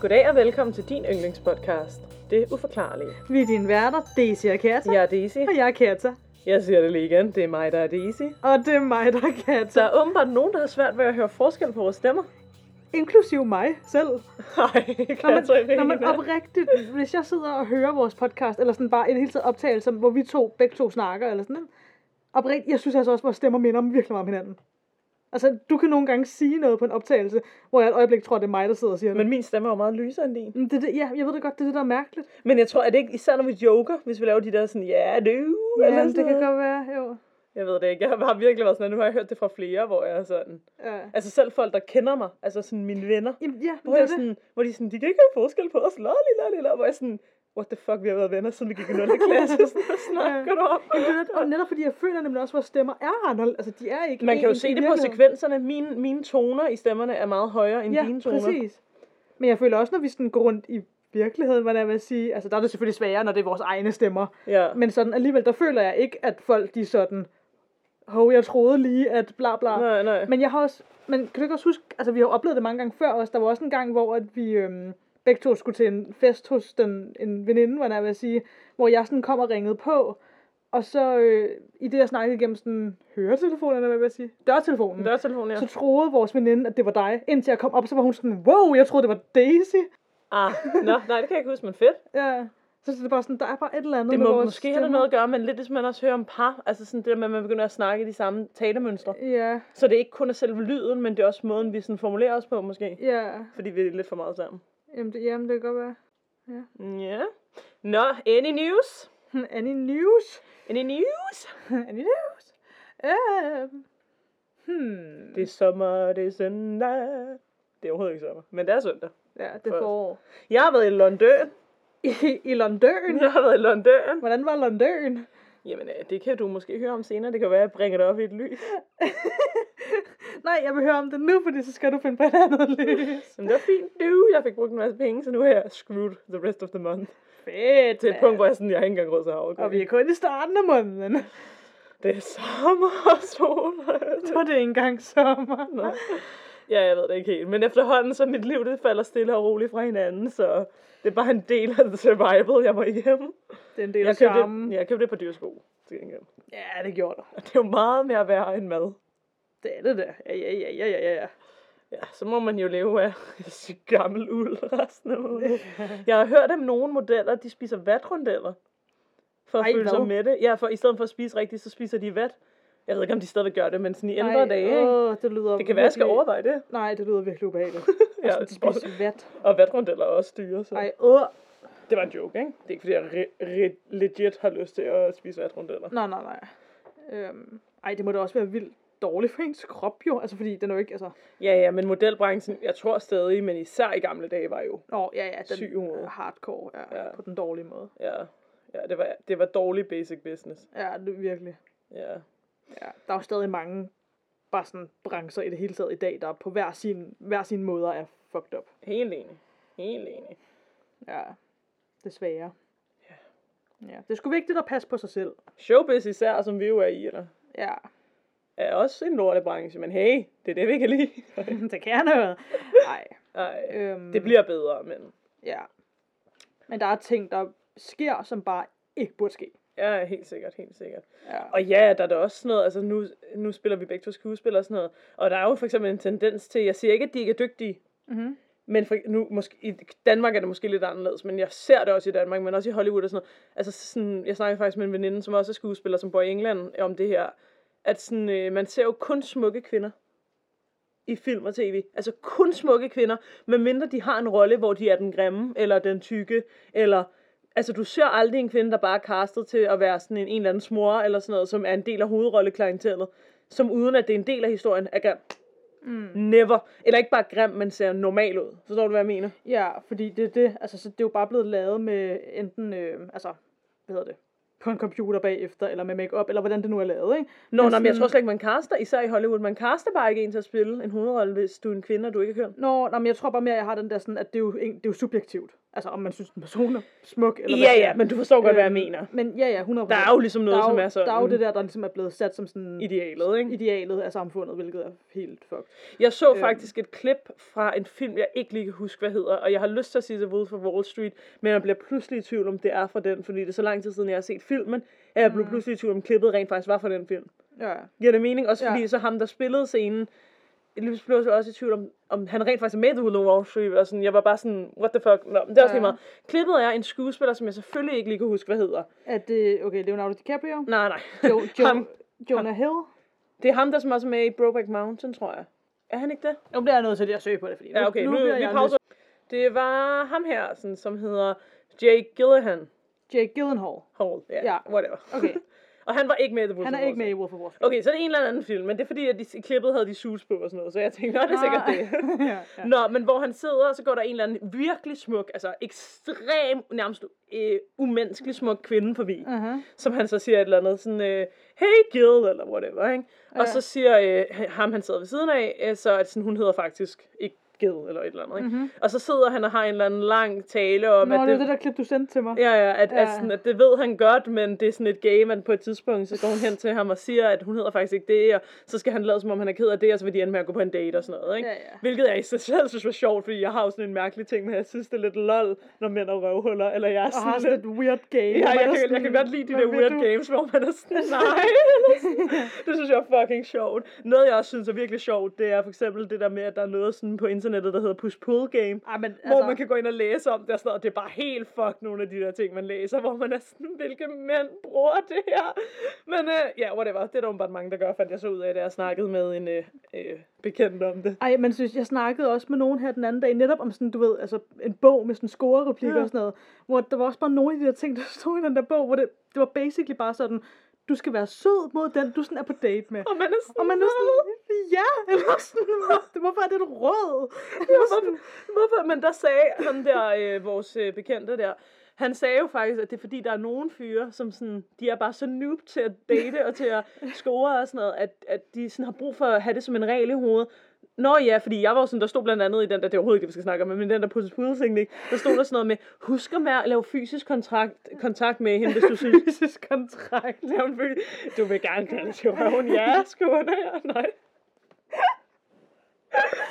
Goddag og velkommen til din yndlingspodcast. Det uforklarlige. Vi er dine værter, Daisy og Kata. Jeg er Daisy. Og jeg er Kata. Jeg siger det lige igen. Det er mig, der er Daisy. Og det er mig, der er Kata. Der er åbenbart nogen, der har svært ved at høre forskel på vores stemmer. Inklusiv mig selv. Nej, Når man, når man oprigtigt, hvis jeg sidder og hører vores podcast, eller sådan bare det hele taget optagelse, hvor vi to, begge to snakker, eller sådan noget. Oprigtigt, jeg synes altså også, at vores stemmer minder om virkelig meget om hinanden. Altså, du kan nogle gange sige noget på en optagelse, hvor jeg et øjeblik tror, det er mig, der sidder og siger det. Men min stemme er jo meget lysere end din. Men det, det, ja, jeg ved det godt, det er det, der er mærkeligt. Men jeg tror, at det ikke, især når vi joker, hvis vi laver de der sådan, ja, du, Ja, eller sådan det kan godt være, jo. Jeg ved det ikke. Jeg har virkelig været sådan, at nu har jeg hørt det fra flere, hvor jeg er sådan. Ja. Altså selv folk, der kender mig, altså sådan mine venner, Jamen, ja, hvor, det er jeg det. sådan, hvor de sådan, de kan ikke have forskel på os, lolly, lolly, lolly, hvor jeg sådan, what the fuck, vi har været venner, siden vi gik i 0. klasse, hvad snakker du om? Er. Og netop fordi jeg føler nemlig også, at vores stemmer er anderledes. Altså, de er ikke Man kan jo se det på sekvenserne, mine, mine toner i stemmerne er meget højere end Ja, dine toner. præcis. Men jeg føler også, når vi sådan går rundt i virkeligheden, hvad jeg vil sige, altså der er det selvfølgelig sværere, når det er vores egne stemmer. Ja. Men sådan alligevel, der føler jeg ikke, at folk de sådan, hov, jeg troede lige, at bla bla. Nej, nej. Men jeg har også, men kan du ikke også huske, altså vi har oplevet det mange gange før også, der var også en gang, hvor at vi øhm, begge to skulle til en fest hos den, en veninde, hvad jeg vil sige, hvor jeg sådan kom og ringede på, og så øh, i det, jeg snakkede igennem sådan høretelefonen, eller hvad vil jeg sige, dørtelefonen, Dørtelefon, ja. så troede vores veninde, at det var dig. Indtil jeg kom op, så var hun sådan, wow, jeg troede, det var Daisy. Ah, nå, nej, det kan jeg ikke huske, men fedt. Ja. Så det er bare sådan, der er bare et eller andet Det med må vores måske have noget at gøre, men lidt ligesom man også hører om par, altså sådan det der med, at man begynder at snakke i de samme talemønstre. Ja, Så det er ikke kun er selve lyden, men det er også måden, vi sådan formulerer os på, måske. ja. Fordi vi er lidt for meget sammen. Jamen, det, jamen, det kan godt være. Ja. Nå, any news? Any news? Any news? Any news? Um, hmm. Det er sommer, det er søndag. Det er overhovedet ikke sommer, men det er søndag. Ja, det er forår. Jeg har været i London. I, I London? Jeg har været i London. Hvordan var London? Jamen, øh, det kan du måske høre om senere. Det kan være, at jeg bringer det op i et lys. Nej, jeg vil høre om det nu, fordi så skal du finde på et andet lys. Men det var fint, du. Jeg fik brugt en masse penge, så nu er jeg screwed the rest of the month. Fedt, Til et punkt, hvor jeg, sådan, jeg har ikke engang råd til havregryn. Og vi er kun i starten af måneden. Det er sommer og sol. Så er det ikke engang sommer. Nå. Ja, jeg ved det ikke helt. Men efterhånden, så mit liv, det falder stille og roligt fra hinanden, så det er bare en del af the survival, jeg må igennem. Det er en del af charmen. det, jeg købte det på dyresko, til gengæld. Ja, det gjorde du. Det er jo meget mere værd end mad. Det er det der. Ja, ja, ja, ja, ja, ja. Ja, så må man jo leve af gammel uld resten af måneden. Jeg har hørt om nogle modeller, de spiser vatrundeller. For at Ej, føle sig hvad? med det. Ja, for i stedet for at spise rigtigt, så spiser de vat. Jeg ved ikke, om de stadigvæk gør det, men sådan i ældre dage. ikke? Åh, det lyder Det kan være, jeg skal overveje det. Nej, det lyder virkelig ubehageligt. Ja, ja, de spiser vat. Og vatrundeller er også dyre, så Ej, åh. det var en joke, ikke? Det er ikke, fordi jeg re- re- legit har lyst til at spise vatrundeller. Nej, nej, nej. Øhm, ej, det må da også være vildt dårligt for ens krop, jo. Altså, fordi den er jo ikke, altså... Ja, ja, men modelbranchen, jeg tror stadig, men især i gamle dage var jo, Åh, ja, ja, den Syg hoved. er hardcore, ja, Ja. på den dårlige måde. ja, ja det, var, det var dårlig basic business. Ja, det virkelig. Ja. Ja, der er jo stadig mange bare sådan brancher i det hele taget i dag, der på hver sin, hver sin måder er fucked up. Helt enig. Helt enig. Ja, desværre. Ja. Ja, det er sgu vigtigt at passe på sig selv. Showbiz især, som vi jo er i, eller, Ja, er også en lortebranche, men hey, det er det, vi kan lide. det kan noget. Nej. Ej, Øhm, det bliver bedre, men Ja. Men der er ting, der sker, som bare ikke burde ske. Ja, helt sikkert, helt sikkert. Ja. Og ja, der er da også sådan noget, altså nu, nu spiller vi begge to skuespillere og sådan noget, og der er jo for eksempel en tendens til, jeg siger ikke, at de ikke er dygtige, Mm-hmm. men for, nu, måske, i Danmark er det måske lidt anderledes, men jeg ser det også i Danmark, men også i Hollywood og sådan noget. Altså sådan, jeg snakker faktisk med en veninde, som også er skuespiller, som bor i England, om det her, at sådan, øh, man ser jo kun smukke kvinder i film og tv. Altså kun smukke kvinder, medmindre de har en rolle, hvor de er den grimme, eller den tykke, eller... Altså, du ser aldrig en kvinde, der bare er castet til at være sådan en, en eller anden smor, eller sådan noget, som er en del af hovedrolleklientellet, som uden at det er en del af historien, er grim. Mm. Never. Eller ikke bare grim, men ser normal ud. Forstår du, hvad jeg mener? Ja, fordi det er det, altså så det er jo bare blevet lavet med enten, øh, altså, hvad hedder det, på en computer bagefter, eller med makeup eller hvordan det nu er lavet, ikke? Nå, Men nej, men jeg tror slet ikke, man caster, især i Hollywood, man caster bare ikke en til at spille en hovedrolle, hvis du er en kvinde, og du ikke er køn. Nå, nej, men jeg tror bare mere, at jeg har den der sådan, at det er jo, det er jo subjektivt. Altså, om man synes, en person er smuk, eller Ja, hvad ja, men du forstår godt, hvad jeg Øhm, mener. Men ja, ja, 100%. Der er jo ligesom noget, der er som er sådan... Der er jo det der, der ligesom er blevet sat som sådan Idealet, ikke? idealet af samfundet, hvilket er helt fucked. Jeg så Øhm. faktisk et klip fra en film, jeg ikke lige kan huske, hvad hedder, og jeg har lyst til at sige The Wolf of Wall Street, men jeg bliver pludselig i tvivl om, det er fra den, fordi det er så lang tid siden, jeg har set filmen, at jeg blev pludselig i tvivl om, klippet rent faktisk var fra den film. Ja, ja. Giver det mening? Også fordi Ja. så ham, der spillede scenen, jeg blev jeg også i tvivl om, om han rent faktisk er med i The Wolf of Wall Street, og sådan, jeg var bare sådan, what the fuck, Nå, men det er også Ja. lige meget. Klippet er en skuespiller, som jeg selvfølgelig ikke lige kan huske, hvad hedder. Er det, okay, Leonardo DiCaprio? Nej, nej. Jo, jo, Ham. Jonah Hill? Det er ham, der som også er med i Brokeback Mountain, tror jeg. Er han ikke det? Nu bliver jeg nødt til at søge på det, fordi Ja, okay, nu, bliver vi jeg pauser. Det var ham her, sådan, som hedder Jake nys- Jake Gyllenhaal. Hall, ja, Ja. whatever. Okay. og han var ikke med i The Wolf Han er ikke med i. Wolf of Wall Street. Okay, så er det en eller anden film, men det er fordi, at de, i klippet havde de suits på og sådan noget, så jeg tænkte, nå, det er sikkert det. ja, ja. Nå, men hvor han sidder, og så går der en eller anden virkelig smuk, altså ekstrem, nærmest øh, umenneskelig smuk kvinde forbi, Uh-huh. som han så siger et eller andet sådan, øh, hey Gil, eller whatever, ikke? Og Ja. så siger øh, ham, han sidder ved siden af, øh, så at sådan, hun hedder faktisk ikke Gil, eller et eller andet, ikke? Mhm. Og så sidder han og har en eller anden lang tale om, Nå, at det er det der klip, du sendte til mig. Ja, ja, at, ja. At, sådan, at det ved han godt, men det er sådan et game, at på et tidspunkt, så går hun hen til ham og siger, at hun hedder faktisk ikke det, og så skal han lade som om, han er ked af det, og så vil de ende med at gå på en date og sådan noget, ikke? Ja, ja. Hvilket jeg i sig selv synes var sjovt, fordi jeg har jo sådan en mærkelig ting, men jeg synes, det er lidt lol, når mænd er røvhuller, eller jeg er Og sådan har sådan et weird game. Ja, jeg kan, jeg kan godt lide de der weird du? games, hvor man er sådan, nej. det synes jeg er fucking sjovt. Noget, jeg også synes er virkelig sjovt, det er for eksempel det der med, at der er noget sådan på internettet, der hedder push-pull game. Ej, men Hvor altså, man kan gå ind og læse om det og sådan noget, og det er bare helt fuck nogle af de der ting, man læser, hvor man er sådan, hvilke mænd bruger det her? Men øh, ja, whatever, det er der åbenbart mange, der gør, fandt jeg så ud af, da jeg snakkede med en øh, øh, bekendt om det. Ej, men synes, jeg snakkede også med nogen her den anden dag, netop om sådan, du ved, altså en bog med sådan score-replikker Ja. og sådan noget, hvor der var også bare nogle af de der ting, der stod i den der bog, hvor det, det var basically bare sådan, du skal være sød mod den, du sådan er på date med. Og man er sådan, Og man er sådan, ja, eller sådan, hvor- hvorfor er det et råd? Ja, hvorfor, hvorfor? Men der sagde ham der, øh, vores øh, bekendte der, han sagde jo faktisk, at det er fordi, der er nogle fyre, som sådan, de er bare så noob til at date og til at score og sådan noget, at, at de sådan har brug for at have det som en regel i hovedet. Nå ja, fordi jeg var jo sådan, der stod blandt andet i den der, det er overhovedet ikke det, vi skal snakke om, men den der pusse ting, ikke? der stod der sådan noget med, husk at være- lave fysisk kontrakt, kontakt med hende, hvis du synes, Fysisk kontrakt. lave en fy- du vil gerne kalde til røven, ja, skuerne her, nej.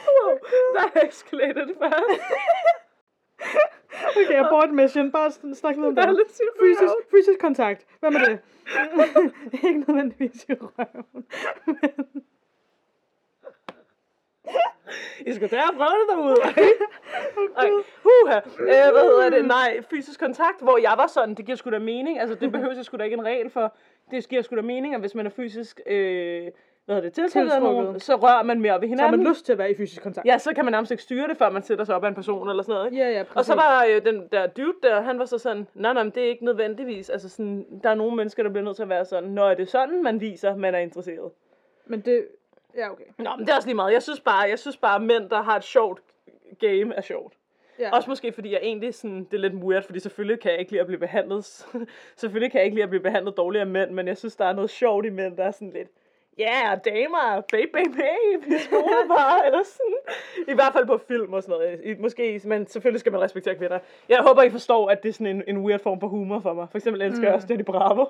Wow, der escalated fast. Okay, abort mission. Bare snak lidt om er det. lidt på Fysisk, fysisk kontakt. Hvad med det? ikke nødvendigvis i røven. Men, I skal tage og prøve det derude. Ej, huha. Øh, hvad hedder det? Nej, fysisk kontakt, hvor jeg var sådan, det giver sgu da mening. Altså, det behøver jeg sgu da ikke en regel for. Det giver sgu da mening, at hvis man er fysisk, øh, hvad hedder det, tiltrukket af nogen, så rører man mere ved så har hinanden. man lyst til at være i fysisk kontakt. Ja, så kan man nærmest ikke styre det, før man sætter sig op af en person eller sådan noget. Ikke? ja, ja Og så var øh, den der dude der, han var så sådan, nej, nej, det er ikke nødvendigvis. Altså sådan, der er nogle mennesker, der bliver nødt til at være sådan, når er det sådan, man viser, man er interesseret. Men det... Ja, okay. Nå, men det er også lige meget. Jeg synes bare, jeg synes bare, at mænd, der har et sjovt game, er sjovt. Ja. Også måske fordi jeg egentlig sådan, det er lidt weird, fordi selvfølgelig kan jeg ikke lide at blive behandlet, selvfølgelig kan jeg ikke lide at blive behandlet dårligt af mænd, men jeg synes, der er noget sjovt i mænd, der er sådan lidt, ja, yeah, damer, babe, babe, babe, vi skoler bare, eller sådan. I hvert fald på film og sådan noget. I, måske, men selvfølgelig skal man respektere kvinder. Jeg håber, I forstår, at det er sådan en, en weird form for humor for mig. For eksempel elsker mm. jeg også Johnny Bravo.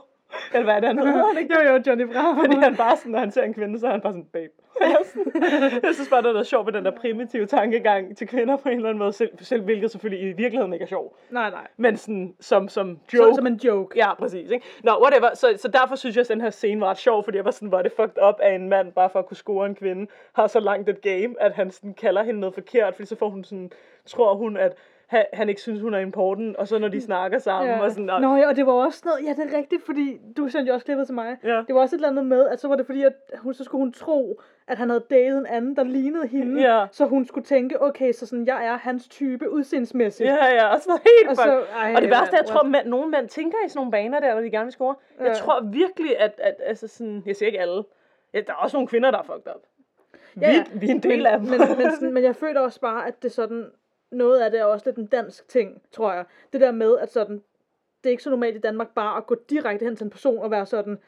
Eller hvad er det, han hedder, han ikke? Jo, jo, Johnny Bravo. Fordi han bare sådan, når han ser en kvinde, så er han bare sådan, babe. Jeg synes bare, der er sjovt ved den der primitive tankegang til kvinder på en eller anden måde, selv, selv hvilket selvfølgelig i virkeligheden ikke er sjov. Nej, nej. Men sådan, som, som joke. Så, som en joke. Ja, præcis. Ikke? Nå, whatever. Så, så derfor synes jeg, at den her scene var ret sjov, fordi jeg var sådan, var det fucked up, at en mand, bare for at kunne score en kvinde, har så langt et game, at han sådan kalder hende noget forkert, fordi så får hun sådan, tror hun, at han, han ikke synes, hun er important, og så når de snakker sammen, og sådan, og, Nå ja, og det var også noget, ja det er rigtigt, fordi du sendte jo også klippet til mig. Ja. Det var også et eller andet med, at så var det fordi, at hun, så skulle hun tro, at han havde datet en anden, der lignede hende. Ja. Så hun skulle tænke, okay, så sådan, jeg er hans type udseendsmæssigt. Ja, ja, og sådan noget helt Og så- ej, og det værste jeg tror, at nogle mænd tænker i sådan nogle baner der, når de gerne vil score. Jeg Ja. tror virkelig, at, at altså sådan, jeg siger ikke alle, ja, der er også nogle kvinder, der er fucked up. Ja, ja. Vi, vi er en del men, af dem. men, men, sådan, men jeg føler også bare, at det sådan, noget af det er også lidt en dansk ting, tror jeg. Det der med, at sådan, det er ikke så normalt i Danmark bare at gå direkte hen til en person og være sådan,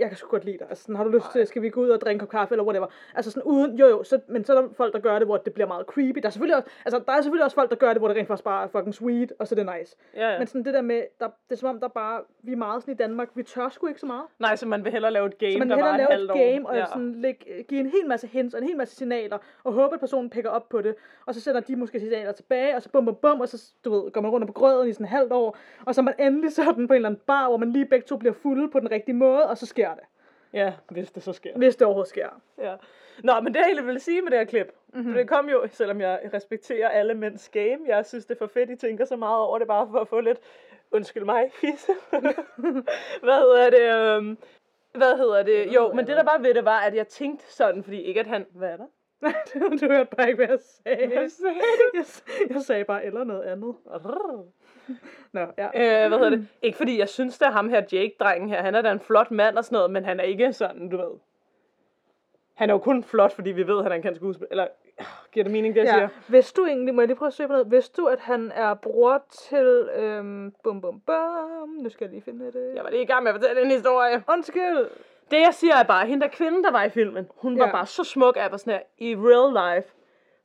jeg kan sgu godt lide dig. Altså, sådan, har du lyst til, skal vi gå ud og drikke en kop kaffe, eller whatever. Altså sådan uden, jo jo, så, men så er der folk, der gør det, hvor det bliver meget creepy. Der er selvfølgelig også, altså, der er selvfølgelig også folk, der gør det, hvor det rent faktisk bare er fucking sweet, og så er det nice. Ja, ja. Men sådan det der med, der, det er som om, der bare, vi er meget sådan i Danmark, vi tør sgu ikke så meget. Nej, så man vil hellere lave et game, Så man vil hellere lave et år. game, og ja. sådan lægge, give en hel masse hints og en hel masse signaler, og håbe, at personen picker op på det, og så sender de måske signaler tilbage, og så bum bum bum, og så du ved, går man rundt på grøden i sådan et halvt år, og så er man endelig sådan på en eller anden bar, hvor man lige begge to bliver fulde på den rigtige måde, og så sker det. Ja, hvis det så sker. Hvis det overhovedet sker. Ja. Nå, men det jeg egentlig ville sige med det her klip, Mhm. mm-hmm. det kom jo, selvom jeg respekterer alle mænds game, jeg synes det er for fedt, I tænker så meget over det, bare for at få lidt, undskyld mig, fisse. hvad hedder det, øhm, hvad hedder det, jo, men det der var ved det var, at jeg tænkte sådan, fordi ikke at han, hvad er der? du hørte bare ikke, hvad jeg sagde. Hvad sagde Jeg, jeg sagde bare eller noget andet. Nå, ja. Øh, hvad hedder det? Ikke fordi jeg synes, det er ham her, Jake-drengen her. Han er da en flot mand og sådan noget, men han er ikke sådan, du ved. Han er jo kun flot, fordi vi ved, at han kan skuespille. Eller, øh, giver det mening, det jeg Ja, siger? hvis du egentlig, må jeg lige prøve at søge på noget, hvis du, at han er bror til, øhm, bum bum bum, nu skal jeg lige finde det. Jeg var lige i gang med at fortælle en historie. Undskyld. Det jeg siger er bare, hende der kvinde, der var i filmen, hun var Ja. bare så smuk, at jeg var sådan her, i real life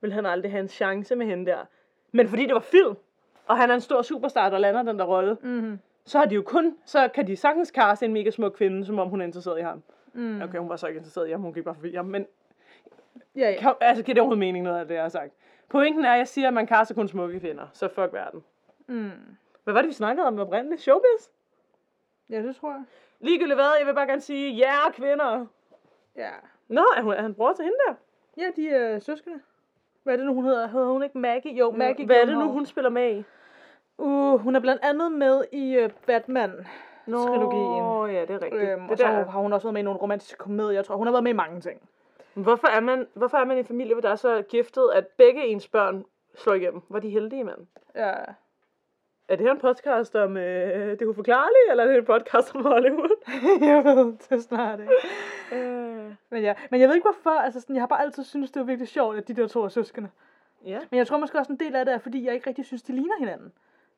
vil han aldrig have en chance med hende der. Men fordi det var film, og han er en stor superstar, der lander den der rolle, Mm-hmm. så har de jo kun, så kan de sagtens kaste en mega smuk kvinde, som om hun er interesseret i ham. Mm. Okay, hun var så ikke interesseret i ham, hun gik bare forbi ham, men Ja, ja. kan, altså giver det overhovedet mening noget af det, jeg har sagt. Pointen er, at jeg siger, at man kaster kun smukke kvinder, så fuck verden. Mm. Hvad var det, vi snakkede om oprindeligt? Showbiz? Ja, det tror jeg. Ligegyldigt hvad, jeg vil bare gerne sige, ja, yeah, kvinder. Ja. Nå, er, hun, er han bror til hende der? Ja, de er søskende. Hvad er det nu, hun hedder? Hedder hun ikke Maggie? Jo, Maggie Hvad er det nu, hun spiller med i? Uh, hun er blandt andet med i uh, Batman. Trilogien. Nå, ja, det er rigtigt. Øhm, det og så der. har hun også været med i nogle romantiske komedier. Jeg tror, hun har været med i mange ting. Hvorfor er, man, hvorfor er man i en familie, hvor der er så giftet, at begge ens børn slår igennem? Var de heldige, mand? Ja. Er det her en podcast om øh, det uforklarlige, eller er det en podcast om Hollywood? jeg ved det snart ikke. øh, Men, ja. Men jeg ved ikke hvorfor. Altså, sådan, jeg har bare altid syntes, det var virkelig sjovt, at de der to er søskende. ja. Men jeg tror måske også en del af det er, fordi jeg ikke rigtig synes, de ligner hinanden.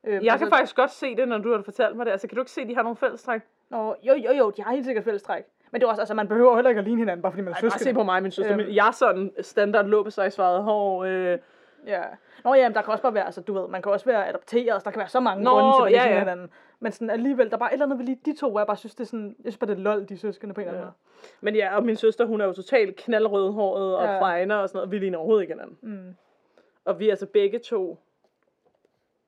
Øhm, Jeg kan faktisk godt se det, når du har fortalt mig det. Altså, kan du ikke se, at de har nogle fællestræk? Nå, jo, jo, jo, de har helt sikkert fællestræk. Men det er også, altså, man behøver heller ikke at ligne hinanden, bare fordi man er bare se søskende. på mig, min søster. Øhm. Jeg er sådan standard låbesøjsvaret hår. Øh, Ja. Nå ja, men der kan også bare være, altså du ved, man kan også være adopteret, så der kan være så mange Nå, grunde til, at ja, ja, ja. ja. hinanden. Men sådan alligevel, der er bare et eller andet ved lige de to, hvor jeg bare synes, det er sådan, jeg synes bare, det er lol, de søskende på en eller anden men ja, og min søster, hun er jo totalt knaldrødhåret og Ja. ja. fregner og sådan noget. Vi ligner overhovedet ikke hinanden. måde. Mm. Og vi er altså begge to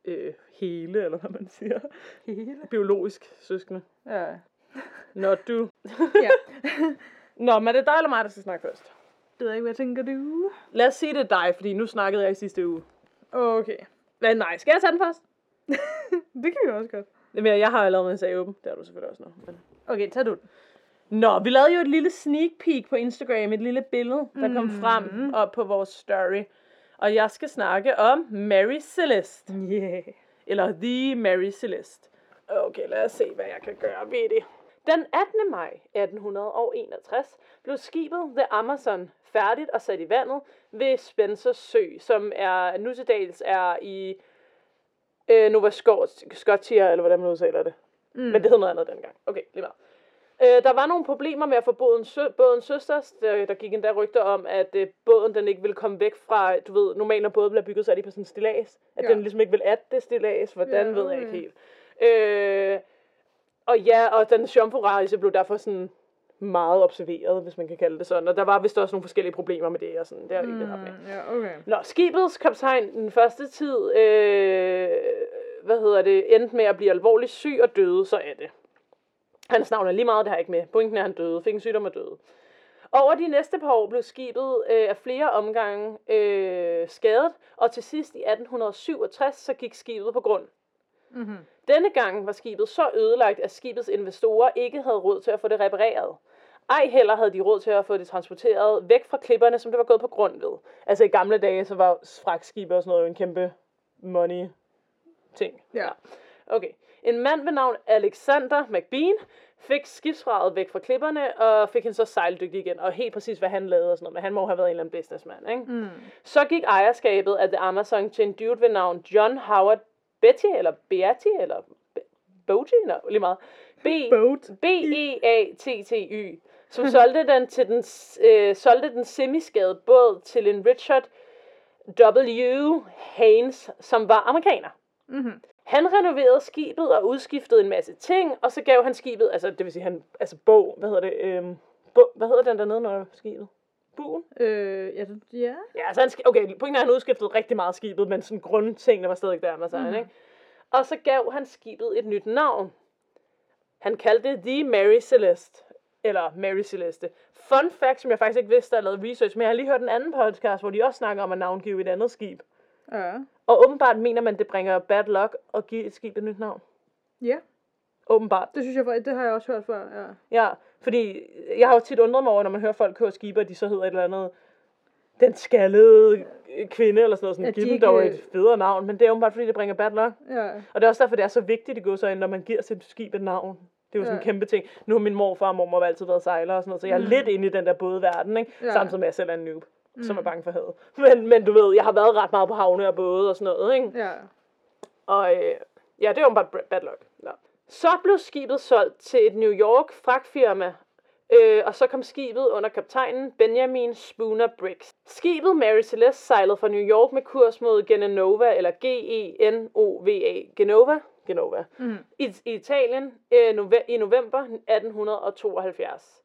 øh, hele, eller hvad man siger. Hele. Biologisk søskende. Ja. Når du... ja. Nå, men er det dig eller mig, der skal snakke først? Det ved jeg ikke, hvad tænker du? Lad os sige det er dig, fordi nu snakkede jeg i sidste uge. Okay. Men nej, skal jeg tage den først? Det kan vi også godt. Jamen, jeg har lavet en sag åben. Det har du selvfølgelig også nu. Men... Okay, tag du den. Nå, vi lavede jo et lille sneak peek på Instagram. Et lille billede, der kom frem op på vores story. Og jeg skal snakke om Mary Celeste. Yeah. Eller The Mary Celeste. Okay, lad os se, hvad jeg kan gøre ved det. Den 18. maj 1861 blev skibet The Amazon færdigt og sat i vandet ved Spencer Sø, som er nu til dags er i øh, Nova Scot- Scotia, eller hvordan man udtaler det. Mm. Men det hed noget andet dengang. Okay, lige meget. Øh, der var nogle problemer med at få båden, sø, båden søsters. Der, der gik endda rygter om, at øh, båden den ikke ville komme væk fra, du ved, normalt når båden bliver bygget, så er de på sådan en stillads. At Ja. den ligesom ikke vil at det stillads. Hvordan, Ja, ved jeg ikke okay. helt. Øh, og ja, og den Chamfo-rejse blev derfor sådan meget observeret, hvis man kan kalde det sådan. Og der var vist også nogle forskellige problemer med det, og sådan. Det har jeg ikke haft med. Mm, ja, okay. Nå, skibets kaptajn den første tid, øh, hvad hedder det, endte med at blive alvorligt syg og døde, så er det. Hans navn er lige meget, det har jeg ikke med. Pointen er, at han døde, fik en sygdom og døde. Over de næste par år blev skibet øh, af flere omgange øh, skadet, og til sidst i 1867 så gik skibet på grund. Mm-hmm. Denne gang var skibet så ødelagt, at skibets investorer ikke havde råd til at få det repareret. Ej heller havde de råd til at få det transporteret væk fra klipperne, som det var gået på grund ved. Altså i gamle dage, så var fragtskibe og sådan noget jo en kæmpe money ting. Ja. Okay. En mand ved navn Alexander McBean fik skibsfraget væk fra klipperne, og fik hende så sejldygtig igen, og helt præcis, hvad han lavede og sådan noget, men han må have været en eller anden businessman, ikke? Mm. Så gik ejerskabet af The Amazon til en dude ved navn John Howard Betty, eller Beatty, eller Boaty? Nå, lige meget. B. B-E-A-T-T-Y, som solgte den til den, øh, solgte den semiskade båd til en Richard W. Haynes, som var amerikaner. Mm-hmm. Han renoverede skibet og udskiftede en masse ting, og så gav han skibet, altså det vil sige, han, altså bog, hvad hedder det, øhm, bog, hvad hedder den dernede, når skibet? Buen? Øh, ja, det- ja. Ja, altså han, okay, på en han udskiftede rigtig meget skibet, men sådan grundtingene var stadig der med sig, Mhm. ikke? Og så gav han skibet et nyt navn. Han kaldte det The Mary Celeste, eller Mary Celeste. Fun fact, som jeg faktisk ikke vidste, da jeg lavede research, men jeg har lige hørt en anden podcast, hvor de også snakker om at navngive et andet skib. Ja. Og åbenbart mener man, det bringer bad luck at give et skib et nyt navn. Ja, Åbenbart. det synes jeg, det har jeg også hørt før, ja. Ja, fordi jeg har jo tit undret mig over, når man hører folk køre skibe, og de så hedder et eller andet, den skaldede kvinde, eller sådan noget, sådan, At giv dem dog et federe navn, men det er åbenbart, fordi det bringer bad luck. Ja, Og det er også derfor, det er så vigtigt i går når man giver sit skib et navn. Det er jo sådan en Ja. kæmpe ting. Nu har min morfar og mormor altid været sejlere og sådan noget, så jeg er Mm. lidt inde i den der bådeverden, ikke? Ja. Samtidig med, at jeg selv er en noob, som er Mm. bange for havet. Men, men du ved, jeg har været ret meget på havne og både og sådan noget, ikke? ja. Og øh, ja, det er jo bare bad luck. Nå. Så blev skibet solgt til et New York fragtfirma, øh, og så kom skibet under kaptajnen Benjamin Spooner Briggs. Skibet Mary Celeste sejlede fra New York med kurs mod Genova, eller G-E-N-O-V-A, Genova, Genova, Mm. i, i Italien øh, nove- i november 1872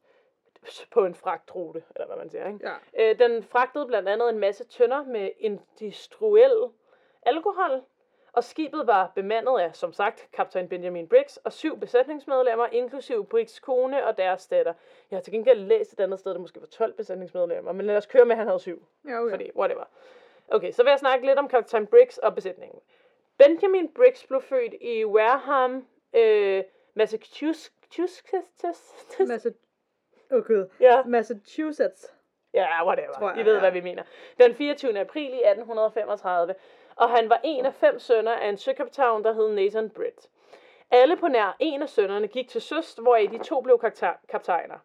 på en fragtrute, eller hvad man siger, ikke? Ja. Øh, den fragtede blandt andet en masse tønder med industriel alkohol, og skibet var bemandet af, som sagt, kaptajn Benjamin Briggs og syv besætningsmedlemmer, inklusive Briggs kone og deres datter. Jeg har til gengæld læst et andet sted, der måske var 12 besætningsmedlemmer, men lad os køre med, at han havde syv. Ja, okay. Fordi, whatever. Okay, så vil jeg snakke lidt om kaptajn Briggs og besætningen. Benjamin Briggs blev født i Wareham, øh, Massachusetts. Massa... Oh, Gud. Ja, Massachusetts. Ja, whatever. Tror jeg, I ved, ja. hvad vi mener. Den 24. april i 1835, og han var en af fem sønner af en søkaptajn, der hed Nathan Britt. Alle på nær en af sønnerne gik til søst, hvoraf de to blev kapta- kaptajner.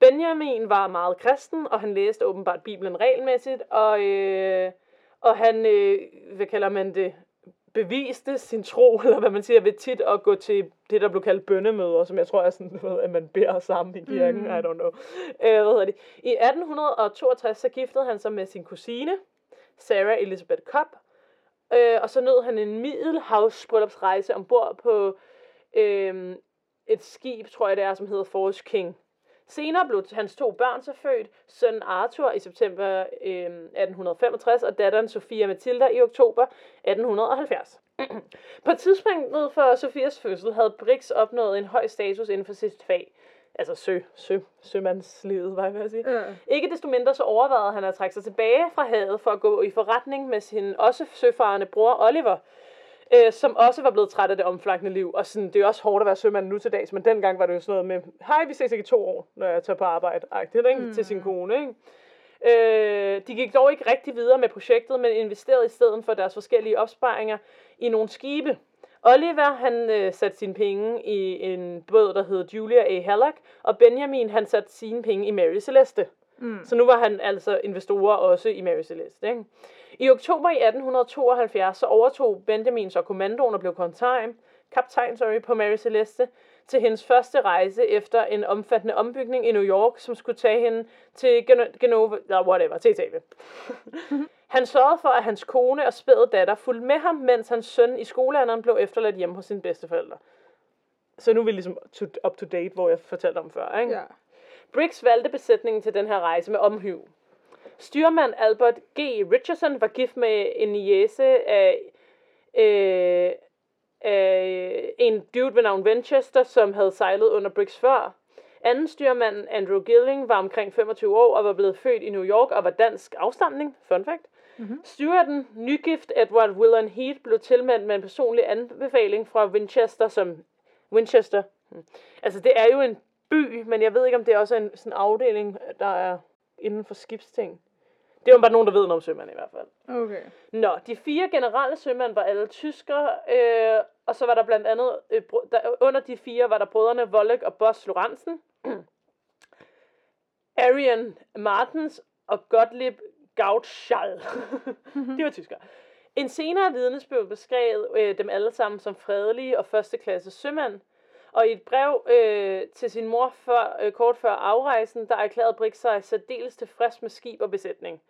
Benjamin var meget kristen, og han læste åbenbart Bibelen regelmæssigt, og, øh, og han, øh, hvad kalder man det, beviste sin tro, eller hvad man siger, ved tit at gå til det, der blev kaldt bønnemøder, som jeg tror er sådan, ved, at man beder sammen i kirken, mm. I don't know. Øh, hvad hedder det? I 1862 så giftede han sig med sin kusine, Sarah Elizabeth Cobb, øh, og så nød han en middelhavsbryllupsrejse ombord på øh, et skib, tror jeg det er, som hedder Forest King. Senere blev hans to børn så født, søn Arthur i september øh, 1865, og datteren Sofia Matilda i oktober 1870. På tidspunktet for Sofias fødsel havde Brix opnået en høj status inden for sit fag. Altså sø, sø, sømandslivet, var jeg ved at sige. Ja. Ikke desto mindre så overvejede han at trække sig tilbage fra havet for at gå i forretning med sin også søfarende bror Oliver, øh, som også var blevet træt af det omflakkende liv. Og sådan, det er også hårdt at være sømand nu til dags, men dengang var det jo sådan noget med, hej, vi ses ikke i to år, når jeg tager på arbejde, agtigt, ikke? Mm. til sin kone. Ikke? Øh, de gik dog ikke rigtig videre med projektet, men investerede i stedet for deres forskellige opsparinger i nogle skibe. Oliver, han øh, satte sine penge i en båd, der hed Julia A. Halleck, og Benjamin, han satte sine penge i Mary Celeste. Mm. Så nu var han altså investorer også i Mary Celeste. Ikke? I oktober i 1872 så overtog Benjamin så kommandoen og blev kaptajn, kaptajn sorry, på Mary Celeste til hendes første rejse efter en omfattende ombygning i New York, som skulle tage hende til Gen- Genova, eller whatever, til Italien. Han sørgede for, at hans kone og spæde datter fulgte med ham, mens hans søn i skolealderen blev efterladt hjemme hos sine bedsteforældre. Så nu er vi ligesom to, up to date, hvor jeg fortalte om før. Ikke? Ja. Briggs valgte besætningen til den her rejse med omhyv. Styrmand Albert G. Richardson var gift med en niece af, øh, af en dude ved navn Winchester, som havde sejlet under Briggs før. Anden styrmand, Andrew Gilling, var omkring 25 år og var blevet født i New York og var dansk afstamning. Fun fact. Mhm. Stewarden, nygift Edward Willan Heath, blev tilmeldt med en personlig anbefaling fra Winchester som Winchester. Hmm. Altså, det er jo en by, men jeg ved ikke, om det er også en sådan afdeling, der er inden for skibsting. Det er jo bare nogen, der ved noget om sømand i hvert fald. Okay. Nå, de fire generelle sømænd var alle tyskere, øh, og så var der blandt andet, øh, der, under de fire var der brødrene Wolleck og Boss Lorentzen, Arian Martens og Gottlieb Gautschall. de var tyskere. En senere vidnesbyrd beskrev øh, dem alle sammen som fredelige og førsteklasse sømænd, og i et brev øh, til sin mor før, øh, kort før afrejsen, der erklærede Briggs sig særdeles tilfreds med skib og besætning.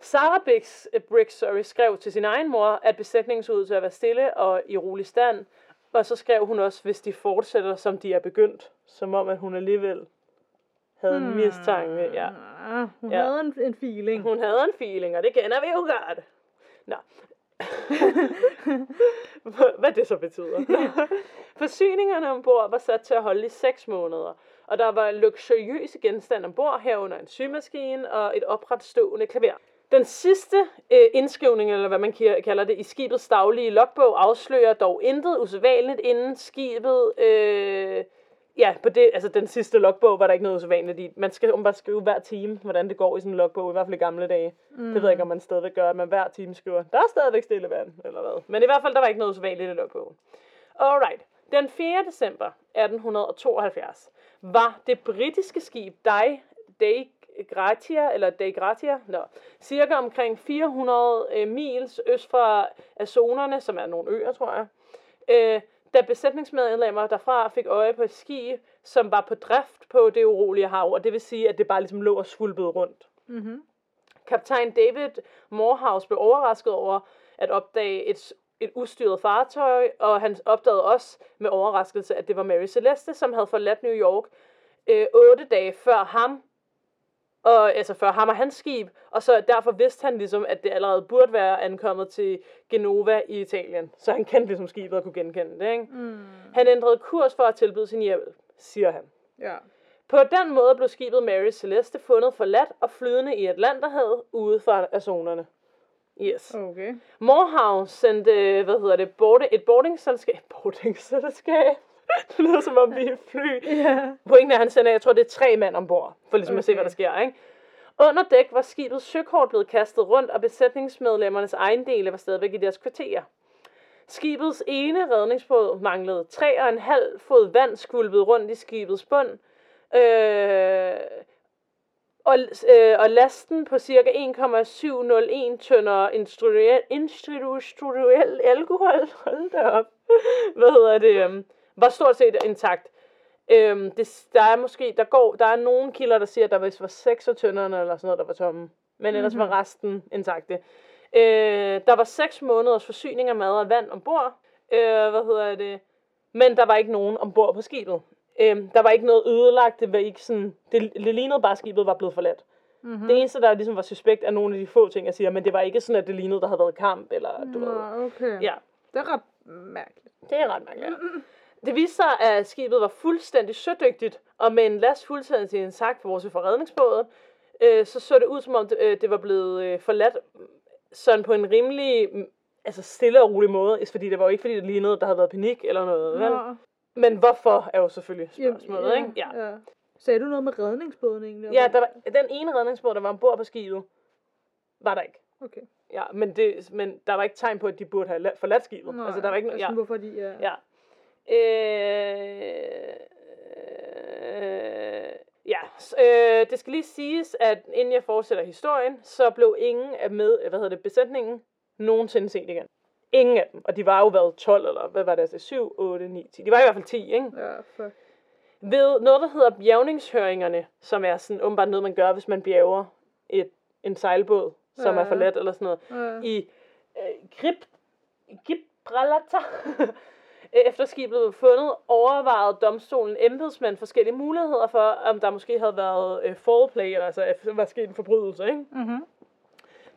Sarah Briggs, øh, Briggs sorry, skrev til sin egen mor, at besætningen så ud til at være stille og i rolig stand, og så skrev hun også, hvis de fortsætter, som de er begyndt, som om, at hun alligevel havde en mistanke. Ja. Ah, hun Ja. havde en, en feeling. Hun havde en feeling, og det kender vi jo godt. Nå. Hvad det så betyder. Forsyningerne ombord var sat til at holde i 6 måneder, og der var luksuriøse genstande ombord, herunder en symaskine og et opretstående klaver. Den sidste øh, indskrivning, eller hvad man kalder det, i skibets daglige logbog afslører dog intet usædvanligt, inden skibet... Øh, ja, på det, altså den sidste logbog var der ikke noget usædvanligt i. Man skal bare skrive hver time, hvordan det går i sådan en logbog, i hvert fald i gamle dage. Mm. Det ved jeg ikke, om man stadigvæk gør, at man hver time skriver, der er stadigvæk stille vand, eller hvad. Men i hvert fald, der var ikke noget usædvanligt i logbogen. Alright. Den 4. december 1872 var det britiske skib Dei, Dei Gratia, eller Dei Gratia, no, cirka omkring 400 øh, mils øst fra Azonerne, som er nogle øer, tror jeg, øh, da besætningsmedlemmer derfra fik øje på et skib, som var på drift på det urolige hav, og det vil sige, at det bare ligesom lå og svulpede rundt. Mm-hmm. Kaptajn David Morehouse blev overrasket over at opdage et, et ustyret fartøj, og han opdagede også med overraskelse, at det var Mary Celeste, som havde forladt New York øh, otte dage før ham, og, altså før ham og hans skib, og så derfor vidste han ligesom, at det allerede burde være ankommet til Genova i Italien. Så han kendte ligesom skibet og kunne genkende det, ikke? Mm. Han ændrede kurs for at tilbyde sin hjælp, siger han. Ja. På den måde blev skibet Mary Celeste fundet forladt og flydende i Atlanterhavet ude for Azonerne. Yes. Okay. Morehouse sendte, hvad hedder det, board, et boardingselskab. Boardingselskab? Det lyder som om vi er fly. Ja. Pointen er, han sender, jeg tror, det er tre mand ombord, for ligesom okay. at se, hvad der sker, ikke? Under dæk var skibets søkort blevet kastet rundt, og besætningsmedlemmernes ejendele var stadigvæk i deres kvarterer. Skibets ene redningsbåd manglede 3,5 fod vand skvulpede rundt i skibets bund, øh, og, øh, og lasten på ca. 1,701 tønder instruel alkohol, hold da op, hvad hedder det, um, var stort set intakt. Øhm, det, der er måske, der går, der er nogle kilder, der siger, at der vist var seks af tønderne eller sådan noget, der var tomme. Men ellers var resten intakte. Øh, der var seks måneders forsyning af mad og vand ombord. Øh, hvad hedder det? Men der var ikke nogen ombord på skibet. Øh, der var ikke noget ødelagt. Det, var ikke sådan, det, det lignede bare, at skibet var blevet forladt. Mm-hmm. Det eneste, der ligesom var suspekt, er nogle af de få ting, jeg siger, men det var ikke sådan, at det lignede, der havde været kamp, eller du ved. Nå, okay. Ja, Det er ret mærkeligt. det er ret mærkeligt. ja. Det viste sig, at skibet var fuldstændig sødygtigt, og med en last fuldstændig intakt, bortset fra redningsbåden, øh, så så det ud, som om det, øh, det var blevet øh, forladt sådan på en rimelig, mm, altså stille og rolig måde, fordi det var jo ikke, fordi det lignede, der havde været panik eller noget. Vel? Nå. Men hvorfor er jo selvfølgelig spørgsmålet, ikke? Ja. ja. Sagde du noget med redningsbåden egentlig? ja, der var, den ene redningsbåd, der var ombord på skibet, var der ikke. Okay. Ja, men, det, men der var ikke tegn på, at de burde have la- forladt skibet. Nå, altså, der var ikke, no- altså, ja, hvorfor de er... ja. Øh, øh, ja, øh, det skal lige siges, at inden jeg fortsætter historien, så blev ingen af med, hvad hedder det, besætningen nogensinde set igen. Ingen af dem. Og de var jo været 12, eller hvad var det, altså 7, 8, 9, 10. De var i hvert fald 10, ikke? Ja, fuck. Ved noget, der hedder bjergningshøringerne, som er sådan åbenbart noget, man gør, hvis man bjerger et, en sejlbåd, som Ja, er for let eller sådan noget. Ja. I øh, Grib, Gibraltar, efter skibet blev fundet, overvejede domstolen embedsmænd forskellige muligheder for, om der måske havde været øh, foreplay, eller altså, var sket en forbrydelse, ikke? Mm-hmm.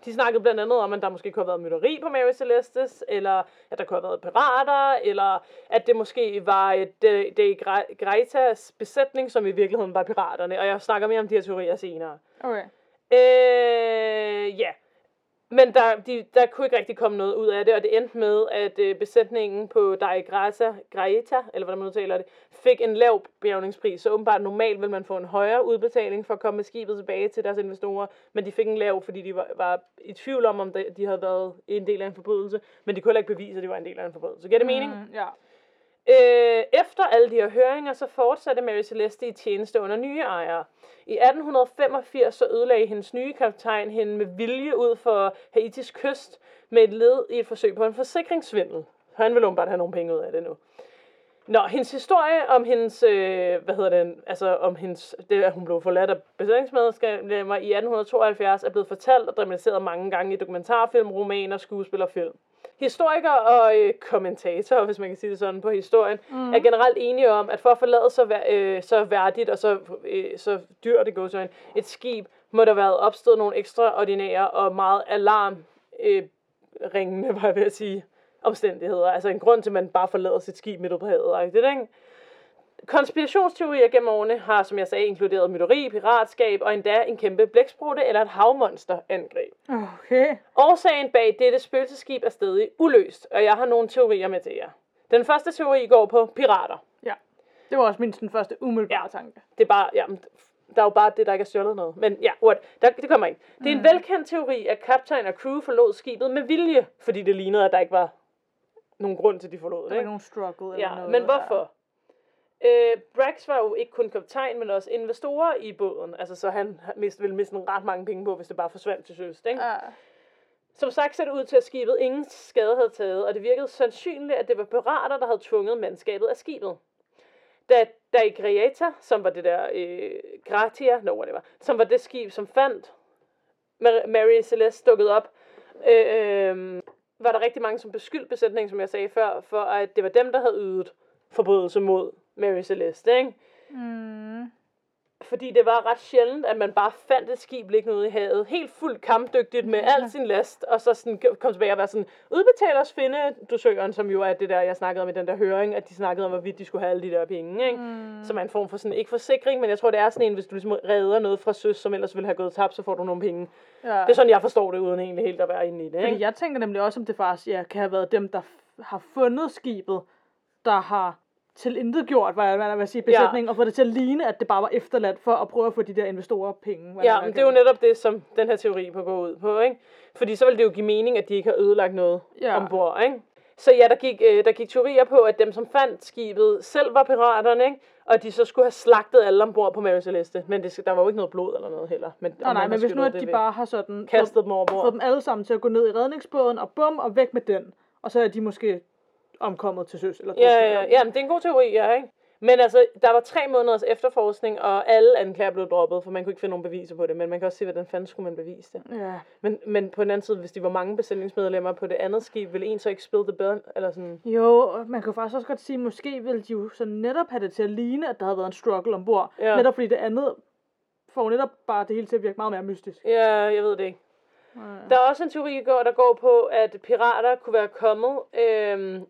De snakkede blandt andet om, at der måske kunne have været mytteri på Mary Celestes, eller at der kunne have været pirater, eller at det måske var et De, de Gre- Greitas besætning, som i virkeligheden var piraterne. Og jeg snakker mere om de her teorier senere. Okay. Øh, ja. Men der, de, der kunne ikke rigtig komme noget ud af det, og det endte med, at øh, besætningen på Dai Grata, Graeta, eller hvordan man udtaler det, fik en lav bjergningspris. Så åbenbart normalt vil man få en højere udbetaling for at komme med skibet tilbage til deres investorer, men de fik en lav, fordi de var, var i tvivl om, om de, de havde været en del af en forbrydelse, men de kunne heller ikke bevise, at de var en del af en forbrydelse. Giver det mening? Mm, ja. Øh, efter alle de her høringer, så fortsatte Mary Celeste i tjeneste under nye ejere. I 1885 så ødelagde hendes nye kaptajn hende med vilje ud for Haitis kyst, med et led i et forsøg på en forsikringssvindel. Han vil åbenbart have nogle penge ud af det nu. Nå, hendes historie om hendes, øh, hvad hedder den, altså om hendes, det at hun blev forladt af besætningsmedlemmer i 1872, er blevet fortalt og dramatiseret mange gange i dokumentarfilm, romaner, skuespillerfilm. Historikere og øh, kommentatorer, hvis man kan sige det sådan, på historien, mm. er generelt enige om, at for at forlade så, vær, øh, så værdigt og så, øh, så dyrt det går så et skib, må der være opstået nogle ekstraordinære og meget alarm øh, ringende, var jeg ved at sige, omstændigheder. Altså en grund til, at man bare forlader sit skib midt på havet. Ikke? ikke? Konspirationsteorier gennem årene har, som jeg sagde, inkluderet mytteri, piratskab og endda en kæmpe blæksprutte eller et havmonsterangreb. Okay. Årsagen bag dette spøgelseskib er stadig uløst, og jeg har nogle teorier med til jer. Den første teori går på pirater. Ja. Det var også min sådan, første umiddelbare Ja. tanke. Det er bare, ja, der er jo bare det, der ikke er stjålet noget. Men ja, what, der, det kommer ind. Det er en velkendt teori, at kaptajn og crew forlod skibet med vilje, fordi det lignede, at der ikke var nogen grund til, at de forlod det. Der var Ikke? ikke nogen struggle eller Ja, noget. men hvorfor? Øh, Brax var jo ikke kun kaptajn, men også investorer i båden. Altså, så han mist, ville miste ret mange penge på, hvis det bare forsvandt til søs. Ikke? Ja. Som sagt ser det ud til, at skibet ingen skade havde taget, og det virkede sandsynligt, at det var pirater, der havde tvunget mandskabet af skibet. Da Daigriata, som var det der øh, Gratia, no, whatever, som var det skib, som fandt Mar- Mary Celeste dukket op, øh, øh, var der rigtig mange som beskyldte besætningen, som jeg sagde før, for at det var dem, der havde ydet forbrydelse mod Mary Celeste, ikke? Mm. Fordi det var ret sjældent, at man bare fandt et skib liggende ude i havet, helt fuldt kampdygtigt med al sin last, og så sådan kom tilbage og være sådan, udbetal os finde dusøren, som jo er det der, jeg snakkede om i den der høring, at de snakkede om, hvorvidt de skulle have alle de der penge, ikke? Mm. Som er en form for sådan, ikke forsikring, men jeg tror, det er sådan en, hvis du ligesom redder noget fra søs, som ellers ville have gået tabt, så får du nogle penge. Ja. Det er sådan, jeg forstår det, uden egentlig helt at være inde i det, Fordi ikke? jeg tænker nemlig også, om det faktisk ja, kan have været dem, der har fundet skibet, der har tilintetgjort, hvad jeg, hvad jeg vil sige, besætningen, ja. og fået det til at ligne, at det bare var efterladt for at prøve at få de der investorer penge. Ja, men det er jo netop det, som den her teori på går ud på, ikke? Fordi så ville det jo give mening, at de ikke har ødelagt noget Ja. ombord, ikke? Så ja, der gik, øh, der gik teorier på, at dem, som fandt skibet, selv var piraterne, ikke? Og de så skulle have slagtet alle ombord på Mary Celeste. Men det, der var jo ikke noget blod eller noget heller. Men, Nå, nej, men hvis nu at de bare har sådan kastet dem overbord. fået dem alle sammen til at gå ned i redningsbåden, og bum, og væk med den. Og så er de måske omkommet til søs. Eller Ja, ja, ja, eller- ja, men det er en god teori, ja, ikke? Men altså, der var tre måneders efterforskning, og alle anklager blev droppet, for man kunne ikke finde nogen beviser på det. Men man kan også se, hvordan fanden skulle man bevise det. Ja. Men, men på den anden side, hvis de var mange besætningsmedlemmer på det andet skib, ville en så ikke spille det bedre? Eller sådan... Jo, man kan faktisk også godt sige, måske ville de jo så netop have det til at ligne, at der havde været en struggle ombord. Ja. Netop fordi det andet får netop bare det hele til at virke meget mere mystisk. Ja, jeg ved det ikke. Der er også en teori, der går- på, at pirater kunne være kommet øhm,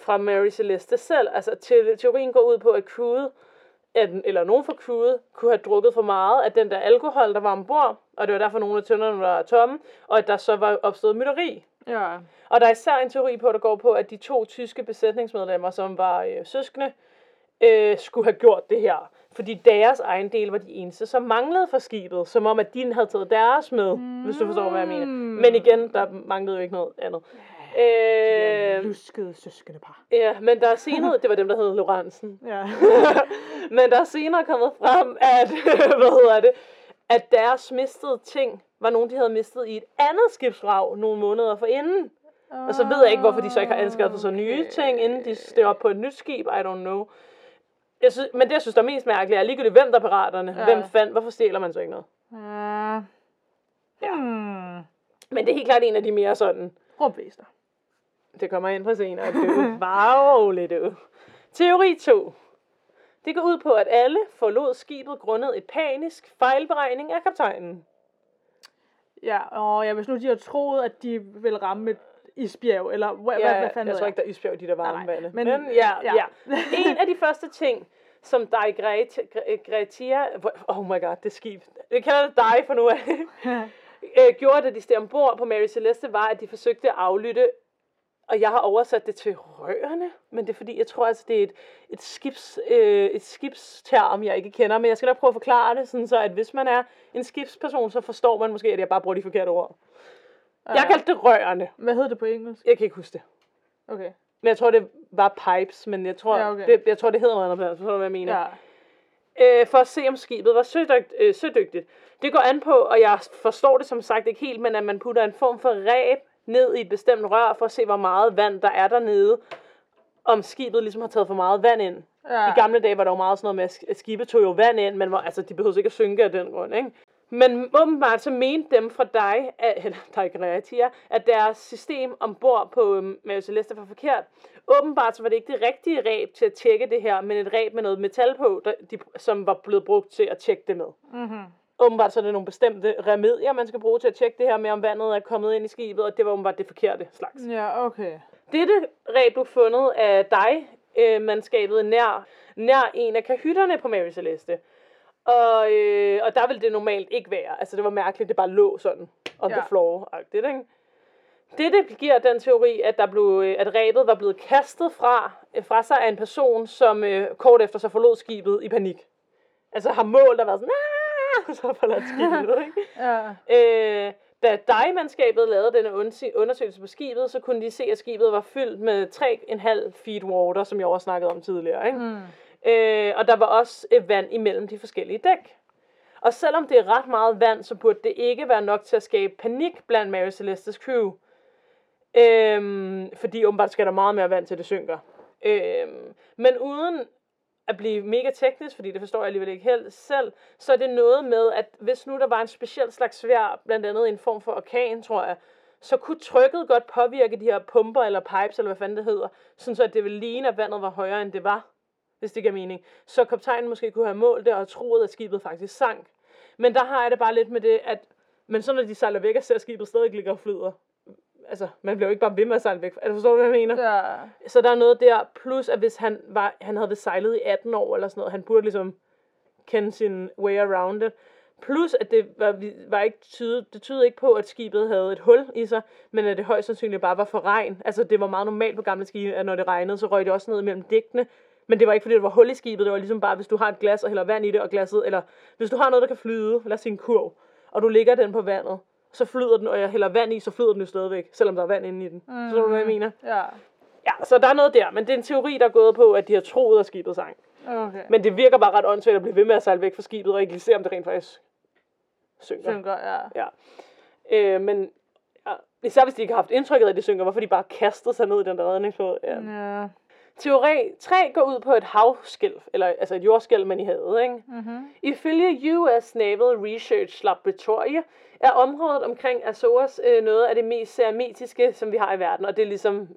fra Mary Celeste selv. Altså, te- teorien går ud på, at crewet, at, eller nogen fra crewet, kunne have drukket for meget af den der alkohol, der var ombord, og det var derfor nogle af tønderne var tomme, og at der så var opstået mytteri. ja. Og der er især en teori på, der går på, at de to tyske besætningsmedlemmer, som var øh, søskende, øh, skulle have gjort det her. Fordi deres egen del var de eneste, som manglede fra skibet. Som om, at de havde taget deres med, mm. hvis du forstår, hvad jeg mener. Men igen, der manglede jo ikke noget andet. Øh... Luskede søskende par. ja, men der er senere, det var dem, der hed Lorentzen. Ja. men der er senere kommet frem, at, hvad hedder det, at deres mistede ting var nogen, de havde mistet i et andet skibsvrag nogle måneder forinden. Og så ved jeg ikke, hvorfor de så ikke har anskaffet sig nye ting, inden de steg op på et nyt skib. I don't know. Jeg synes, men det, jeg synes, der er mest mærkeligt, er ligegyldigt, hvem der er piraterne. Ja. Hvem fandt, hvorfor stjæler man så ikke noget? Ja. Ja. Hmm. Men det er helt klart en af de mere sådan, Rumvæster. Det kommer ind på senere. Du. Bare rolig, du. Teori 2. Det går ud på, at alle forlod skibet grundet et panisk fejlberegning af kaptajnen. Ja, og ja, hvis nu de har troet, at de vil ramme et isbjerg, eller hvad, Ja, hvad, hvad fanden jeg tror ikke, der er isbjerg de der varme Nej, nej. Men- Men, ja, ja. ja. En af de første ting, som dig Gretia, oh my god, det skib, vi kalder det dig for nu af, øh, gjorde, da de steg ombord på Mary Celeste, var, at de forsøgte at aflytte, og jeg har oversat det til rørene, men det er fordi, jeg tror altså, det er et, et, skibs, øh, et skibsterm, jeg ikke kender, men jeg skal nok prøve at forklare det, sådan så at hvis man er en skibsperson, så forstår man måske, at jeg bare bruger de forkerte ord. Jeg kaldte det rørene. Hvad hedder det på engelsk? Jeg kan ikke huske det. Okay. Men jeg tror, det var pipes, men jeg tror, Ja, okay. det, jeg tror det hedder noget andet. Forstår du, hvad jeg mener? Ja. Øh, for at se, om skibet var sødygt, øh, sødygtigt. Det går an på, og jeg forstår det som sagt ikke helt, men at man putter en form for ræb ned i et bestemt rør for at se, hvor meget vand der er dernede, om skibet ligesom har taget for meget vand ind. Ja. I gamle dage var der jo meget sådan noget med, at sk- at skibe tog jo vand ind, men var, altså, de behøvede ikke at synke af den grund, ikke? Men åbenbart så mente dem fra dig, at, eller dig Greatia, at deres system ombord på øhm, Mary Celeste var forkert. Åbenbart så var det ikke det rigtige ræb til at tjekke det her, men et ræb med noget metal på, der, de, som var blevet brugt til at tjekke det med. Mm-hmm. Åbenbart så er det nogle bestemte remedier, man skal bruge til at tjekke det her med, om vandet er kommet ind i skibet, og det var åbenbart det forkerte slags. Ja, okay. Dette ræb blev fundet af dig, øh, mandskabet nær, nær en af kahytterne på Mary Celeste. Og, øh, og der ville det normalt ikke være. Altså det var mærkeligt, det bare lå sådan on Ja. the floor-agtigt, ikke? Dette giver den teori, at, der blev, øh, at ræbet var blevet kastet fra, øh, fra sig af en person, som øh, kort efter så forlod skibet i panik. Altså har målt og været sådan, "Ah!" og så forladt skibet, ikke? Ja. Øh, da Dejmandskabet lavede denne unders- undersøgelse på skibet, så kunne de se, at skibet var fyldt med 3,5 feet water, som jeg også snakkede om tidligere. Ikke? Mm. Øh, og der var også vand imellem de forskellige dæk. Og selvom det er ret meget vand, så burde det ikke være nok til at skabe panik blandt Mary Celestes crew. Øhm, fordi åbenbart skal der meget mere vand til, det synker. Øhm, men uden at blive mega teknisk, fordi det forstår jeg alligevel ikke helt selv, så er det noget med, at hvis nu der var en speciel slags svær, blandt andet en form for orkan, tror jeg, så kunne trykket godt påvirke de her pumper eller pipes, eller hvad fanden det hedder, sådan så at det ville ligne, at vandet var højere, end det var, hvis det giver mening. Så kaptajnen måske kunne have målt det og troet, at skibet faktisk sank. Men der har jeg det bare lidt med det, at men så når de sejler væk og ser, at skibet stadig ligger og flyder, altså, man bliver jo ikke bare ved med at sejle væk. Altså, forstår du, hvad jeg mener? Ja. Så der er noget der, plus at hvis han, var, han havde sejlet i 18 år eller sådan noget, han burde ligesom kende sin way around it. Plus at det var, var ikke tyde, det tydede ikke på, at skibet havde et hul i sig, men at det højst sandsynligt bare var for regn. Altså det var meget normalt på gamle skibe, at når det regnede, så røg det også ned mellem dækkene. Men det var ikke fordi, det var hul i skibet, det var ligesom bare, hvis du har et glas og hælder vand i det, og glasset, eller hvis du har noget, der kan flyde, lad os sige en kurv, og du lægger den på vandet, så flyder den, og jeg hælder vand i, så flyder den jo stadigvæk, selvom der er vand inde i den. Mm. Så du, hvad jeg mener? Ja. Ja, så der er noget der, men det er en teori, der er gået på, at de har troet, at skibet sank. Okay. Men det virker bare ret åndssvagt at blive ved med at sejle væk fra skibet, og ikke lige se, om det rent faktisk synker. Synker, ja. Ja. Øh, men ja, især hvis de ikke har haft indtrykket af, at det synker, hvorfor de bare kastede sig ned i den der redningsbåd. Ja. Ja. Teori 3 går ud på et havskælv, eller altså et jordskælv, man i havet. Ikke? Mm-hmm. Ifølge US Naval Research Laboratory er området omkring Azores øh, noget af det mest serametiske, som vi har i verden, og det er ligesom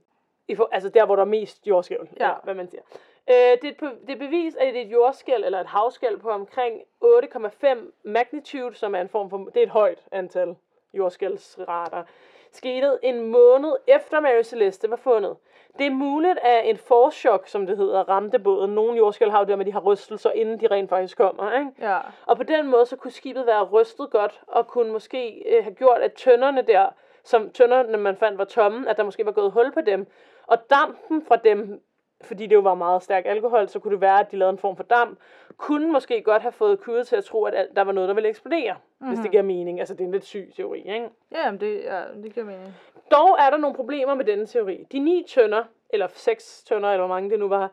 i for, altså der, hvor der er mest jordskælv, Ja. eller hvad man siger. Øh, det, er det er bevis, at et jordskælv eller et havskælv på omkring 8,5 magnitude, som er en form for, det er et højt antal jordskælvsrater, skete en måned efter Mary Celeste var fundet. Det er muligt, at en forchok, som det hedder, ramte båden. Nogle jordskælv har jo det med, de har rystelser, inden de rent faktisk kommer. Ikke? Ja. Og på den måde, så kunne skibet være rystet godt, og kunne måske øh, have gjort, at tønderne der, som tønderne man fandt var tomme, at der måske var gået hul på dem. Og dampen fra dem, fordi det jo var meget stærk alkohol, så kunne det være, at de lavede en form for damp, kunne måske godt have fået crewet til at tro, at der var noget, der ville eksplodere, mm-hmm. hvis det giver mening. Altså, det er en lidt syg teori, ikke? Ja, men det, ja, det giver mening. Dog er der nogle problemer med denne teori. De ni tønder, eller seks tønder, eller hvor mange det nu var,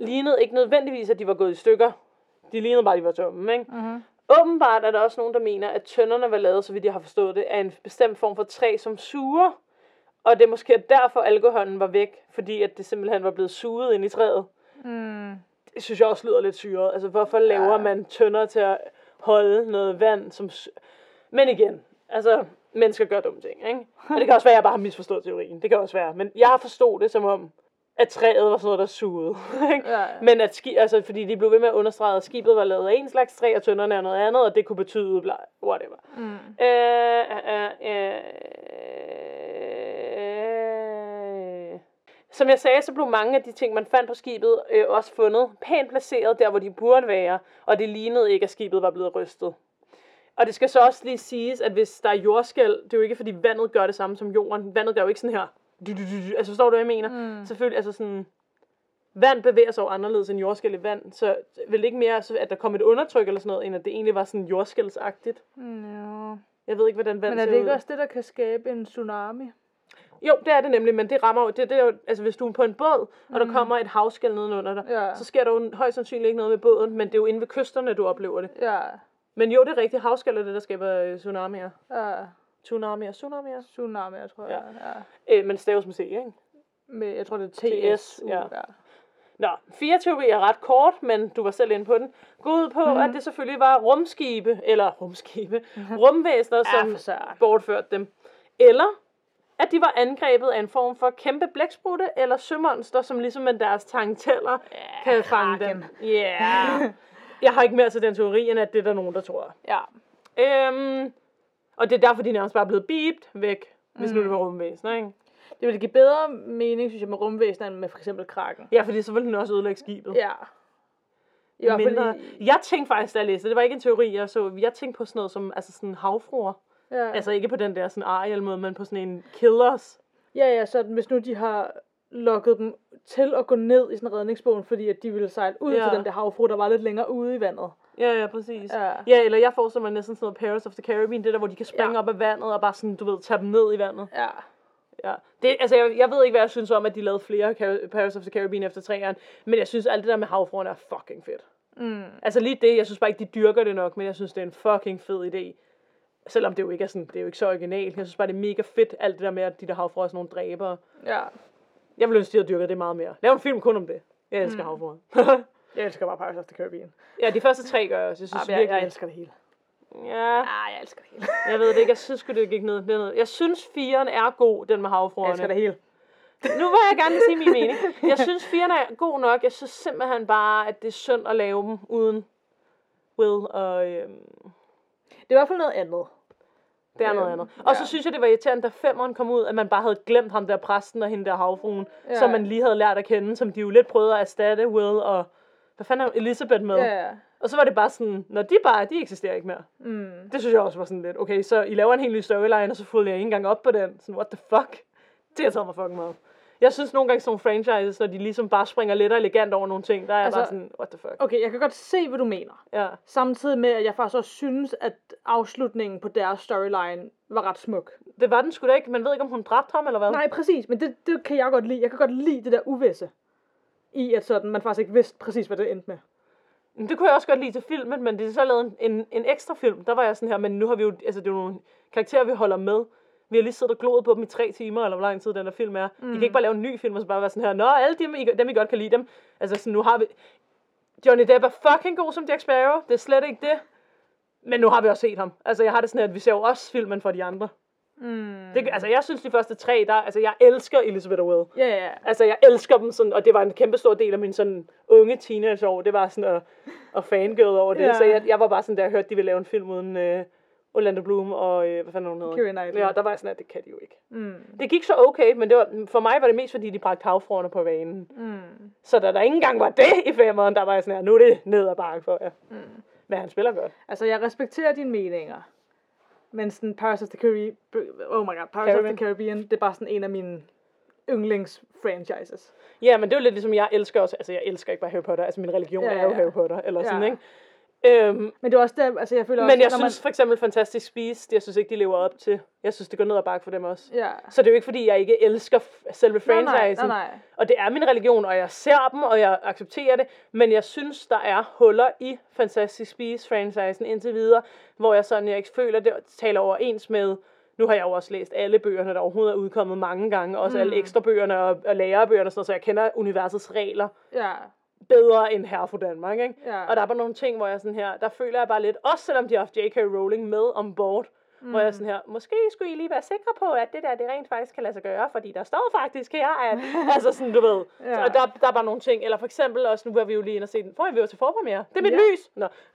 lignede ikke nødvendigvis, at de var gået i stykker. De lignede bare, at de var tomme, ikke? Mm-hmm. Åbenbart er der også nogen, der mener, at tønderne var lavet, så vidt jeg har forstået det, af en bestemt form for træ, som suger. Og det er måske derfor, alkoholen var væk, fordi at det simpelthen var blevet suget ind i træet. Mm. Det synes jeg også lyder lidt syret. Altså, hvorfor laver Ja. man tønder til at holde noget vand, som... Men igen, altså, mennesker gør dumme ting, ikke? Og det kan også være, at jeg bare har misforstået teorien. Det kan også være. Men jeg har forstået det som om, at træet var sådan noget, der sugede. ikke? Ja, ja. Men at ski, altså, fordi de blev ved med at understrege, at skibet var lavet af en slags træ, og tønderne er noget andet, og det kunne betyde, bla, whatever. Mm. Øh, øh, øh, øh. Som jeg sagde, så blev mange af de ting, man fandt på skibet, øh, også fundet pænt placeret der, hvor de burde være, og det lignede ikke, at skibet var blevet rystet. Og det skal så også lige siges, at hvis der er jordskæld, det er jo ikke, fordi vandet gør det samme som jorden. Vandet gør jo ikke sådan her. Altså, forstår du, hvad jeg mener? Mm. Selvfølgelig, altså sådan... Vand bevæger sig jo anderledes end jordskæld i vand, så vel ikke mere, så at der kom et undertryk eller sådan noget, end at det egentlig var sådan jordskældsagtigt. Mm, ja. Jeg ved ikke, hvordan vand Men er det ikke ud. også det, der kan skabe en tsunami? Jo, det er det nemlig, men det rammer jo, det, det er jo, altså hvis du er på en båd, og der kommer et havskæld nedenunder dig, Ja. så sker der jo højst sandsynligt ikke noget med båden, men det er jo inde ved kysterne, du oplever det. Ja. Men jo, det er rigtigt, havskæld er det, der skaber øh, tsunamier. Ja. Tsunami og Tsunami. Tsunami, jeg tror, Ja. ja. ja. Øh, men staves med C, ikke? Med, jeg tror, det er TS. TS, ja. ja. Nå, fire teorier er ret kort, men du var selv inde på den. Gå ud på, mm. at det selvfølgelig var rumskibe, eller rumskibe, rumvæsener, Ja, som søren. bortførte dem. Eller at de var angrebet af en form for kæmpe blæksprutte eller sømonster, som ligesom med deres tangteller Ja, kan fange kraken. dem. Ja. Yeah. Jeg har ikke mere til den teori, end at det er der nogen, der tror. Ja. Øhm, og det er derfor, de nærmest bare er blevet beept væk, hvis nu det var rumvæsener, ikke? Det ville give bedre mening, synes jeg, med rumvæsener, end med for eksempel kraken. Ja, fordi så ville den også ødelægge skibet. Ja. I mindre. i- Jeg tænkte faktisk, da jeg læste det, det var ikke en teori, jeg så. Jeg tænkte på sådan noget som altså sådan havfruer. Ja. Altså ikke på den der sådan Ariel måde, men på sådan en killers. Ja, ja, så hvis nu de har lukket dem til at gå ned i sådan en redningsbåd, fordi at de ville sejle ud Ja. til den der havfru, der var lidt længere ude i vandet. Ja, ja, præcis. Ja. ja eller jeg forestiller mig næsten sådan noget Paris of the Caribbean, det der, hvor de kan springe Ja. op af vandet og bare sådan, du ved, tage dem ned i vandet. Ja. Ja. Det, altså, jeg, jeg ved ikke, hvad jeg synes om, at de lavede flere Car- Paris of the Caribbean efter træerne, men jeg synes, alt det der med havfruerne er fucking fedt. Mm. Altså lige det, jeg synes bare ikke, de dyrker det nok, men jeg synes, det er en fucking fed idé. Selvom det jo ikke er sådan, det er jo ikke så originalt. Jeg synes bare, det er mega fedt, alt det der med, at de der havfruer er sådan nogle dræbere. Ja. Jeg vil ønske, de havde dyrket det meget mere. Lav en film kun om det. Jeg elsker mm. havfruer. Jeg elsker bare Pirates of the Caribbean. ja, de første tre gør jeg også. Jeg synes Ja, jeg, virkelig... jeg elsker det hele. Ja, Ja, jeg elsker det hele. jeg ved det ikke. Jeg synes sgu, det gik ned. Det ned. Jeg synes, firen er god, den med Jeg havfruerne. elsker det hele. Nu vil jeg gerne sige min mening. Jeg synes, firen er god nok. Jeg synes simpelthen bare, at det er synd at lave dem uden Will og... Øhm, Det er i hvert fald noget andet. Det er noget Øhm, andet. Og så ja. synes jeg, det var irriterende, da femmeren kom ud, at man bare havde glemt ham der præsten og hende der havfruen, Ja. som man lige havde lært at kende, som de jo lidt prøvede at erstatte Will og... Hvad fanden er Elizabeth med? Ja. Og så var det bare sådan, når de bare, de eksisterer ikke mere. Mm. Det synes jeg også var sådan lidt, okay, så I laver en helt ny storyline, og så fulgte jeg ikke engang op på den. Sådan, what the fuck? Det har taget mig fucking meget. Jeg synes nogle gange sådan nogle franchises, når de ligesom bare springer lidt og elegant over nogle ting, der er altså, bare sådan, what the fuck? Okay, jeg kan godt se, hvad du mener. Ja. Samtidig med, at jeg faktisk også synes, at afslutningen på deres storyline var ret smuk. Det var den sgu da ikke. Man ved ikke, om hun dræbte ham, eller hvad? Nej, præcis, men det, det kan jeg godt lide. Jeg kan godt lide det der uvisse. I at sådan, man faktisk ikke vidste præcis, hvad det endte med. Det kunne jeg også godt lide til filmen, men det er så lavet en, en, en ekstra film. Der var jeg sådan her, men nu har vi jo, altså det er jo nogle karakterer, vi holder med. Vi har lige siddet og gloet på dem i tre timer, eller hvor lang tid den der film er. Mm. I kan ikke bare lave en ny film, og så bare være sådan her, nå, alle dem, I, dem I godt kan lide dem. Altså sådan, nu har vi... Johnny Depp er fucking god som Jack Sparrow, det er slet ikke det. Men nu har vi også set ham. Altså jeg har det sådan at vi ser jo også filmen for de andre. Mm. Det, altså jeg synes de første tre, der, altså jeg elsker Elizabeth Will. Ja, ja. Altså, jeg elsker dem sådan, og det var en kæmpe stor del af min sådan unge teenageår. Det var sådan at, at fangirl over det. Ja. Så jeg, jeg var bare sådan, da jeg hørte, de ville lave en film uden uh, Orlando Bloom og, uh, hvad fanden hun hedder? Keira Knightley. Ja, der var jeg sådan, at det kan de jo ikke. Mm. Det gik så okay, men det var, for mig var det mest, fordi de bragte havfruerne på vanen. Mm. Så da der ikke engang var det i femmeren, der var jeg sådan her, nu er det ned ad bakke for jer. Mm. Men han spiller godt. Altså, jeg respekterer dine meninger. Men sådan Pirates of the Caribbean, oh my god, Pirates Caribbean. of the Caribbean, det er bare sådan en af mine yndlings-franchises. Ja, men det er jo lidt ligesom, jeg elsker også, altså jeg elsker ikke bare Harry Potter, altså min religion Ja, er jo. Harry Potter, eller sådan, Ja. ikke? Øhm, Men det er også der, altså jeg føler Men også, jeg når synes for eksempel Fantastic Beasts, jeg synes ikke, de lever op til. Jeg synes, det går ned ad bakke for dem også. Ja. Så det er jo ikke, fordi jeg ikke elsker selve Nej, nej, franchisen. nej, nej. Og det er min religion, og jeg ser dem, og jeg accepterer det. Men jeg synes, der er huller i Fantastic Beasts-franchisen indtil videre, hvor jeg sådan, jeg ikke føler, det taler overens med... Nu har jeg jo også læst alle bøgerne, der overhovedet er udkommet mange gange. Også mm. alle ekstra bøgerne og, og lærebøgerne, og sådan noget, så jeg kender universets regler Ja. Bedre end her for Danmark, ikke? Ja. Og der er bare nogle ting, hvor jeg sådan her, der føler jeg bare lidt, også selvom de har haft J.K. Rowling med ombord, mm. hvor jeg er sådan her, måske skulle I lige være sikre på, at det der, det rent faktisk kan lade sig gøre, fordi der står faktisk her, at, altså sådan, du ved, Ja. og der, der er bare nogle ting, eller for eksempel også, nu var vi jo lige inde og se den, for vi var til forpremiere, det er mit Ja. lys! Nå.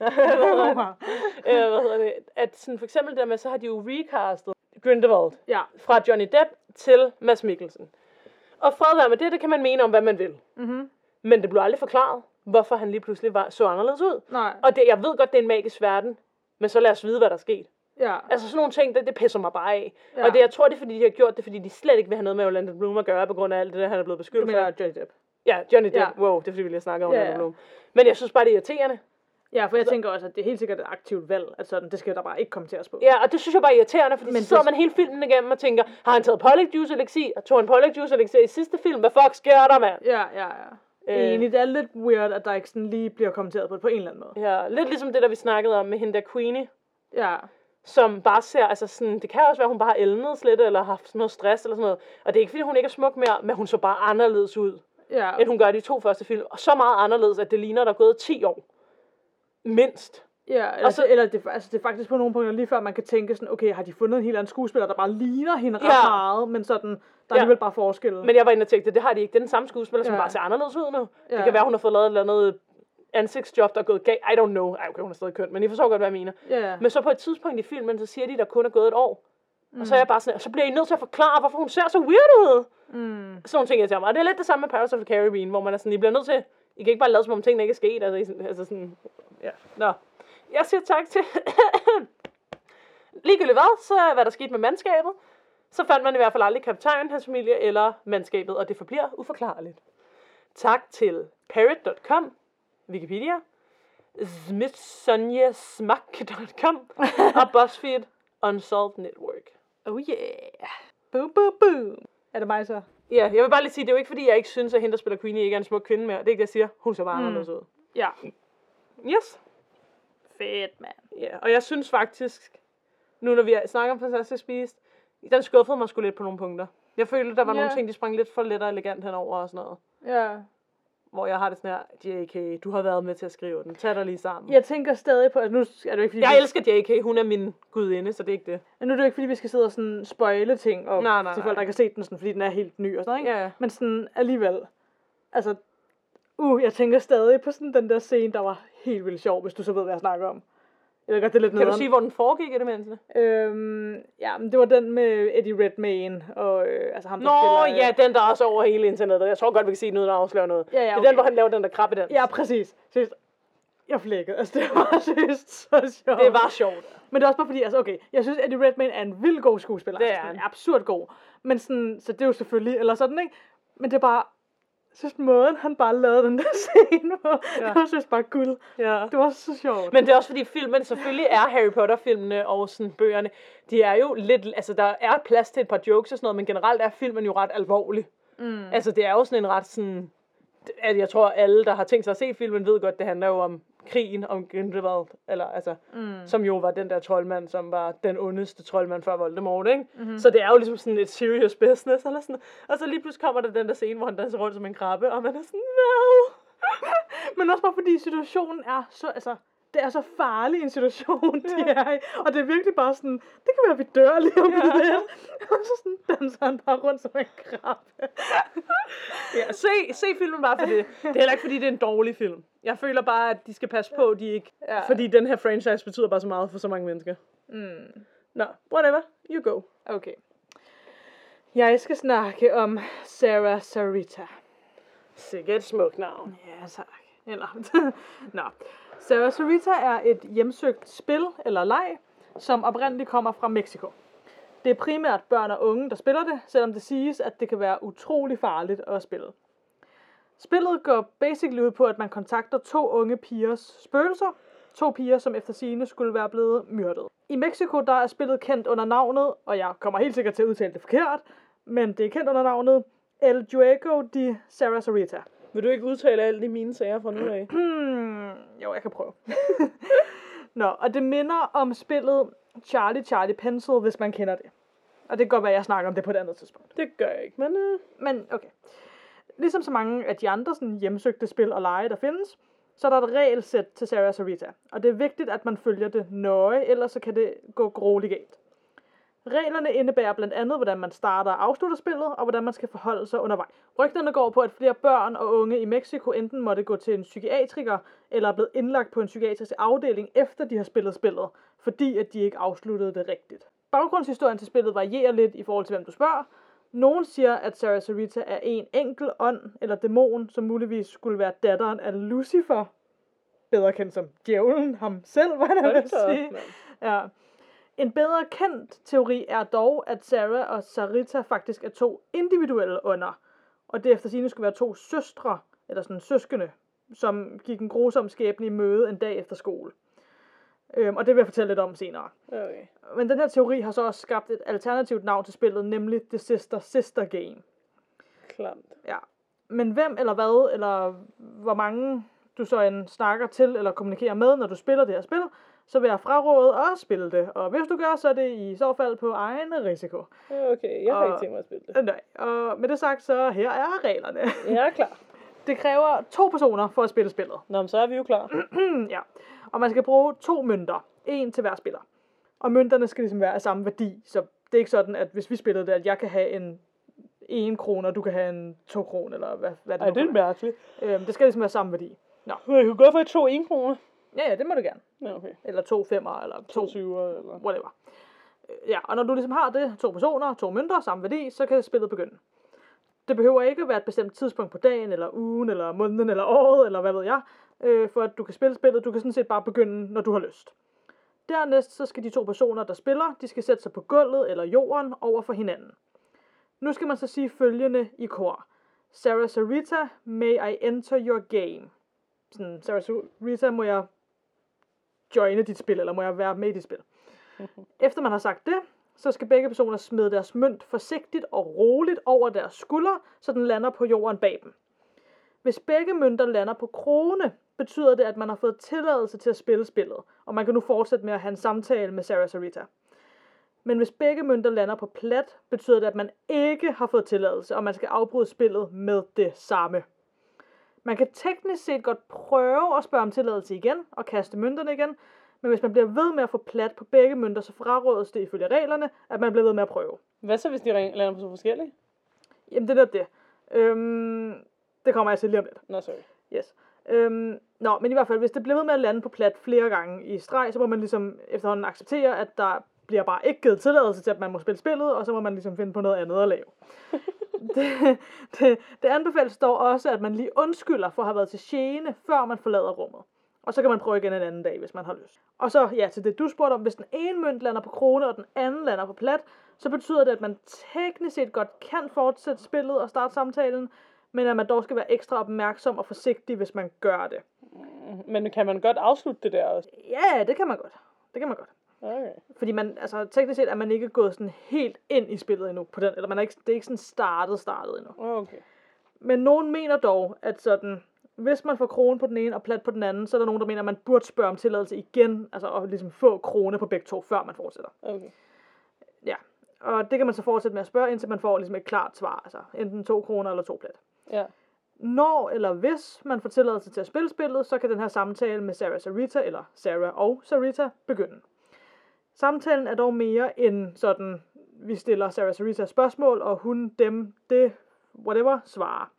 øh, hvad hedder det? At sådan, for eksempel der med, så har de jo recastet Grindelwald ja. fra Johnny Depp til Mads Mikkelsen. Og fred være med det, det kan man mene om, hvad man vil. Mhm. Men det blev aldrig forklaret, hvorfor han lige pludselig var, så anderledes ud. Nej. Og det, jeg ved godt, det er en magisk verden, men så lad os vide, hvad der er sket. Ja. Altså sådan nogle ting, det, det pisser mig bare af. Ja. Og det, jeg tror, det er, fordi de har gjort det, fordi de slet ikke vil have noget med Orlando Bloom at gøre, på grund af alt det der, han er blevet beskyldt for. Johnny Depp. Ja, Johnny Depp. Ja. Wow, det er fordi, vi lige snakker om Ja, Orlando ja. Bloom. Men jeg synes bare, det er irriterende. Ja, for jeg tænker også, at det er helt sikkert et aktivt valg, at sådan, det skal der bare ikke komme til at spå. Ja, og det synes jeg bare er irriterende, fordi Men så sidder det- man hele filmen igennem og tænker, har han taget Polyjuice Elixir? Og tog han Polyjuice Elixir i sidste film? Hvad fuck sker der, mand? Ja, ja, ja. Øh. Enig, det er lidt weird, at der ikke sådan lige bliver kommenteret på det på en eller anden måde. Ja, lidt ligesom det, der vi snakkede om med hende der Queenie. Ja. som bare ser, altså sådan, det kan også være, at hun bare har elnet lidt, eller har haft noget stress, eller sådan noget. Og det er ikke, fordi hun ikke er smuk mere, men hun så bare anderledes ud, Ja. end hun gør i de to første film. Og så meget anderledes, at det ligner, der er gået 10 år. Mindst. Ja, eller, Og så- eller det, altså det er faktisk på nogle punkter lige før, man kan tænke sådan, okay, har de fundet en helt anden skuespiller, der bare ligner hende ret Ja. meget, men sådan, der er Ja. alligevel bare forskel. Men jeg var inde og tænkte, det har de ikke. Det er den samme skuespiller, som Ja. bare ser anderledes ud nu. Ja. Det kan være, hun har fået lavet et eller andet ansigtsjob, der er gået galt. I don't know. Ej, okay, hun er stadig køn, men I forstår godt, hvad jeg mener. ja, Men så på et tidspunkt i filmen, så siger de, der kun er gået et år. Mm. Og så er jeg bare sådan, så bliver I nødt til at forklare, hvorfor hun ser så weird ud. mm, Sådan nogle ting, jeg tænker mig. Og det er lidt det samme med Paris of the Caribbean, hvor man er sådan, I bliver nødt til, I kan ikke bare lade som om tingene ikke er sket. Altså, I altså sådan, ja. Nå. Jeg siger tak til... Ligegyldigt hvad, så er hvad der skete med mandskabet. Så fandt man i hvert fald aldrig kaptajnen, hans familie eller mandskabet, og det forbliver uforklarligt. Tak til parrot.com, Wikipedia, smithsoniasmack.com og BuzzFeed Unsolved Network. oh yeah, boom, boom, boom. Er det mig så? Ja, jeg vil bare lige sige, det er jo ikke fordi, jeg ikke synes, at hende, der spiller Queenie, ikke er en smuk kvinde mere. Det er ikke det, jeg siger. Hun ser bare mm. anderledes ud. Ja. Yes. Fedt, mand. Ja, og jeg synes faktisk, nu når vi snakker om Fantastisk Beast, den skuffede mig sgu lidt på nogle punkter. Jeg følte, der var Ja. nogle ting, de sprang lidt for let og elegant henover og sådan noget. Ja. Hvor jeg har det sådan her, JK, du har været med til at skrive den. Tag dig lige sammen. Jeg tænker stadig på, at nu er det ikke, fordi Jeg vi, elsker JK, hun er min gudinde, så det er ikke det. nu er det jo ikke, fordi vi skal sidde og sådan spoile ting og Nej, nej, til folk, der ikke har set den, sådan, fordi den er helt ny og sådan noget, ikke? Ja. Men sådan alligevel, altså, uh, jeg tænker stadig på sådan den der scene, der var helt vildt sjov, hvis du så ved, hvad jeg snakker om. Jeg ved godt, det er lidt Kan du nederen. sige, hvor den foregik i det mindste? Øhm, ja, men det var den med Eddie Redmayne, og øh, altså ham, der Nå, spiller... øh, ja, den der er også over hele internettet. Jeg tror godt, vi kan sige den, uden at afsløre noget. Ja, ja, Det er okay. den, hvor han laver den der krabbe dans. Ja, præcis. Seriøst. Jeg flækkede. Altså, det var seriøst så sjovt. Det var sjovt. Men det er også bare fordi, altså okay, jeg synes, Eddie Redmayne er en vild god skuespiller. Det er altså, han. er absurd god. Men sådan, så det er jo selvfølgelig, eller sådan, ikke? Men det er bare, jeg synes måden, han bare lavede den der scene på, ja. det var synes bare guld. Ja. Det var så sjovt. Men det er også fordi filmen, selvfølgelig er Harry Potter-filmene og sådan bøgerne, de er jo lidt, altså der er plads til et par jokes og sådan noget, men generelt er filmen jo ret alvorlig. Mm. Altså det er jo sådan en ret sådan, at jeg tror alle, der har tænkt sig at se filmen, ved godt, det handler jo om krigen om Grindelwald, eller altså, Mm. som jo var den der troldmand, som var den ondeste troldmand før Voldemort, ikke? Mhm. Mm-hmm. Så det er jo ligesom sådan et serious business, eller sådan Og så lige pludselig kommer der den der scene, hvor han danser rundt som en krabbe, og man er sådan, no! Men også bare fordi situationen er så, altså, det er så farlig en situation, de er i. Og det er virkelig bare sådan, det kan være, at vi dør lige om Ja. lidt. Og så sådan danser han bare rundt som en krabbe. Ja, se, se filmen bare for det. Det er heller ikke, fordi det er en dårlig film. Jeg føler bare, at de skal passe på, de ikke... Ja. Fordi den her franchise betyder bare så meget for så mange mennesker. Mm. Nå, whatever. You go. Okay. Jeg skal snakke om Sarah Sarita. Sikkert et smukt navn. Ja, tak. Eller, Nå. Sarah Sarita er et hjemsøgt spil eller leg, som oprindeligt kommer fra Mexico. Det er primært børn og unge, der spiller det, selvom det siges, at det kan være utrolig farligt at spille. Spillet går basically ud på, at man kontakter to unge pigers spøgelser. To piger, som efter sigende skulle være blevet myrdet. I Mexico der er spillet kendt under navnet, og jeg kommer helt sikkert til at udtale det forkert, men det er kendt under navnet El Juego de Sarasarita. Sarita. Vil du ikke udtale alle de mine sager fra nu af? Jo, jeg kan prøve. Nå, og det minder om spillet Charlie Charlie Pencil, hvis man kender det. Og det kan godt være, at jeg snakker om det på et andet tidspunkt. Det gør jeg ikke, men... Uh... Men okay. Ligesom så mange af de andre sådan, hjemsøgte spil og lege, der findes, så er der et regelsæt til Sarah Sarita. Og det er vigtigt, at man følger det nøje, ellers så kan det gå grueligt galt. Reglerne indebærer blandt andet, hvordan man starter og afslutter spillet, og hvordan man skal forholde sig undervejs. Rygterne går på, at flere børn og unge i Mexico enten måtte gå til en psykiatriker, eller er blevet indlagt på en psykiatrisk afdeling, efter de har spillet spillet, fordi at de ikke afsluttede det rigtigt. Baggrundshistorien til spillet varierer lidt i forhold til, hvem du spørger. Nogen siger, at Sarah Sarita er en enkel ånd eller dæmon, som muligvis skulle være datteren af Lucifer. Bedre kendt som djævlen ham selv, hvad jeg vil sige. Ja. En bedre kendt teori er dog, at Sarah og Sarita faktisk er to individuelle ånder, og det efter sigende skulle være to søstre, eller sådan søskende, som gik en grusom skæbne i møde en dag efter skole. Øhm, og det vil jeg fortælle lidt om senere. Okay. Men den her teori har så også skabt et alternativt navn til spillet, nemlig The Sister Sister Game. Klamt. Ja. Men hvem eller hvad, eller hvor mange du så end snakker til eller kommunikerer med, når du spiller det her spil, så vil jeg fraråde at spille det. Og hvis du gør, så er det i så fald på egen risiko. Okay, jeg har Og- ikke tænkt mig at spille det. Nej, og med det sagt, så her er reglerne. Jeg er klar. Det kræver to personer for at spille spillet. Nå, men så er vi jo klar. ja. Og man skal bruge to mønter. En til hver spiller. Og mønterne skal ligesom være af samme værdi. Så det er ikke sådan, at hvis vi spillede det, at jeg kan have en 1 kroner, og du kan have en 2 kroner, eller hvad, hvad det Ej, nu det er mærkeligt. Øhm, det skal ligesom være samme værdi. Nå, Jeg kunne godt få to 1 kroner. Ja, ja, det må du gerne. Ja, okay. Eller to femmer, eller to, To 20'er, eller... whatever. Øh, Ja, og når du ligesom har det, to personer, to mønter, samme værdi, så kan spillet begynde. Det behøver ikke at være et bestemt tidspunkt på dagen, eller ugen, eller måneden, eller året, eller hvad ved jeg, øh, for at du kan spille spillet. Du kan sådan set bare begynde, når du har lyst. Dernæst så skal de to personer, der spiller, de skal sætte sig på gulvet eller jorden over for hinanden. Nu skal man så sige følgende i kor. Sarah Sarita, may I enter your game? Sådan, Sarah Sarita, må jeg joine dit spil, eller må jeg være med i dit spil? Efter man har sagt det, så skal begge personer smide deres mønt forsigtigt og roligt over deres skulder, så den lander på jorden bag dem. Hvis begge mønter lander på krone, betyder det, at man har fået tilladelse til at spille spillet, og man kan nu fortsætte med at have en samtale med Sarah Sarita. Men hvis begge mønter lander på plat, betyder det, at man ikke har fået tilladelse, og man skal afbryde spillet med det samme. Man kan teknisk set godt prøve at spørge om tilladelse igen og kaste mønterne igen, men hvis man bliver ved med at få plat på begge mønter, så frarådes det ifølge reglerne, at man bliver ved med at prøve. Hvad så, hvis de lander på så forskellige? Jamen, det er det. Øhm, det kommer jeg til lige om lidt. Nå, sorry. Yes. Øhm, nå, men i hvert fald, hvis det bliver ved med at lande på plat flere gange i streg, så må man ligesom efterhånden acceptere, at der bliver bare ikke givet tilladelse til, at man må spille spillet, og så må man ligesom finde på noget andet at lave. det, det, det anbefales dog også, at man lige undskylder for at have været til gene, før man forlader rummet. Og så kan man prøve igen en anden dag, hvis man har lyst. Og så, ja, til det du spurgte om, hvis den ene mønt lander på krone, og den anden lander på plat, så betyder det, at man teknisk set godt kan fortsætte spillet og starte samtalen, men at man dog skal være ekstra opmærksom og forsigtig, hvis man gør det. Men kan man godt afslutte det der også? Ja, det kan man godt. Det kan man godt. Okay. Fordi man, altså, teknisk set er man ikke gået sådan helt ind i spillet endnu på den, eller man er ikke, det er ikke sådan startet, startet endnu. Okay. Men nogen mener dog, at sådan, hvis man får krone på den ene og plat på den anden, så er der nogen, der mener, at man burde spørge om tilladelse igen, altså at ligesom få krone på begge to, før man fortsætter. Okay. Ja, og det kan man så fortsætte med at spørge, indtil man får ligesom et klart svar, altså enten to kroner eller to plat. Ja. Når eller hvis man får tilladelse til at spille spillet, så kan den her samtale med Sarah Sarita, eller Sarah og Sarita, begynde. Samtalen er dog mere end sådan, vi stiller Sarah Sarita spørgsmål, og hun, dem, det, whatever, svarer.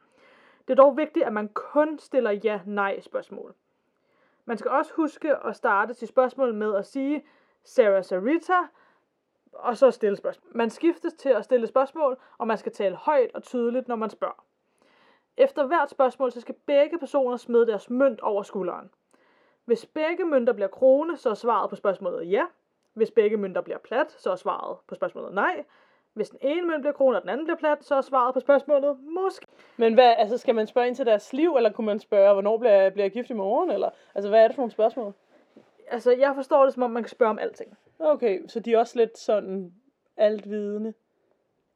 Det er dog vigtigt, at man kun stiller ja-nej spørgsmål. Man skal også huske at starte sit spørgsmål med at sige Sarah Sarita, og så stille spørgsmål. Man skiftes til at stille spørgsmål, og man skal tale højt og tydeligt, når man spørger. Efter hvert spørgsmål, så skal begge personer smide deres mønt over skulderen. Hvis begge mønter bliver krone, så er svaret på spørgsmålet ja. Hvis begge mønter bliver plat, så er svaret på spørgsmålet nej. Hvis den ene mønt bliver krone, og den anden bliver plat, så er svaret på spørgsmålet måske. Men hvad, altså skal man spørge ind til deres liv, eller kunne man spørge, hvornår bliver bliver jeg gift i morgen? Eller, altså hvad er det for nogle spørgsmål? Altså, jeg forstår det, som om man kan spørge om alting. Okay, så de er også lidt sådan altvidende.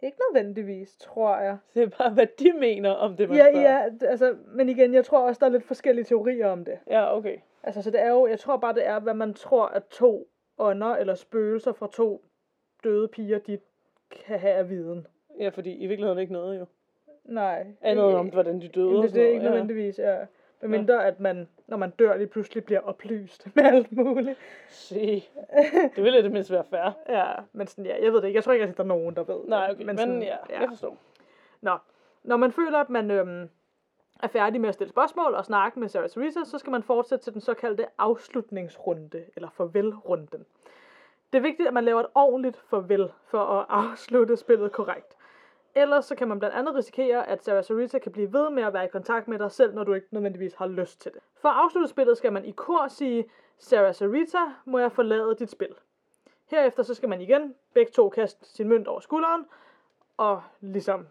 Ikke nødvendigvis, tror jeg. Det er bare, hvad de mener om det, man Ja, spørger. ja, altså, men igen, jeg tror også, der er lidt forskellige teorier om det. Ja, okay. Altså, så det er jo, jeg tror bare, det er, hvad man tror, at to ånder eller spøgelser fra to døde piger, de kan have af viden. Ja, fordi i virkeligheden er det ikke noget jo. Nej. Andet om, hvordan de døde det, det er ikke noget. nødvendigvis, ja. Men mindre, at man, når man dør, lige pludselig bliver oplyst med alt muligt. Ja. Se, det ville det mindst være fair. Ja, men sådan, ja, jeg ved det ikke. Jeg tror ikke, at der er nogen, der ved. det. Nej, okay, men, sådan, men ja, jeg forstår. Nå, når man føler, at man øhm, er færdig med at stille spørgsmål og snakke med Sarah Theresa, så skal man fortsætte til den såkaldte afslutningsrunde, eller farvelrunden. Det er vigtigt, at man laver et ordentligt farvel for at afslutte spillet korrekt. Ellers så kan man blandt andet risikere, at Sarah Sarita kan blive ved med at være i kontakt med dig selv, når du ikke nødvendigvis har lyst til det. For at afslutte spillet skal man i kor sige, Sarah Sarita, må jeg forlade dit spil. Herefter så skal man igen begge to kaste sin mønt over skulderen, og ligesom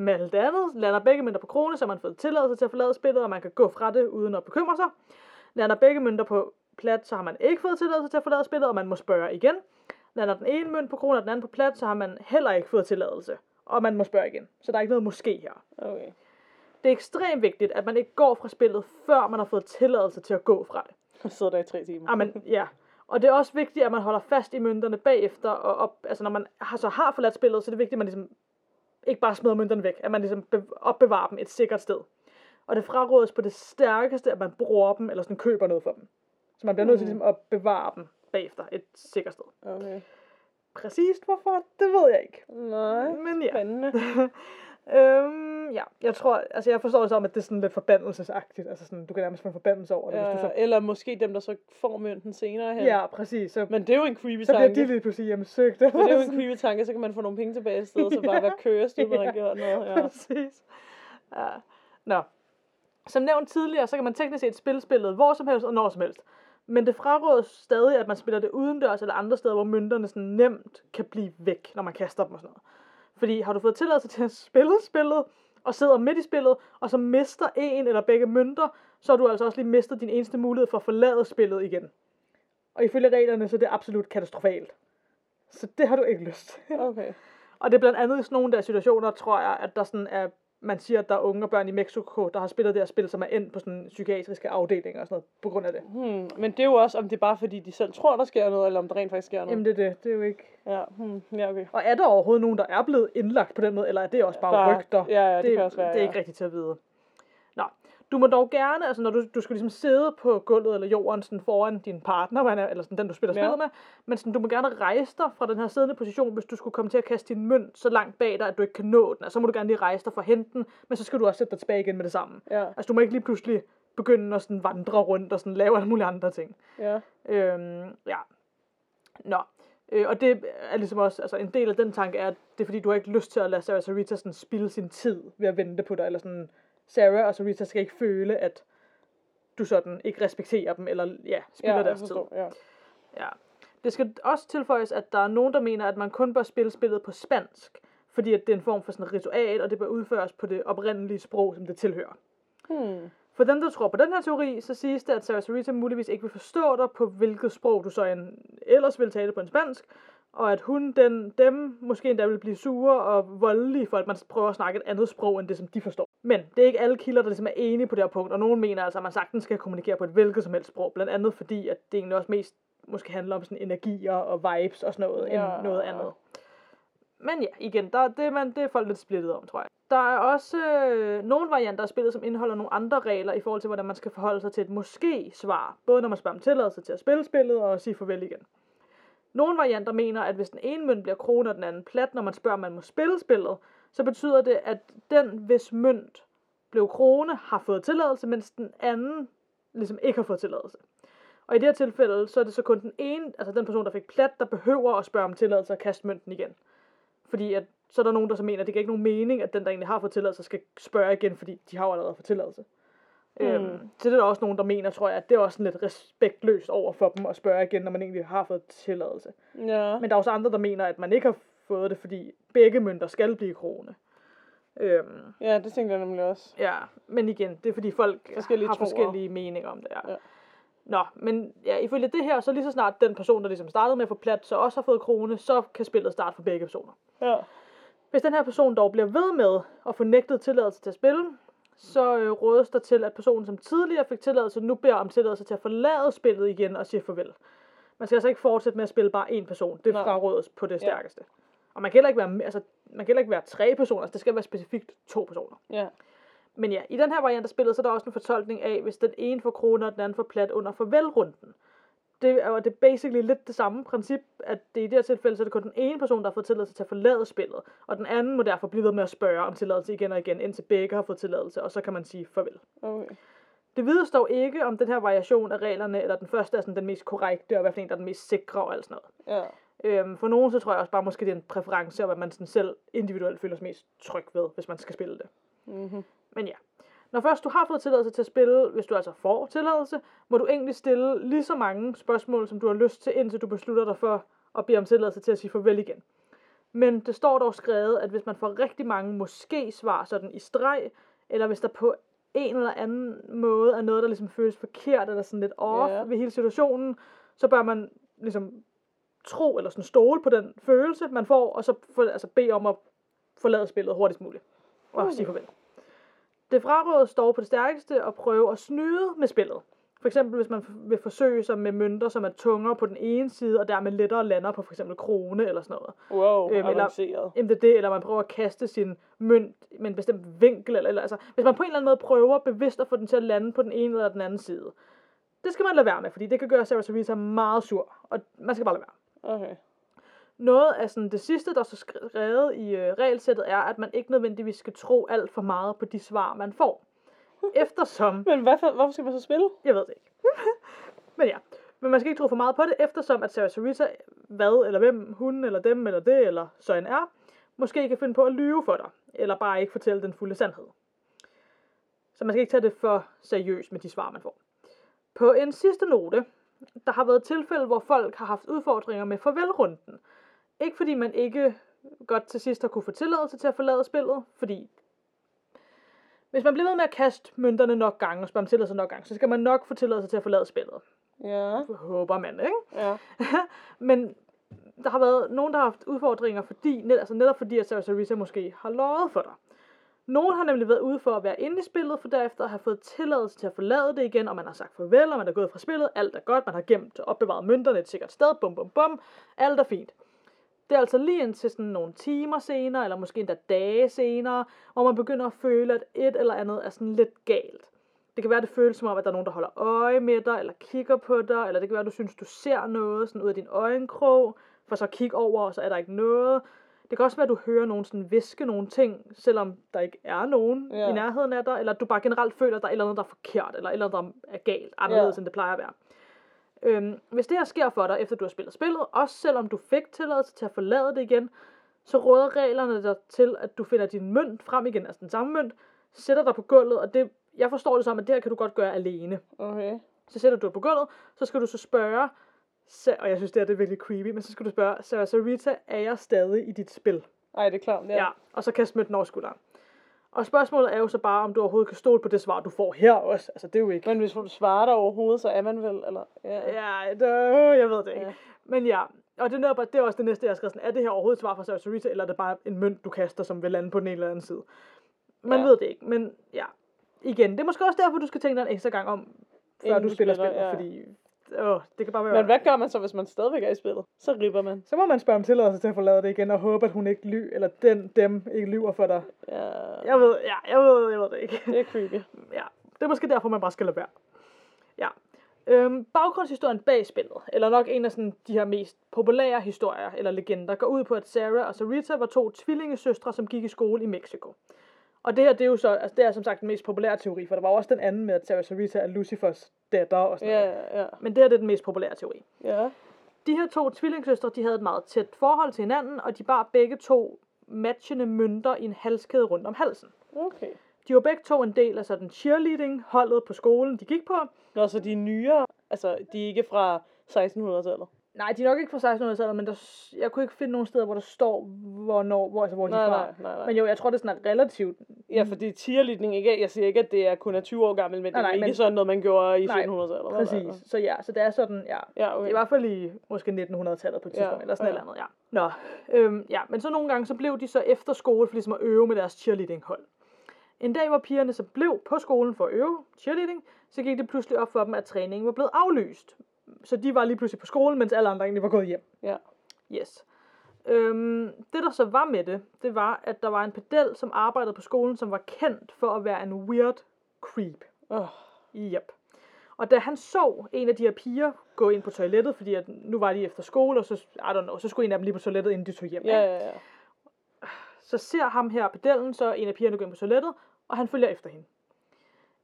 med alt det andet, lander begge mønter på krone, så har man fået tilladelse til at forlade spillet, og man kan gå fra det uden at bekymre sig. Lander begge mønter på plat, så har man ikke fået tilladelse til at forlade spillet, og man må spørge igen. Lander den ene mønt på krone, og den anden på plat, så har man heller ikke fået tilladelse, og man må spørge igen. Så der er ikke noget måske her. Okay. Det er ekstremt vigtigt, at man ikke går fra spillet, før man har fået tilladelse til at gå fra det. Jeg sidder der i tre timer. Amen, ja. Og det er også vigtigt, at man holder fast i mønterne bagefter, og op, altså når man har, så har forladt spillet, så er det vigtigt, at man ligesom ikke bare smider mønterne væk, at man ligesom be- opbevarer dem et sikkert sted. Og det frarådes på det stærkeste, at man bruger dem, eller sådan køber noget for dem. Så man bliver nødt til Mm. ligesom at bevare dem bagefter et sikkert sted. Okay. Præcist hvorfor, det ved jeg ikke. Nej, Men ja. spændende. øhm, ja, jeg tror, altså jeg forstår det som, at det er sådan lidt forbandelsesagtigt. Altså sådan, du kan nærmest få en forbandelse over det, hvis du Ja, så... eller måske dem, der så får mønten senere hen. Ja, præcis. Så, Men det er jo en creepy så bliver tanke. de lige pludselig hjemmesøgte. For det er jo en creepy tanke, så kan man få nogle penge tilbage i stedet, så bare Ja. være kørestyr, man har Ja. gjort noget. Ja. Præcis. Ja. Nå. Som nævnt tidligere, så kan man teknisk set spille spillet hvor som helst og når som helst. Men det frarådes stadig, at man spiller det udendørs eller andre steder, hvor mønterne sådan nemt kan blive væk, når man kaster dem og sådan noget. Fordi har du fået tilladelse til at spille spillet, og sidder midt i spillet, og så mister en eller begge mønter, så har du altså også lige mistet din eneste mulighed for at forlade spillet igen. Og ifølge reglerne, så er det absolut katastrofalt. Så det har du ikke lyst til. Okay. Og det er blandt andet i sådan nogle der situationer, tror jeg, at der sådan er, man siger, at der er unge og børn i Mexico, der har spillet det her spil, som er endt på sådan psykiatriske afdelinger og sådan noget, på grund af det. Hmm. Men det er jo også, om det er bare fordi, de selv tror, der sker noget, eller om der rent faktisk sker noget. Jamen det er det, det er jo ikke... Ja, hmm. ja okay. Og er der overhovedet nogen, der er blevet indlagt på den måde, eller er det også bare, Bare- rygter? ja, ja, det det, kan også være, det er ja. ikke rigtigt til at vide. Du må dog gerne, altså når du, du skal ligesom sidde på gulvet eller jorden sådan foran din partner, han er, eller sådan den du spiller Ja. spillet med, men sådan, du må gerne rejse dig fra den her siddende position, hvis du skulle komme til at kaste din mønt så langt bag dig, at du ikke kan nå den. Altså, så må du gerne lige rejse dig for at hente den, men så skal du også sætte dig tilbage igen med det samme. Ja, Altså du må ikke lige pludselig begynde at sådan vandre rundt og sådan lave alle mulige andre ting. ja. Øhm, ja. Nå. Øh, og det er ligesom også, altså en del af den tanke er, at det er fordi, du har ikke lyst til at lade Sarah Sarita sådan spille sin tid ved at vente på dig, eller sådan, Sarah og Sarita skal ikke føle, at du sådan ikke respekterer dem, eller ja, spilder Ja, deres tid. forstår. Ja. Ja. Det skal også tilføjes, at der er nogen, der mener, at man kun bør spille spillet på spansk, fordi at det er en form for sådan et ritual, og det bør udføres på det oprindelige sprog, som det tilhører. Hmm. For dem, der tror på den her teori, så siges det, at Sarah Sarita muligvis ikke vil forstå dig på, hvilket sprog du så en, ellers vil tale på en spansk, og at hun, den, dem, måske endda vil blive sure og voldelige for, at man prøver at snakke et andet sprog, end det, som de forstår. Men det er ikke alle kilder, der ligesom er enige på det her punkt, og nogen mener altså, at man sagtens skal kommunikere på et hvilket som helst sprog, blandt andet fordi, at det egentlig også mest måske handler om sådan energier og vibes og sådan noget, Ja. end noget andet. Men ja, igen, der, det, man, det er folk lidt splittet om, tror jeg. Der er også øh, nogle varianter af spillet, som indeholder nogle andre regler i forhold til, hvordan man skal forholde sig til et måske-svar. Både når man spørger om tilladelse til at spille spillet og sige farvel igen. Nogle varianter mener, at hvis den ene mønt bliver krone og den anden plat, når man spørger, om man må spille spillet, så betyder det, at den, hvis mønt blev krone, har fået tilladelse, mens den anden ligesom ikke har fået tilladelse. Og i det her tilfælde, så er det så kun den ene, altså den person, der fik plat, der behøver at spørge om tilladelse og kaste mønten igen. Fordi at, så er der nogen, der så mener, at det giver ikke nogen mening, at den, der egentlig har fået tilladelse, skal spørge igen, fordi de har allerede fået tilladelse. Mm. Øhm, så det er der også nogen, der mener, tror jeg, at det er også sådan lidt respektløst over for dem at spørge igen, når man egentlig har fået tilladelse. Ja. Men der er også andre, der mener, at man ikke har fået det, fordi begge mønter skal blive krone. Øhm, ja, det tænker jeg nemlig også. ja, men igen, det er fordi folk Forskellige har troer. forskellige meninger om det. Ja. Ja. Nå, men ja, ifølge det her, så lige så snart den person, der ligesom startede med at få plat, så også har fået krone, så kan spillet starte for begge personer. Ja. Hvis den her person dog bliver ved med at få nægtet tilladelse til at spille, så øh, rådes der til, at personen, som tidligere fik tilladelse, nu beder om tilladelse til at forlade spillet igen og siger farvel. Man skal altså ikke fortsætte med at spille bare én person. Det Nej. frarådes på det Ja. stærkeste. Og man kan heller ikke være, altså, man kan heller ikke være tre personer, altså det skal være specifikt to personer. Ja. Men ja, i den her variant af spillet, så er der også en fortolkning af, hvis den ene får kroner, og den anden får plat under farvelrunden. Det er jo det er basically lidt det samme princip, at det i det her tilfælde, så er det kun den ene person, der har fået tilladelse til at forlade spillet, og den anden må derfor blive ved med at spørge om tilladelse igen og igen, indtil begge har fået tilladelse, og så kan man sige farvel. Okay. Det vides dog ikke, om den her variation af reglerne, eller den første er sådan den mest korrekte, og hvad for en, der er den mest sikre og alt sådan noget. Ja. Øhm, for nogen, så tror jeg også bare måske, det er en præference, og hvad man sådan selv individuelt føler sig mest tryg ved, hvis man skal spille det. Mm-hmm. Men ja. Når først du har fået tilladelse til at spille, hvis du altså får tilladelse, må du egentlig stille lige så mange spørgsmål, som du har lyst til, indtil du beslutter dig for at bede om tilladelse til at sige farvel igen. Men det står dog skrevet, at hvis man får rigtig mange måske-svar sådan i streg, eller hvis der på en eller anden måde er noget, der ligesom føles forkert, eller sådan lidt off Ja. ved hele situationen, så bør man ligesom tro eller sådan stole på den følelse, man får, og så få, altså bede om at forlade spillet hurtigst muligt. Og Okay. sige farvel. Det frarådes dog på det stærkeste at prøve at snyde med spillet. For eksempel hvis man vil forsøge sig med mønter, som er tungere på den ene side, og dermed lettere lander på for eksempel krone eller sådan noget. Wow, Øhm, eller- avanceret. Enten det er det, eller man prøver at kaste sin mønt med en bestemt vinkel, eller, eller altså, hvis man på en eller anden måde prøver bevidst at få den til at lande på den ene eller den anden side. Det skal man lade være med, fordi det kan gøre Sarah Sarita meget sur, og man skal bare lade være. Okay. Noget af sådan det sidste, der er så skrevet i øh, regelsættet, er, at man ikke nødvendigvis skal tro alt for meget på de svar, man får. Eftersom Men hvorfor, hvorfor skal man så spille? Jeg ved det ikke. Men ja. Men man skal ikke tro for meget på det, eftersom at Sarah Sarita, hvad eller hvem, hun eller dem eller det eller så en er, måske kan finde på at lyve for dig, eller bare ikke fortælle den fulde sandhed. Så man skal ikke tage det for seriøst med de svar, man får. På en sidste note, der har været tilfælde, hvor folk har haft udfordringer med farvelrunden. Ikke fordi man ikke godt til sidst har kunne få tilladelse til at forlade spillet, fordi hvis man bliver ved med at kaste mønterne nok gange og spørge om tilladelse nok gange, så skal man nok få tilladelse til at forlade spillet. Ja. Håber man, ikke? Ja. Men der har været nogen, der har haft udfordringer, fordi, net, altså netop fordi, at Sarah Sarisa måske har løjet for dig. Nogen har nemlig været ude for at være inde i spillet, for derefter at have fået tilladelse til at forlade det igen, og man har sagt farvel, og man er gået fra spillet, alt er godt, man har gemt og opbevaret mønterne et sikkert sted, bum bum bum, alt er fint. Det er altså lige indtil sådan nogle timer senere, eller måske endda dage senere, hvor man begynder at føle, at et eller andet er sådan lidt galt. Det kan være, at det føles som om, at der er nogen, der holder øje med dig, eller kigger på dig, eller det kan være, at du synes, du ser noget sådan ud af din øjenkrog, for så kigge over, og så er der ikke noget. Det kan også være, at du hører nogen sådan viske nogle ting, selvom der ikke er nogen Ja. ja. i nærheden af dig, eller at du bare generelt føler, at der er et eller andet, der er forkert, eller et eller andet, der er galt, anderledes Ja. end det plejer at være. Øhm, hvis det her sker for dig, efter du har spillet spillet, også selvom du fik tilladelse til at forlade det igen, så råder reglerne dig til, at du finder din mønt frem igen, altså den samme mønt, sætter dig på gulvet, og det, jeg forstår det som, at det her kan du godt gøre alene. Okay. Så sætter du dig på gulvet, så skal du så spørge, og jeg synes, det, her, det er virkelig creepy, men så skal du spørge, Sarah Sarita, er jeg stadig i dit spil? Ej, det er klart. Ja. ja. Og så kaste mønten over skulderen. Og spørgsmålet er jo så bare, om du overhovedet kan stole på det svar, du får her også. Altså, det er jo ikke... Men hvis du svarer der overhovedet, så er man vel, eller? Ja. Ja, det, øh, jeg ved det ikke. Ja. Men ja, og det er, netop, det er også det næste, jeg har skrevet. Sådan, er det her overhovedet et svar fra Sarah eller er det bare en mønt, du kaster, som vil lande på den ene eller anden side? Man Ja. ved det ikke, men ja. Igen, det er måske også derfor, du skal tænke dig en ekstra gang om, før Inden du du spiller spiller, spillet, ja. fordi åh, det kan bare være... Men hvad gør man så, hvis man stadigvæk er i spillet? Så ripper man. Så må man spørge om tilladelse til at forlade det igen, og håbe, at hun ikke ly, eller den, dem ikke lyver for dig. Ja, Jeg ved, ja, jeg ved, jeg ved det ikke. det er creepy. ja, det er måske derfor, man bare skal lade være. Ja. Øhm, baggrundshistorien bag spillet, eller nok en af sådan, de her mest populære historier eller legender, går ud på, at Sarah og Sarita var to tvillingesøstre, som gik i skole i Mexico. Og det her, det er jo så, altså det er som sagt den mest populære teori, for der var også den anden med, at Sarah Sarita er Lucifers datter og sådan noget. Ja, ja, Men det her det er den mest populære teori. ja. De her to tvillingesøstre, de havde et meget tæt forhold til hinanden, og de bar begge to matchende mønter i en halskæde rundt om halsen. Okay. De var begge to en del af sådan cheerleading-holdet på skolen, de gik på. Nå, så de er nyere, altså de er ikke fra 1600-tallet. Nej, de er nok ikke fra 1600-tallet, men der, jeg kunne ikke finde nogen steder, hvor der står, hvornår, hvor, altså, hvor de Nej, er fra. nej, nej, nej. Men jo, jeg tror, det er sådan relativt. Ja, fordi cheerleading ikke, jeg siger ikke, at det er kun er 20 år gammel, men Nej, det er nej, ikke men- sådan noget, man gjorde i Nej, 1700-tallet. Præcis. Så ja, så det er sådan, ja. Ja, okay. I hvert fald i måske 1900-tallet på et tidspunkt, Ja, eller sådan ja. eller andet, ja. Nå, øhm, ja, men så nogle gange, så blev de så efter skole, for ligesom at øve med deres cheerleading-hold. En dag, hvor pigerne så blev på skolen for at øve cheerleading, så gik det pludselig op for dem, at træningen var blevet aflyst. Så de var lige pludselig på skolen, mens alle andre egentlig var gået hjem. Ja. Yes. Øhm, det der så var med det, det var, at der var en pedel, som arbejdede på skolen, som var kendt for at være en weird creep. Oh, Yep. Og da han så en af de her piger gå ind på toilettet, fordi at nu var de efter skole, og så, I don't know, så skulle en af dem lige på toilettet, inden de tog hjem. ja, ja, ja. Så ser ham her pedellen, så en af pigerne gå ind på toilettet, og han følger efter hende.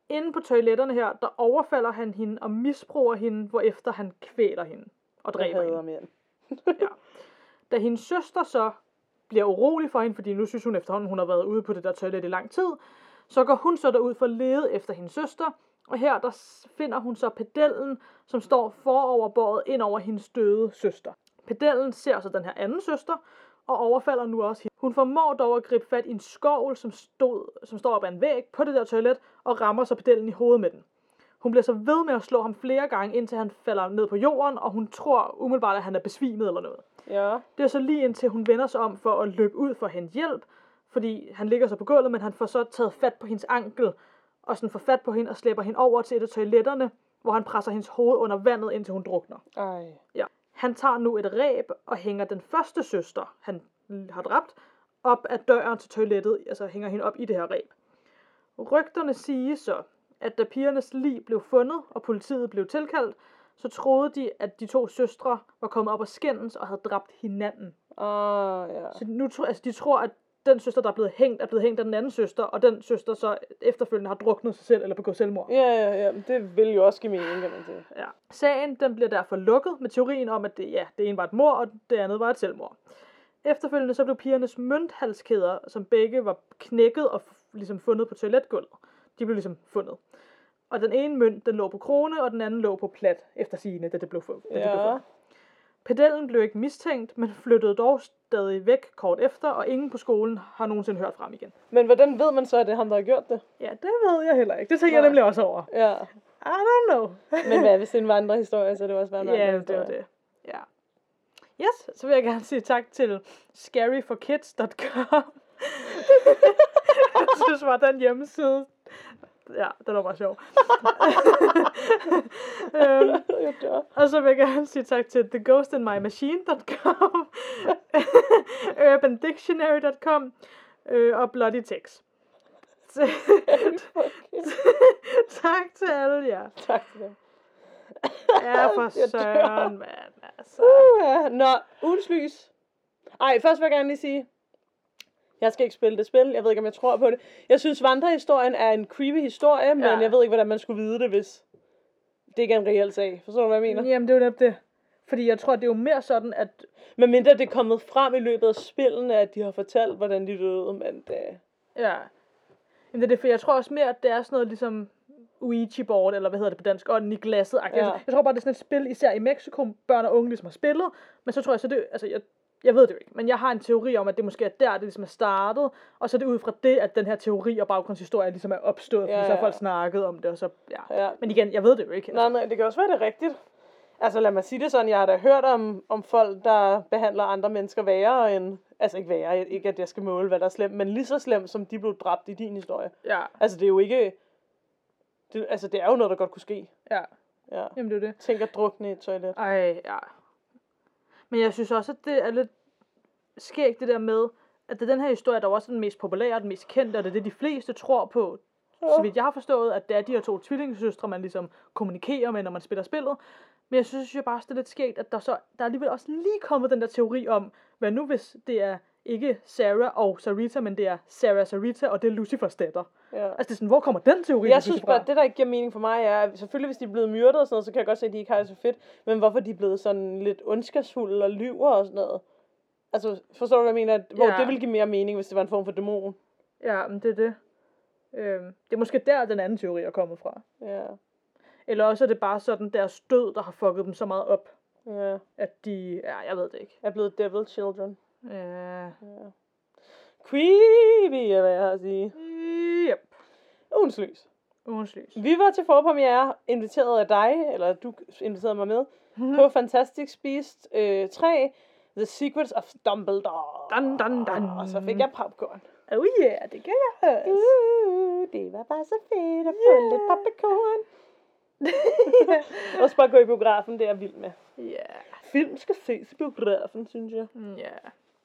Inde på toiletterne her, der overfalder han hende og misbruger hende, hvorefter han kvæler hende og dræber hende. mænd. Ja. Da hendes søster så bliver urolig for hende, fordi nu synes hun efterhånden, hun har været ude på det der toilet i lang tid, så går hun så derud for at lede efter hendes søster, og her der finder hun så pedellen, som står foroverbåret ind over hendes døde søster. Pedellen ser så den her anden søster, og overfalder nu også hende. Hun formår dog at gribe fat i en skovl, som, stod, som står op ad en væg på det der toilet, og rammer så pedellen i hovedet med den. Hun bliver så ved med at slå ham flere gange, indtil han falder ned på jorden, og hun tror umiddelbart, at han er besvimet eller noget. Ja. Det er så lige indtil hun vender sig om for at løbe ud for hendes hjælp, fordi han ligger så på gulvet, men han får så taget fat på hendes ankel, og sådan får fat på hende og slæber hende over til et af toiletterne, hvor han presser hendes hoved under vandet, indtil hun drukner. Ej. Han tager nu et ræb og hænger den første søster, han har dræbt, op ad døren til toilettet, altså hænger hende op i det her ræb. Rygterne siger så, at da pigernes lig blev fundet, og politiet blev tilkaldt, så troede de, at de to søstre var kommet op og skændes og havde dræbt hinanden. Ah, ja. Så nu tror, altså, de tror, at den søster, der er blevet hængt, er blevet hængt af den anden søster, og den søster så efterfølgende har druknet sig selv eller begået selvmord. Ja, ja, ja. Det vil jo også give mening, kan man sige. Ja. Sagen den bliver derfor lukket med teorien om, at det, ja, det ene var et mor, og det andet var et selvmord. Efterfølgende så blev pigernes mønthalskæder, som begge var knækket og ligesom fundet på toiletgulvet, de blev ligesom fundet. Og den ene mønt, den lå på krone, og den anden lå på plat, efter sigende, da det blev, fu- da det blev Ja. fundet. Pedellen blev ikke mistænkt, men flyttede dog stadig væk kort efter, og ingen på skolen har nogensinde hørt frem igen. Men hvordan ved man så, at det er ham, der har gjort det? Ja, det ved jeg heller ikke. Det tænker jeg Nej. nemlig også over. Ja. I don't know. Men hvad, hvis det er en vandrehistorie, så er det også bare en Ja, det var det. Ja. Yes, så vil jeg gerne sige tak til scaryforkids.com. jeg synes bare, den hjemmeside, ja, den var bare sjov. øhm, Jeg dør. og så vil jeg gerne sige tak til theghostinmymachine.com, urbandictionary.com øh, og bloodytex. tak til alle jer. tak til dig. Ja, for søren, mand. Altså. Uh, ja. Nå, ugens lys. Ej, først vil jeg gerne lige sige, jeg skal ikke spille det spil. Jeg ved ikke, om jeg tror på det. Jeg synes, vandrehistorien er en creepy historie, men Ja. jeg ved ikke, hvordan man skulle vide det, hvis det ikke er en reel sag. Forstår du, hvad jeg mener? Jamen, det er jo netop det. Fordi jeg tror, det er jo mere sådan, at... Men mindre det er kommet frem i løbet af spillene, at de har fortalt, hvordan de døde, men det... Ja. Jamen, det er det, for jeg tror også mere, at det er sådan noget ligesom Ouija board, eller hvad hedder det på dansk, ånden i glasset. Ja. Ja. Jeg tror bare, det er sådan et spil, især i Mexico, børn og unge ligesom har spillet. Men så tror jeg, så det, altså jeg, jeg ved det jo ikke, men jeg har en teori om, at det måske er der, det ligesom er startet, og så er det ud fra det, at den her teori og baggrundshistorie ligesom er opstået, fordi Ja, så har folk snakket om det, og så, ja. Ja. Men igen, jeg ved det jo ikke. Nej, nej, det kan også være, det er rigtigt. Altså lad mig sige det sådan, jeg har da hørt om, om folk, der behandler andre mennesker værre end... Altså ikke værre, ikke at jeg skal måle, hvad der er slemt, men lige så slemt, som de blev dræbt i din historie. Ja, Altså det er jo ikke... Det, altså det er jo noget, der godt kunne ske. ja. Ja. Jamen det er det. Tænk at drukne i et toilet. Ej, ja. Men jeg synes også, at det er lidt skægt det der med, at det er den her historie, der er også den mest populære og den mest kendte, og det er det, de fleste tror på. Så vidt jeg har forstået, at det er de her to tvillingesøstre, man ligesom kommunikerer med, når man spiller spillet. Men jeg synes jo bare, det er lidt skægt, at der, så, der er alligevel også lige kommet den der teori om, hvad nu hvis det er ikke Sarah og Sarita, men det er Sarah Sarita, og det er Lucifers datter. Ja. Altså, det er sådan, hvor kommer den teori? Jeg synes bare, det der ikke giver mening for mig er, at selvfølgelig hvis de er blevet myrdet og sådan noget, så kan jeg godt se, at de ikke har det så fedt. Men hvorfor de er blevet sådan lidt ondskabsfulde og lyver og sådan noget. Altså, forstår du, hvad jeg mener? Hvor Ja. det ville give mere mening, hvis det var en form for dæmon. Ja, men det er det. Øhm, det er måske der, den anden teori er kommet fra. Ja. Eller også er det bare sådan deres død, der har fucket dem så meget op, Ja. at de... Ja, jeg ved det ikke. Er blevet devil children. Ja. Creepy, er hvad jeg har at sige. Yep. Ugens lys. Ugens lys. Vi var til forpremiere, inviteret af dig, eller du inviterede mig med, Mhm. på Fantastic Beast øh, 3, The Secrets of Dumbledore. Dun, dun, dun. Og så fik jeg popcorn. Oh yeah, det kan jeg også. Uh, det var bare så fedt at få lidt popcorn. Og så bare gå i biografen, det er jeg vild med. Ja. Film skal ses i biografen, synes jeg. Mm, Ja.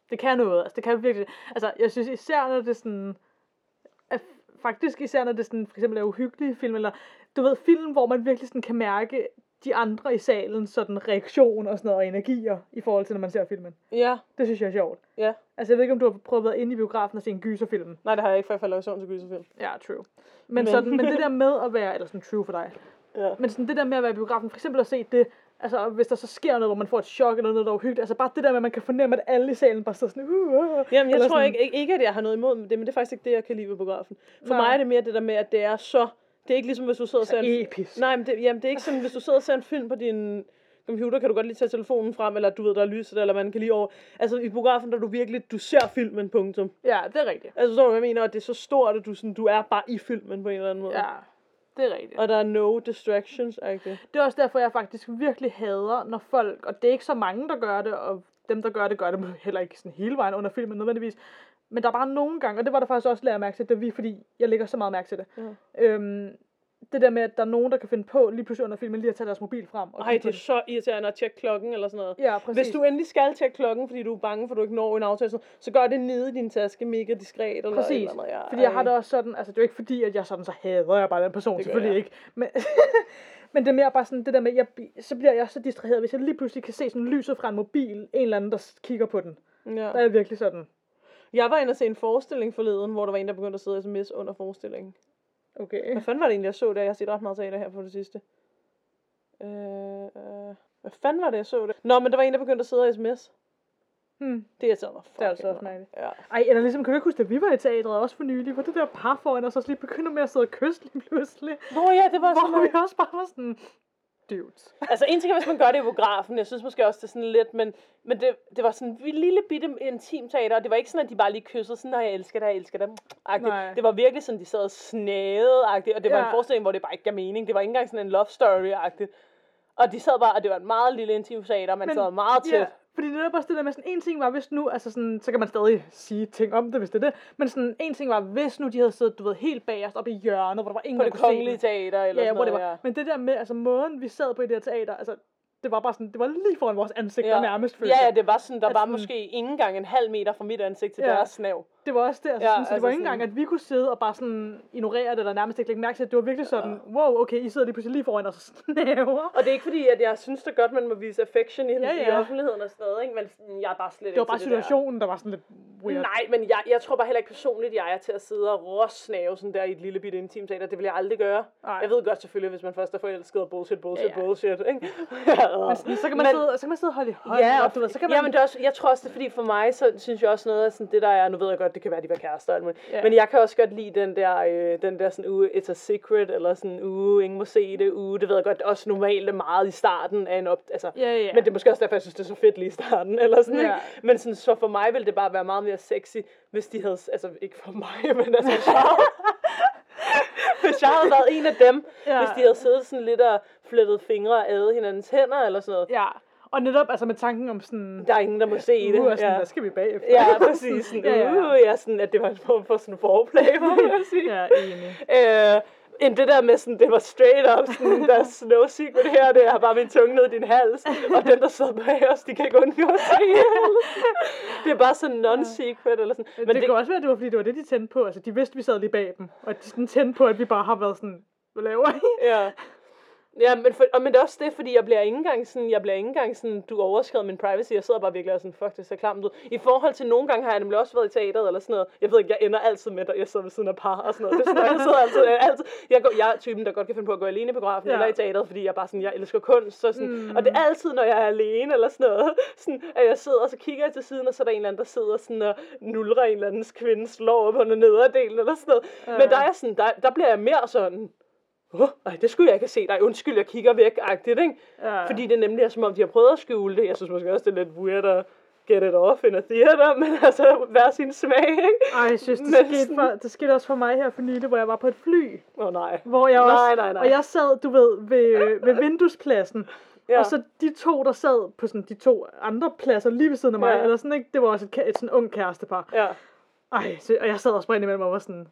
Det kan noget. Altså, det kan virkelig... Altså, jeg synes især, når det er sådan... At faktisk især, når det sådan, for eksempel er uhyggelige film, eller du ved, film, hvor man virkelig sådan kan mærke de andre i salen, sådan reaktion og sådan noget, og energier, i forhold til, når man ser filmen. Ja, Det synes jeg er sjovt. ja. Altså, jeg ved ikke, om du har prøvet at være inde i biografen og se en gyserfilm. Nej, det har jeg ikke, for jeg falder i søvn til gyserfilm. Ja, true. Men, Men- men. Sådan, men det der med at være, eller sådan true for dig, Ja. men sådan det der med at være i biografen, for eksempel at se det, altså hvis der så sker noget, hvor man får et chok eller noget, der er uhyggeligt, altså bare det der med, at man kan fornemme, at alle i salen bare står sådan, uh, uh, Jamen, jeg tror sådan- ikke, ikke, ikke, at jeg har noget imod det, men det er faktisk ikke det, jeg kan lide ved biografen. For Nej. mig er det mere det der med, at det er så... Det er ikke ligesom, hvis du sidder og ser en... episk. Nej, men det, jamen, det er ikke sådan, hvis du sidder og ser en film på din computer, kan du godt lige tage telefonen frem, eller du ved, der er lyset, eller man kan lige over... Altså, i biografen, der er du virkelig... Du ser filmen, punktum. Ja, det er rigtigt. Altså, så jeg mener? Og det er så stort, at du, sådan, du er bare i filmen på en eller anden måde. Ja, det er rigtigt. Og der er no distractions, ikke? Det er også derfor, jeg faktisk virkelig hader, når folk, og det er ikke så mange, der gør det, og dem, der gør det, gør det heller ikke sådan hele vejen under filmen nødvendigvis. Men der er bare nogle gange, og det var der faktisk også lært mærke til, da vi, fordi jeg lægger så meget mærke til det. Ja. Øhm, det der med, at der er nogen, der kan finde på lige pludselig under filmen lige at tage deres mobil frem. Og Ej, det er så irriterende at tjekke klokken eller sådan noget. Ja, præcis. Hvis du endelig skal tjekke klokken, fordi du er bange for, at du ikke når en aftale, så- så gør det nede i din taske mega diskret. Eller Præcis, eller andet, ja. fordi jeg har det også sådan, altså det er jo ikke fordi, at jeg sådan så hader jeg bare den person, Det selvfølgelig jeg. ikke. Men, men det er mere bare sådan det der med, jeg, så bliver jeg så distraheret, hvis jeg lige pludselig kan se sådan lyset fra en mobil, en eller anden, der kigger på den. Ja. Der er jeg virkelig sådan, Jeg var inde og se en forestilling forleden, hvor der var en, der begyndte at sidde og sms under forestillingen. okay. Hvad fanden var det egentlig, jeg så der? Jeg har set ret meget teater her på det sidste. Øh, øh, hvad fanden var det, jeg så det? Nå, men der var en, der begyndte at sidde og sms. Hmm. Det irriterede mig. Det er altså også mærkeligt. Ja. Ej, eller ligesom, kan du ikke huske, at vi var i teatret også for nylig, hvor det der par foran os også lige begynder med at sidde og kysse lige pludselig. Nå ja, det var sådan Hvor vi også bare var sådan, dudes. Altså en ting er, hvis man gør det i biografen. Jeg synes måske også, det er sådan lidt, men, men det, det var sådan en lille bitte intim teater, og det var ikke sådan, at de bare lige kyssede sådan, nej, jeg elsker dig, jeg elsker dig. Nej. Det var virkelig sådan, de sad og snagede og det var Ja. en forestilling, hvor det bare ikke gav mening. Det var ikke engang sådan en love story-agtigt. Og de sad bare, og det var en meget lille intim teater, man Men- sad meget tæt. Ja, fordi det er bare det der med sådan, en ting var, hvis nu, altså sådan, så kan man stadig sige ting om det, hvis det er det, men sådan, en ting var, hvis nu de havde siddet, du ved, helt bagerst oppe i hjørnet, hvor der var ingen, På det kongelige teater, eller Ja, sådan det noget, var. ja. Men det der med, altså måden, vi sad på i det her teater, altså, det var bare sådan, det var lige foran vores ansigter Ja. nærmest, følte Ja, ja, det var sådan, der At var sådan- måske ikke engang en halv meter fra mit ansigt til Ja. deres snav. Det var også det, altså, Ja, ja, sådan, så det altså var ikke sådan- engang, at vi kunne sidde og bare sådan ignorere det, eller nærmest ikke lægge mærke til, at det var virkelig sådan, wow, okay, I sidder lige pludselig lige foran os og snæver. Og det er ikke fordi, at jeg synes det godt, man må vise affection i, Ja, ja, ja. i ja. offentligheden og sådan noget, ikke? men jeg er bare slet Det var ikke bare det der. situationen, der var sådan lidt weird. Nej, men jeg, jeg tror bare heller ikke personligt, jeg er til at sidde og råsnave sådan der i et lille bitte intimt teater. Det vil jeg aldrig gøre. Nej. Jeg ved godt selvfølgelig, hvis man først er forelsket og bullshit, bullshit, Ja, ja. bullshit. Ikke? Men sådan, så, kan man Men- sidde, så kan man sidde og holde i hånd, Ja, og du ved, så kan man... ja, men det er også, jeg tror også, det er fordi for mig, så synes jeg også noget af sådan det der er, nu ved jeg godt, det kan være, de var kærester, muligt. Ja. men jeg kan også godt lide den der, øh, den der sådan uge, it's a secret, eller sådan uge, ingen må se det, uge, det ved jeg godt, også normalt er meget i starten af en op, altså, Ja, ja. men det er måske også derfor, jeg synes, det er så fedt lige i starten, eller sådan, ikke? Men sådan, så for mig ville det bare være meget mere sexy, hvis de havde, altså ikke for mig, men altså, hvis jeg, havde været en af dem, Ja. hvis de havde siddet sådan lidt og flettet fingre og æde hinandens hænder, eller sådan noget. Ja, og netop altså med tanken om sådan... Der er ingen, der må se det. Uh, og sådan, ja. hvad skal vi bagefter? Ja, præcis. Sådan, ja, ja, Uh, ja, sådan, at det var en form for sådan foreplay, må jeg sige. ja, enig. Øh, end det der med sådan, det var straight up, sådan, der er no secret her, det er bare min tunge ned i din hals, og den, der sidder bag os, de kan ikke undgå at se Det er bare sådan non-secret, eller sådan. Men det, det kan også være, at det var, fordi det var det, de tændte på. Altså, de vidste, vi sad lige bag dem. Og de sådan tændte på, at vi bare har været sådan, hvad laver I? Ja. Ja, men, for, og, men det er også det, fordi jeg bliver ikke engang sådan, jeg bliver ikke engang sådan, du overskred min privacy, jeg sidder bare virkelig og sådan, fuck, det ser klamt ud. I forhold til nogle gange har jeg nemlig også været i teateret eller sådan noget. Jeg ved ikke, jeg ender altid med, at jeg sidder ved siden af par og sådan noget. Det er sådan, jeg sidder altid, jeg, altid, jeg, går, jeg er typen, der godt kan finde på at gå alene i biografen Ja. eller i teateret, fordi jeg bare sådan, jeg elsker kunst. Så sådan, Mm. Og det er altid, når jeg er alene eller sådan noget, sådan, at jeg sidder, og så kigger jeg til siden, og så er der en eller anden, der sidder sådan og nulrer en eller andens kvindes lår op under nederdelen eller sådan noget. Ja. Men der er sådan, der, der bliver jeg mere sådan, Åh, ej, det skulle jeg ikke have set. Ej, undskyld, jeg kigger væk-agtigt, ikke? Ja. Fordi det nemlig er som om, de har prøvet at skjule det. Jeg synes måske også, det er lidt weird at get it off in a theater, men altså, hver sin smag, ikke? Ej, jeg synes, det Men skete, for, det skete også for mig her for nylig, hvor jeg var på et fly. Åh oh, nej. Hvor jeg også, Nej, nej, nej. Og jeg sad, du ved, ved, ved vinduespladsen. Ja. Og så de to, der sad på sådan de to andre pladser lige ved siden af mig, Ja. eller sådan, ikke? det var også et, et sådan ung kærestepar. Ja. Ej, så, og jeg sad også bare imellem og var sådan,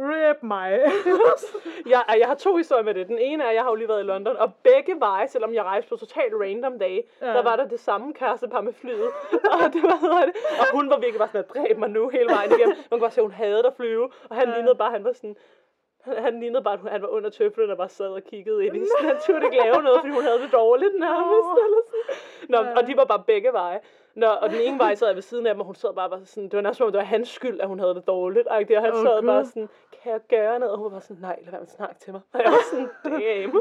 rip mig. Jeg, jeg har to historier med det. Den ene er, at jeg har jo lige været i London, og begge veje, selvom jeg rejste på totalt random dage, Ja. der var der det samme kærestepar med flyet. og, det var, det, og hun var virkelig bare sådan, at dræb mig nu hele vejen igennem. Man kunne bare se, at hun havde at flyve, og han ja. lignede bare, han var sådan, han, lignede bare, at han var under tøflen og bare sad og kiggede ind i sådan, han turde ikke lave noget, fordi hun havde det dårligt nærmest. Nå. Eller sådan. Nå, Ja. og de var bare begge veje. Nå, og den ene vej sad jeg ved siden af dem, og hun sad bare, bare sådan, det var om, det var hans skyld, at hun havde det dårligt. Og han Åh, sad Gud. bare sådan, kan jeg gøre noget? Og hun var bare sådan, nej, lad være med at snakke til mig. Og jeg var sådan, damn.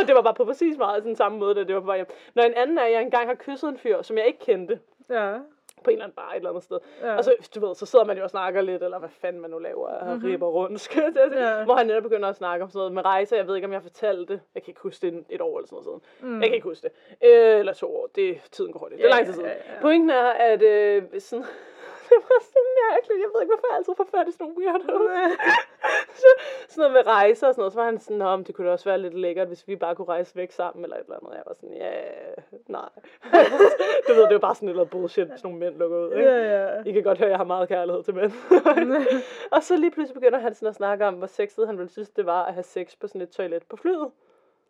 og det var bare på præcis meget sådan samme måde, da det var på vej hjem. Når en anden er, at jeg engang har kysset en fyr, som jeg ikke kendte, ja. På en eller anden bar et eller andet sted. Ja. Og så, du ved, så sidder man jo og snakker lidt, eller hvad fanden man nu laver, og Mhm. mm-hmm. ribber rundt. Ja. hvor han netop begynder at snakke om sådan noget med rejser. Jeg ved ikke, om jeg fortalte det. Jeg kan ikke huske det et år eller sådan noget siden. Mm. Jeg kan ikke huske det. Øh, eller to år. Det, tiden går hurtigt. Det er Ja, lang tid siden. ja, ja. Pointen er, at øh, sådan, det var så mærkeligt. Jeg ved ikke, hvorfor jeg altid får fat i sådan nogle weirdos. så, sådan noget med rejser og sådan noget. Så var han sådan, om det kunne da også være lidt lækkert, hvis vi bare kunne rejse væk sammen eller et eller andet. Jeg var sådan, ja, nej. du ved, det jo bare sådan et eller andet bullshit, sådan nogle mænd lukker ud. Ikke? Ja, ja. I kan godt høre, at jeg har meget kærlighed til mænd. og så lige pludselig begynder han sådan at snakke om, hvor sexet han ville synes, det var at have sex på sådan et toilet på flyet.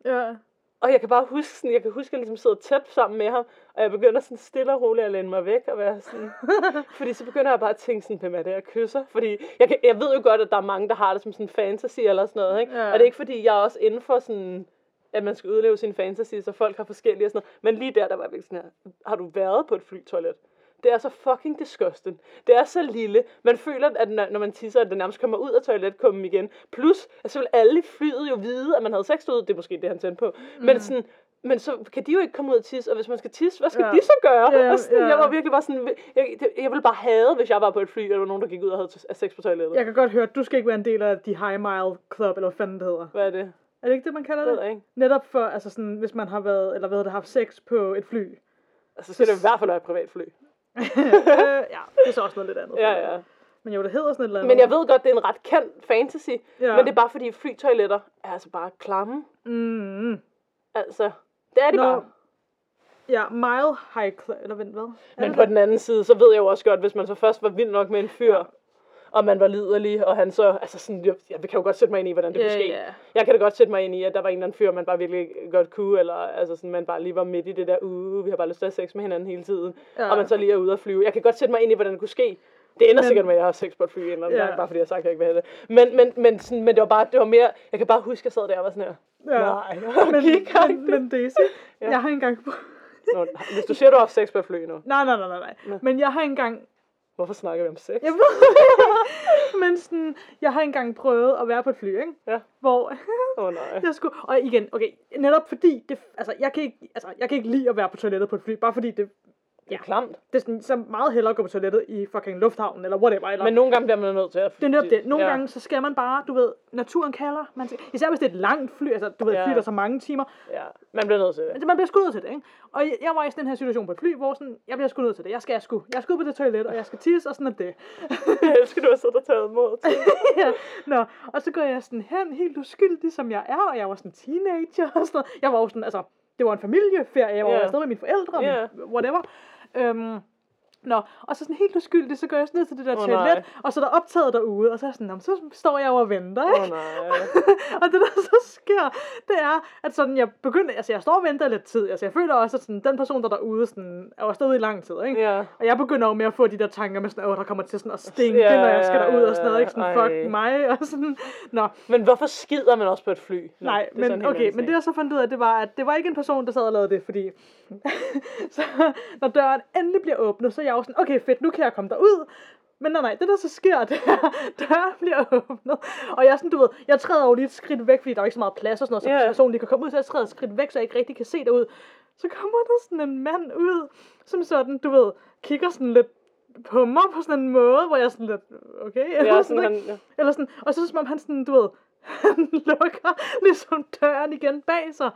ja. Og jeg kan bare huske, sådan, jeg kan huske, at jeg ligesom sidder tæt sammen med ham, og jeg begynder sådan stille og roligt at læne mig væk og være sådan, fordi så begynder jeg bare at tænke sådan, hvem er det, jeg kysser? Fordi jeg, kan, jeg ved jo godt, at der er mange, der har det som sådan fantasy eller sådan noget, ikke? Ja. Og det er ikke fordi, jeg er også inden for sådan, at man skal udleve sin fantasy, så folk har forskellige og sådan noget. Men lige der, der var jeg virkelig sådan her, har du været på et flytoilet? Det er så fucking disgusting. Det er så lille. Man føler, at når man tisser, at det nærmest kommer ud af toiletkummen igen. Plus, at så vil alle i flyet jo vide, at man havde sex ud. Det er måske det, han tændte på. Mm. Men sådan, men så kan de jo ikke komme ud og tisse, og hvis man skal tisse, hvad skal Ja. de så gøre? Ja, og sådan, ja. Jeg var virkelig bare sådan, jeg, jeg ville bare have, hvis jeg var på et fly, og der var nogen, der gik ud og havde sex på toilettet. Jeg kan godt høre, at du skal ikke være en del af de high mile club, eller hvad fanden det hedder. Hvad er det? Er det ikke det, man kalder Det det? ikke. Netop for, altså sådan, hvis man har været, eller hvad det, haft sex på et fly. Altså, så er det i hvert fald være et privatfly. øh, ja, det er så også noget lidt andet. Ja, ja. Men jo, det hedder sådan et eller andet. Men jeg ved godt, det er en ret kendt fantasy. Ja. Men det er bare fordi flytoiletter er altså bare klamme. Mm, Altså, det er de Nå, bare. ja, mile high club, eller vent, hvad? Er Men på den anden side, så ved jeg jo også godt, hvis man så først var vild nok med en fyr, og man var liderlig, og han så, altså sådan, jeg, jeg kan jo godt sætte mig ind i, hvordan det kunne Ja, ske. ja. Jeg kan da godt sætte mig ind i, at der var en eller anden fyr, man bare virkelig godt kunne, eller altså sådan, man bare lige var midt i det der, uh, vi har bare lyst til at have sex med hinanden hele tiden, ja. og man så lige er ude at flyve. Jeg kan godt sætte mig ind i, hvordan det kunne ske. Det ender Men- sikkert med, at jeg har sex på et fly en eller anden gang, bare fordi jeg har sagt, at jeg ikke vil have det. Men, men, men, sådan, men det var bare, det var mere, jeg kan bare huske, at jeg sad der og var sådan her, Ja. nej, Men, men, men Daisy, Ja. jeg har engang... Nå, Hvis du siger, du har haft sex på et fly nu, Nej, nej, nej, nej, nej. Men jeg har engang... hvorfor snakker vi om sex? Jeg ved Men sådan, jeg har engang prøvet at være på et fly, ikke? Ja. Hvor Åh oh, nej. jeg skulle... Og igen, okay, netop fordi... Det, altså, jeg kan, ikke, altså, jeg kan ikke lide at være på toilettet på et fly, bare fordi det, Det er klamt. det er sådan, så meget hellere at gå på toilettet i fucking lufthavnen, eller whatever. Eller, Men nogle gange bliver man nødt til at... det er netop det. Nogle ja. gange, så skal man bare, du ved, naturen kalder. Man skal, især hvis det er et langt fly, altså du ved, Ja. fly, der så mange timer. Ja, man bliver nødt til det. Altså, man bliver skudt ud til det, ikke? Og jeg, var i sådan en her situation på et fly, hvor sådan, jeg bliver skudt ud til det. Jeg skal, jeg skulle. Jeg skal ud på det toilet, og jeg skal tisse, og sådan er det. Jeg elsker, du har siddet og taget mod til. ja. Nå, og så går jeg sådan hen, helt uskyldig som jeg er, og jeg var sådan teenager og sådan noget. Jeg var jo sådan, altså, det var en familieferie, jeg var Ja. yeah. afsted med mine forældre, Ja. min- whatever. Øhm, Nå, og så sådan helt uskyldig, så går jeg sådan ned til det der Åh, toilet, nej. og så er der optaget derude, og så er jeg sådan, "Nå, men så står jeg jo og venter, ikke? oh, nej. og det der så sker, det er, at sådan, jeg begynder, altså jeg står og venter lidt tid, altså jeg føler også, at sådan, den person, der er derude, sådan, er jo stadig i lang tid, ikke? Ja. Og jeg begynder jo med at få de der tanker med sådan, åh, der kommer til sådan at stinke, Ja, når jeg skal derud og sådan noget, ikke? Sådan, ej. fuck mig, og sådan, nå, Men hvorfor skider man også på et fly? Nå, nej, men okay, men det jeg så fandt ud af, det var, at det var ikke en person, der sad og lavede det, fordi så, når døren endelig bliver åbnet, så jeg jo sådan, okay, fedt, nu kan jeg komme derud, men nej, nej, det der så sker, det er, døren bliver åbnet, og jeg er sådan, du ved, jeg træder jo lige et skridt væk, fordi der er ikke så meget plads og sådan noget, så Ja. personen lige kan komme ud, så jeg træder et skridt væk, så jeg ikke rigtig kan se derud. Så kommer der sådan en mand ud, som sådan, du ved, kigger sådan lidt på mig på sådan en måde, hvor jeg sådan lidt, okay, eller Ja, sådan, sådan, han, ja. Eller sådan, og så som om han sådan, du ved, han lukker ligesom døren igen bag sig.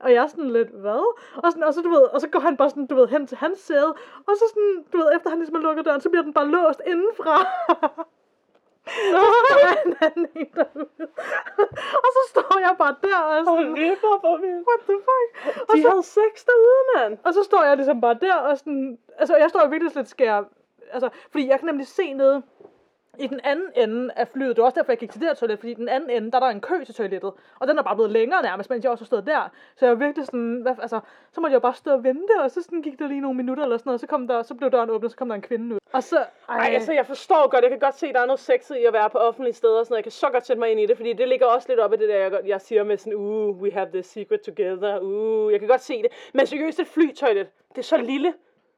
Og jeg er sådan lidt, hvad? Og, sådan, og så, du ved, og så går han bare sådan, du ved, hen til hans sæde. Og så sådan, du ved, efter han ligesom har lukket døren, så bliver den bare låst indenfra. Nå, en anden en derude. og så står jeg bare der og sådan, Hold ripper for vildt. what the fuck? Og De så, havde sex derude, mand. og så står jeg ligesom bare der og sådan, altså jeg står virkelig lidt skær, altså, fordi jeg kan nemlig se nede i den anden ende af flyet, det var også derfor, jeg gik til det her toilet, fordi i den anden ende, der er der en kø til toilettet, og den er bare blevet længere nærmest, mens jeg også stod der. Så jeg var virkelig sådan, hvad, altså, så måtte jeg bare stå og vente, og så sådan gik der lige nogle minutter eller sådan noget, og så, kom der, så blev døren åbnet, og så kom der en kvinde ud. Og så, ej, Ej, altså, jeg forstår godt, jeg kan godt se, at der er noget sexet i at være på offentlige steder og sådan noget. Jeg kan så godt sætte mig ind i det, fordi det ligger også lidt op i det der, jeg, jeg siger med sådan, uh, we have this secret together, uh, jeg kan godt se det. Men seriøst, et flytoilet, det er så lille.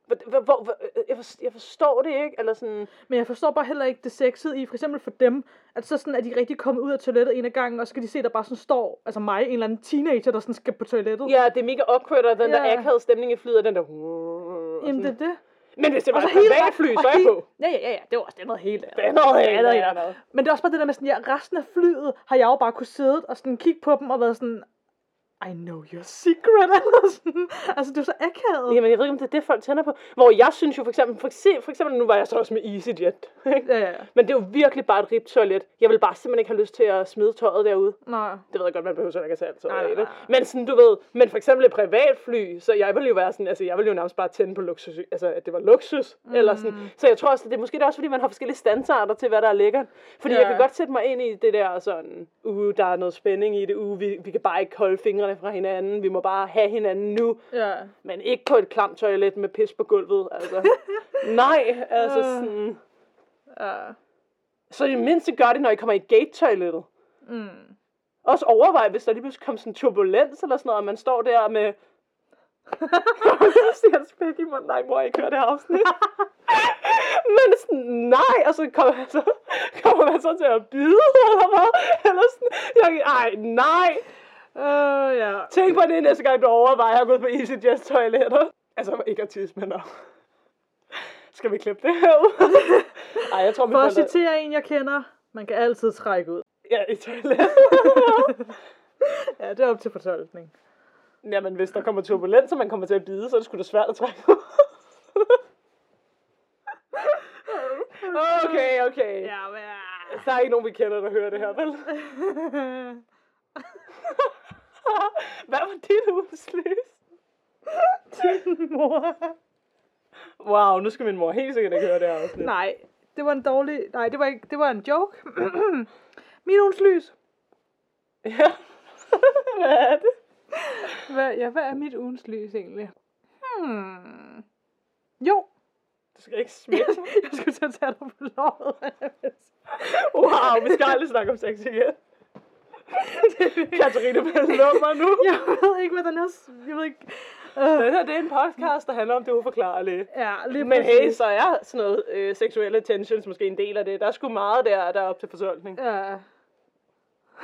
Hvor, hvor, hvor, hvor- jeg, forstår, jeg forstår det ikke, eller sådan, Men jeg forstår bare heller ikke det sexede i, for eksempel for dem, at så sådan, at de rigtig kommet ud af toilettet en af gangen, og så skal de se, der bare sådan står, altså mig, en eller anden teenager, der sådan skal på toilettet. ja, det er mega awkward, og den der Ja. akavede stemning i flyet, og den der, og Jamen det er det. Men hvis det var et privatfly, så er jeg på. Ja, ja, ja, ja, det var også det noget helt andet. Det er noget helt andet. Men det er også bare det der med sådan, ja, resten af flyet har jeg jo bare kunne sidde og sådan kigge på dem og været sådan, I know your secret, eller sådan. Altså, det er så akavet. Jamen, jeg ved ikke, om det er det, folk tænder på. Hvor jeg synes jo for eksempel, for eksempel, for eksempel nu var jeg så også med EasyJet. ikke? Ja, ja. Men det er jo virkelig bare et rigt toilet. Jeg vil bare simpelthen ikke have lyst til at smide tøjet derude. Nå. Det ved jeg godt, man behøver så ikke at tage alt tøjet Nej, nej, nej. Men sådan, du ved, men for eksempel et privatfly, så jeg vil jo være sådan, altså jeg vil jo nærmest bare tænde på luksus, altså at det var luksus, mm. eller sådan. Så jeg tror også, det er måske det er også, fordi man har forskellige standarder til, hvad der er lækkert. Fordi Ja. jeg kan godt sætte mig ind i det der sådan, uh, der er noget spænding i det, uh, vi, vi kan bare ikke holde fingrene fra hinanden, vi må bare have hinanden nu. Ja. Men ikke på et klamt toilet med pis på gulvet, altså. Nej, altså Øh. sådan. Ja. Så i det mindste gør det, når I kommer i gate-toilettet. Mm. Også overvej, hvis der lige pludselig kom sådan turbulens eller sådan noget, og man står der med... jeg siger spæk i munden. Nej, mor, jeg ikke høre det her afsnit. Men sådan, nej, og så kommer man så, kommer man så til at bide, eller hvad? Eller sådan, jeg, ej, nej. Øh, ja. Tænk på det næste gang, du overvejer at gå på EasyJet toiletter. Altså, ikke at tisse, men at- Skal vi klippe det her ud? Ej, jeg tror, vi For at citere en, jeg kender, man kan altid trække ud. Ja, i toilettet. Ja, det er op til fortolkning. Jamen, hvis der kommer turbulens, og man kommer til at bide, så er det sgu da svært at trække ud. okay, okay. Ja, men... Der er ikke nogen, vi kender, der hører det her, vel? Hvad var dit udslys? Mor. Wow, nu skal min mor helt sikkert ikke høre det her afsnit. Nej, det var en dårlig... Nej, det var, ikke... det var en joke. Min ugens lys. Ja. Hvad er det? Hvad, ja, hvad er mit ugens lys egentlig? Hmm. Jo, Du skal ikke smitte. jeg skulle til at tage dig på låret. Wow, vi skal aldrig snakke om sex igen. Katarina nummer nu. jeg ved ikke, hvad den er. Jeg ved ikke... Uh, Den her, det er en podcast, der handler om det uforklarlige. ja, lige Men hey, præcis. så er sådan noget øh, seksuelle tensions måske en del af det. Der er sgu meget der, der er op til fortolkning. Ja.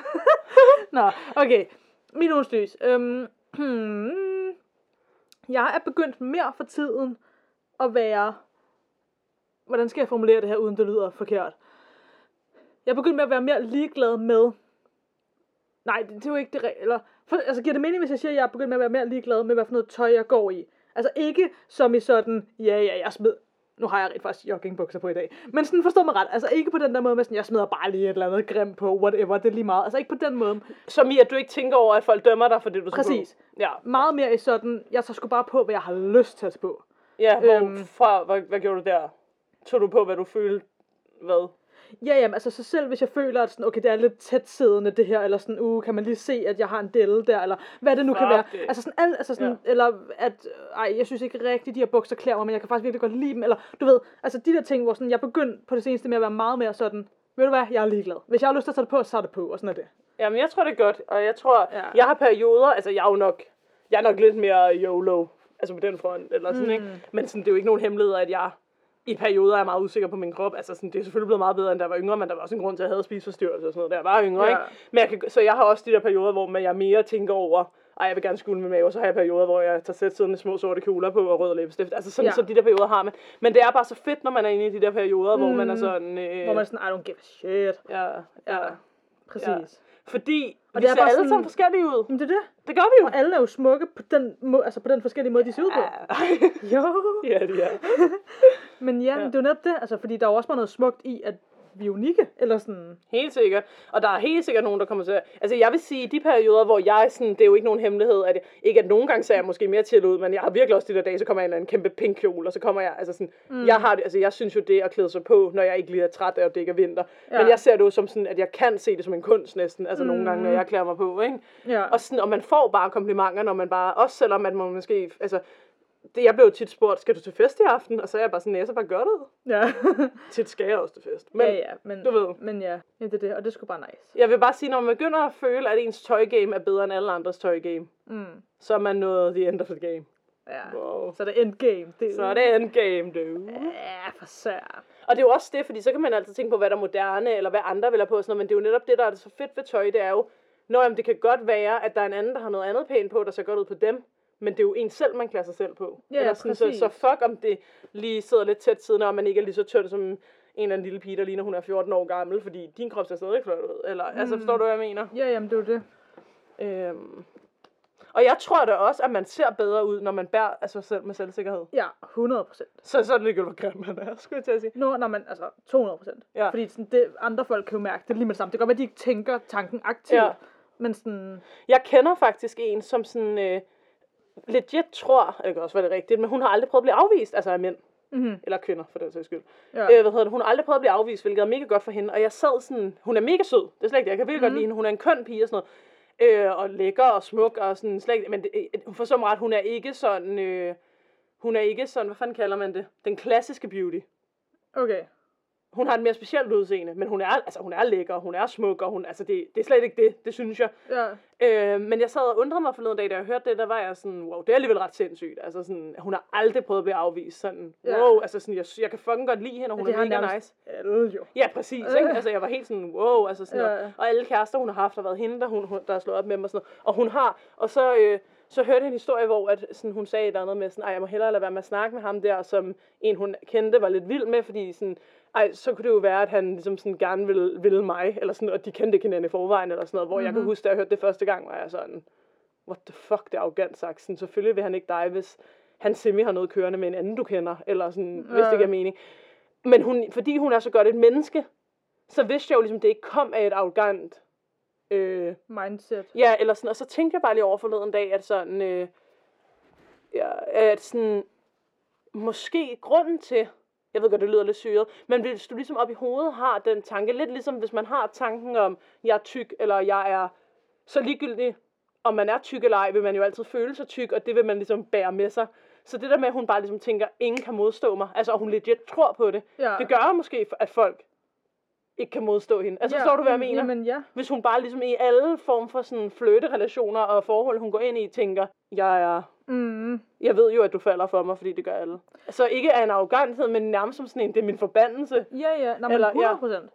Nå, okay. Min ugens lys. Øhm, hmm. jeg er begyndt mere for tiden at være... Hvordan skal jeg formulere det her, uden det lyder forkert? Jeg er begyndt med at være mere ligeglad med... Nej, det, det er jo ikke det eller for, Altså, giver det mening, hvis jeg siger, at jeg er begyndt med at være mere ligeglad med, hvad for noget tøj, jeg går i? Altså, ikke som i sådan, ja, ja, jeg smed... Nu har jeg rent faktisk joggingbukser på i dag. Men sådan forstår mig ret. Altså ikke på den der måde med sådan, jeg smider bare lige et eller andet grim på, whatever, det er lige meget. Altså ikke på den måde. Som i, at du ikke tænker over, at folk dømmer dig for det, du tager Præcis. på. Ja, Meget mere i sådan, jeg tager sgu bare på, hvad jeg har lyst til at tage på. ja hvor Øhm. fra, hvad, hvad gjorde du der? Tog du på, hvad du følte? Hvad? Ja, jamen, altså så selv hvis jeg føler, at sådan, okay, det er lidt tæt siddende det her, eller sådan, uh, kan man lige se, at jeg har en delle der, eller hvad det nu kan Fuck være. det. Altså sådan, alt, altså sådan Ja. eller at, ej, jeg synes ikke rigtigt, de her bukser klæder mig, men jeg kan faktisk virkelig godt lide dem, eller du ved, altså de der ting, hvor sådan, jeg er begyndt på det seneste med at være meget mere sådan, ved du hvad, jeg er ligeglad. Hvis jeg har lyst til at tage det på, så er det på, og sådan er det. Jamen, jeg tror, det er godt. Og jeg tror, ja. jeg har perioder, altså jeg er jo nok, jeg er nok lidt mere YOLO, altså på den front, eller sådan, mm. ikke? Men sådan, det er jo ikke nogen hemmelighed, at jeg i perioder er meget usikker på min krop. Altså, sådan, det er selvfølgelig blevet meget bedre, end da jeg var yngre, men der var også en grund til, at jeg havde spiseforstyrrelse og sådan noget, da jeg var yngre, Ja. ikke? Men jeg kan, så jeg har også de der perioder, hvor man- jeg mere tænker over, ej, jeg vil gerne skule med mave, og så har jeg perioder, hvor jeg tager sæt siddende små sorte kjoler på og rød læbestift. Altså sådan, Ja. ja. så de der perioder har man. Men det er bare så fedt, når man er inde i de der perioder, hvor man er Mm. sådan... Øh, Hvor man er sådan, I don't give a shit. ja, ja, Præcis. Ja. Fordi Og og det vi er ser bare alle sådan- sammen forskellige ud. Men det er det. Det gør vi jo. Og alle er jo smukke på den, må, altså på den forskellige måde, de ser ud på. Jo. ja, det er. Men ja, ja. Ja. det er jo netop det, altså, fordi der er jo også bare noget smukt i, at vi er unikke, eller sådan. Helt sikkert. Og der er helt sikkert nogen, der kommer til at... Altså, jeg vil sige, de perioder, hvor jeg sådan... Det er jo ikke nogen hemmelighed, at ikke at nogle gange ser jeg måske mere til ud, men jeg har virkelig også de der dage, så kommer jeg en eller anden kæmpe pink kjole, og så kommer jeg... Altså sådan... Mm. Jeg har det... Altså, jeg synes jo, det at klæde sig på, når jeg ikke lige er træt af, at det ikke er vinter. Ja. Ja. Men jeg ser det jo som sådan, at jeg kan se det som en kunst næsten. Altså, mm. nogle gange, når jeg klæder mig på, ikke? Ja. Og, sådan, og man får bare komplimenter, når man bare... Også selvom at man måske... Altså, det, jeg blev tit spurgt, skal du til fest i aften? Og så er jeg bare sådan, ja, så bare gør det. ja. Tit skal jeg også til fest. Men ja, ja, men, du ved. men ja, ja, det er det, og det sgu bare nice. jeg vil bare sige, når man begynder at føle, at ens tøjgame er bedre end alle andres tøjgame, Mm. så er man nået the end of the game. Ja. Wow. Så er det endgame. Det, Så er det endgame, du. Ja, for sær. Og det er jo også det, fordi så kan man altid tænke på, hvad der er moderne, eller hvad andre vil have på, sådan noget, men det er jo netop det, der er så fedt ved tøj, det er jo, Nå, jamen, det kan godt være, at der er en anden, der har noget andet pænt på, der ser godt ud på dem, men det er jo en selv, man klæder sig selv på. Ja, Eller sådan, så, så fuck om det lige sidder lidt tæt siden, og man ikke er lige så tynd som en eller anden lille pige, der ligner, hun er 14 år gammel, fordi din krop ser stadig flot ud. Eller, mm. altså, forstår du, hvad jeg mener? Ja, jamen, det er det. Øhm, Og jeg tror da også, at man ser bedre ud, når man bærer af sig selv med selvsikkerhed. Ja, 100 procent. Så, så er det ligegyldigt, hvor grim man er, skulle jeg til at sige. Nå, når man, altså 200 procent. Ja. Fordi sådan, det, andre folk kan jo mærke det lige med det samme. Det kan godt være, at de ikke tænker tanken aktivt. Ja. Men sådan, Jeg kender faktisk en, som sådan øh, legit tror, det kan også være det rigtigt, men hun har aldrig prøvet at blive afvist, altså af mænd. Mhm. Eller kvinder, for den sags skyld. Ja. Øh, hvad hedder det? Hun har aldrig prøvet at blive afvist, hvilket er mega godt for hende. Og jeg sad sådan, hun er mega sød, det er slet ikke det. Jeg kan virkelig mm. godt lide hende. Hun er en køn pige og sådan noget. Øh, og lækker og smuk og sådan slet ikke, men det, øh, forstår mig ret, hun er ikke sådan, øh, hun er ikke sådan, hvad fanden kalder man det? Den klassiske beauty. okay. Hun har et mere specielt udseende, men hun er, altså, hun er lækker, hun er smuk, og hun, altså, det, det er slet ikke det, det synes jeg. Ja. Øh, men jeg sad og undrede mig forleden dag, da jeg hørte det, der var jeg sådan, wow, det er alligevel ret sindssygt. Altså sådan, hun har aldrig prøvet at blive afvist. Sådan, Ja. wow, altså sådan, jeg, jeg kan fucking godt lide hende, og hun det er mega nice. Alle jo. Ja, præcis. Ikke? Altså, jeg var helt sådan, wow, altså sådan Ja. noget. Og alle kærester, hun har haft, har været hende, der, hun, hun, der har slået op med mig og sådan noget. Og hun har, og så, øh, så hørte jeg en historie, hvor at, sådan, hun sagde et eller andet med, sådan, jeg må hellere lade være med at snakke med ham der, som en, hun kendte, var lidt vild med, fordi sådan, ej, så kunne det jo være, at han ligesom sådan gerne ville, ville mig, eller sådan, og de kendte ikke hinanden i forvejen, eller sådan noget, hvor mm-hmm. jeg kan huske, da jeg hørte det første gang, var jeg sådan, what the fuck, det er arrogant sagt. Sådan, selvfølgelig vil han ikke dig, hvis han semi har noget kørende med en anden, du kender, eller sådan, hvis det Ja. giver mening. Men hun, fordi hun er så godt et menneske, så vidste jeg jo ligesom, det ikke kom af et arrogant øh, Mindset. Ja, eller sådan, og så tænkte jeg bare lige over forleden dag, at sådan, øh, ja, at sådan, måske grunden til, jeg ved godt, det lyder lidt syret, men hvis du ligesom op i hovedet har den tanke, lidt ligesom hvis man har tanken om, jeg er tyk, eller jeg er så ligegyldig, om man er tyk eller ej, vil man jo altid føle sig tyk, og det vil man ligesom bære med sig. Så det der med, at hun bare ligesom tænker, ingen kan modstå mig, altså og hun legit tror på det, Ja. det gør måske, at folk ikke kan modstå hende. Altså, ja, forstår du, hvad jeg mener? Jamen ja. Hvis hun bare ligesom i alle form for sådan flirterelationer og forhold, hun går ind i, tænker, jeg er... Mm. Jeg ved jo, at du falder for mig, fordi det gør alle. Så ikke af en arroganthed, men nærmest som sådan en, det er min forbandelse. Ja, ja. Nå, men Eller- 100 ja. procent.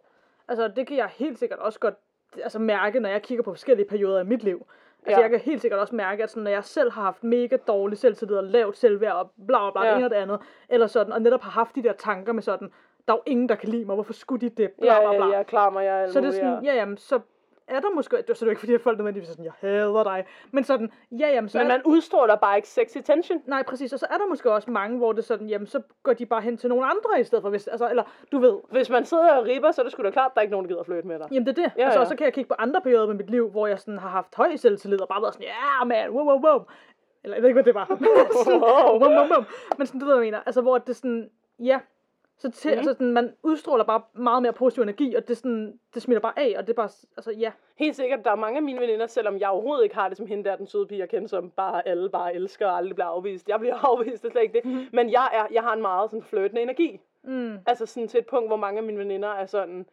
Altså, det kan jeg helt sikkert også godt altså, mærke, når jeg kigger på forskellige perioder af mit liv. Altså, Ja. jeg kan helt sikkert også mærke, at sådan, når jeg selv har haft mega dårlig selvtillid og lavt selvværd og bla bla bla, Ja. ja. det og det andet, eller sådan, og netop har haft de der tanker med sådan, der er jo ingen, der kan lide mig, hvorfor skulle de det, bla Ja, bla ja, bla. jeg klarer mig, jeg er Så det er sådan, ja, jamen, så er der måske, det er jo ikke fordi, at folk nødvendigvis er sådan, jeg hader dig, men sådan, ja, jamen, så Men man udstråler bare ikke sexy tension. nej, præcis, og så er der måske også mange, hvor det sådan, jamen, så går de bare hen til nogle andre i stedet for, hvis, altså, eller, du ved, Hvis man sidder og ribber, så er det sgu da klart, at der er ikke nogen, der gider at flytte med dig. Jamen det er det. Ja, altså, ja. Og så kan jeg kigge på andre perioder med mit liv, hvor jeg sådan har haft høj selvtillid og bare været sådan, ja yeah, man, wow, wow, wow. Eller jeg ved ikke, hvad det var. sådan, Wow. wow, wow. Men sådan, du ved, hvad jeg mener. Altså, hvor det sådan, ja. Så til, mm. altså, sådan, man udstråler bare meget mere positiv energi, og det, sådan, det smitter bare af, og det er bare, altså ja. Helt sikkert, der er mange af mine veninder, selvom jeg overhovedet ikke har det som hende der, den søde pige, jeg kender, som bare alle bare elsker og aldrig bliver afvist. Jeg bliver afvist, det er slet ikke det. Mm-hmm. Men jeg, er, jeg har en meget sådan flirtende energi. Mm. Altså sådan til et punkt, hvor mange af mine veninder er sådan,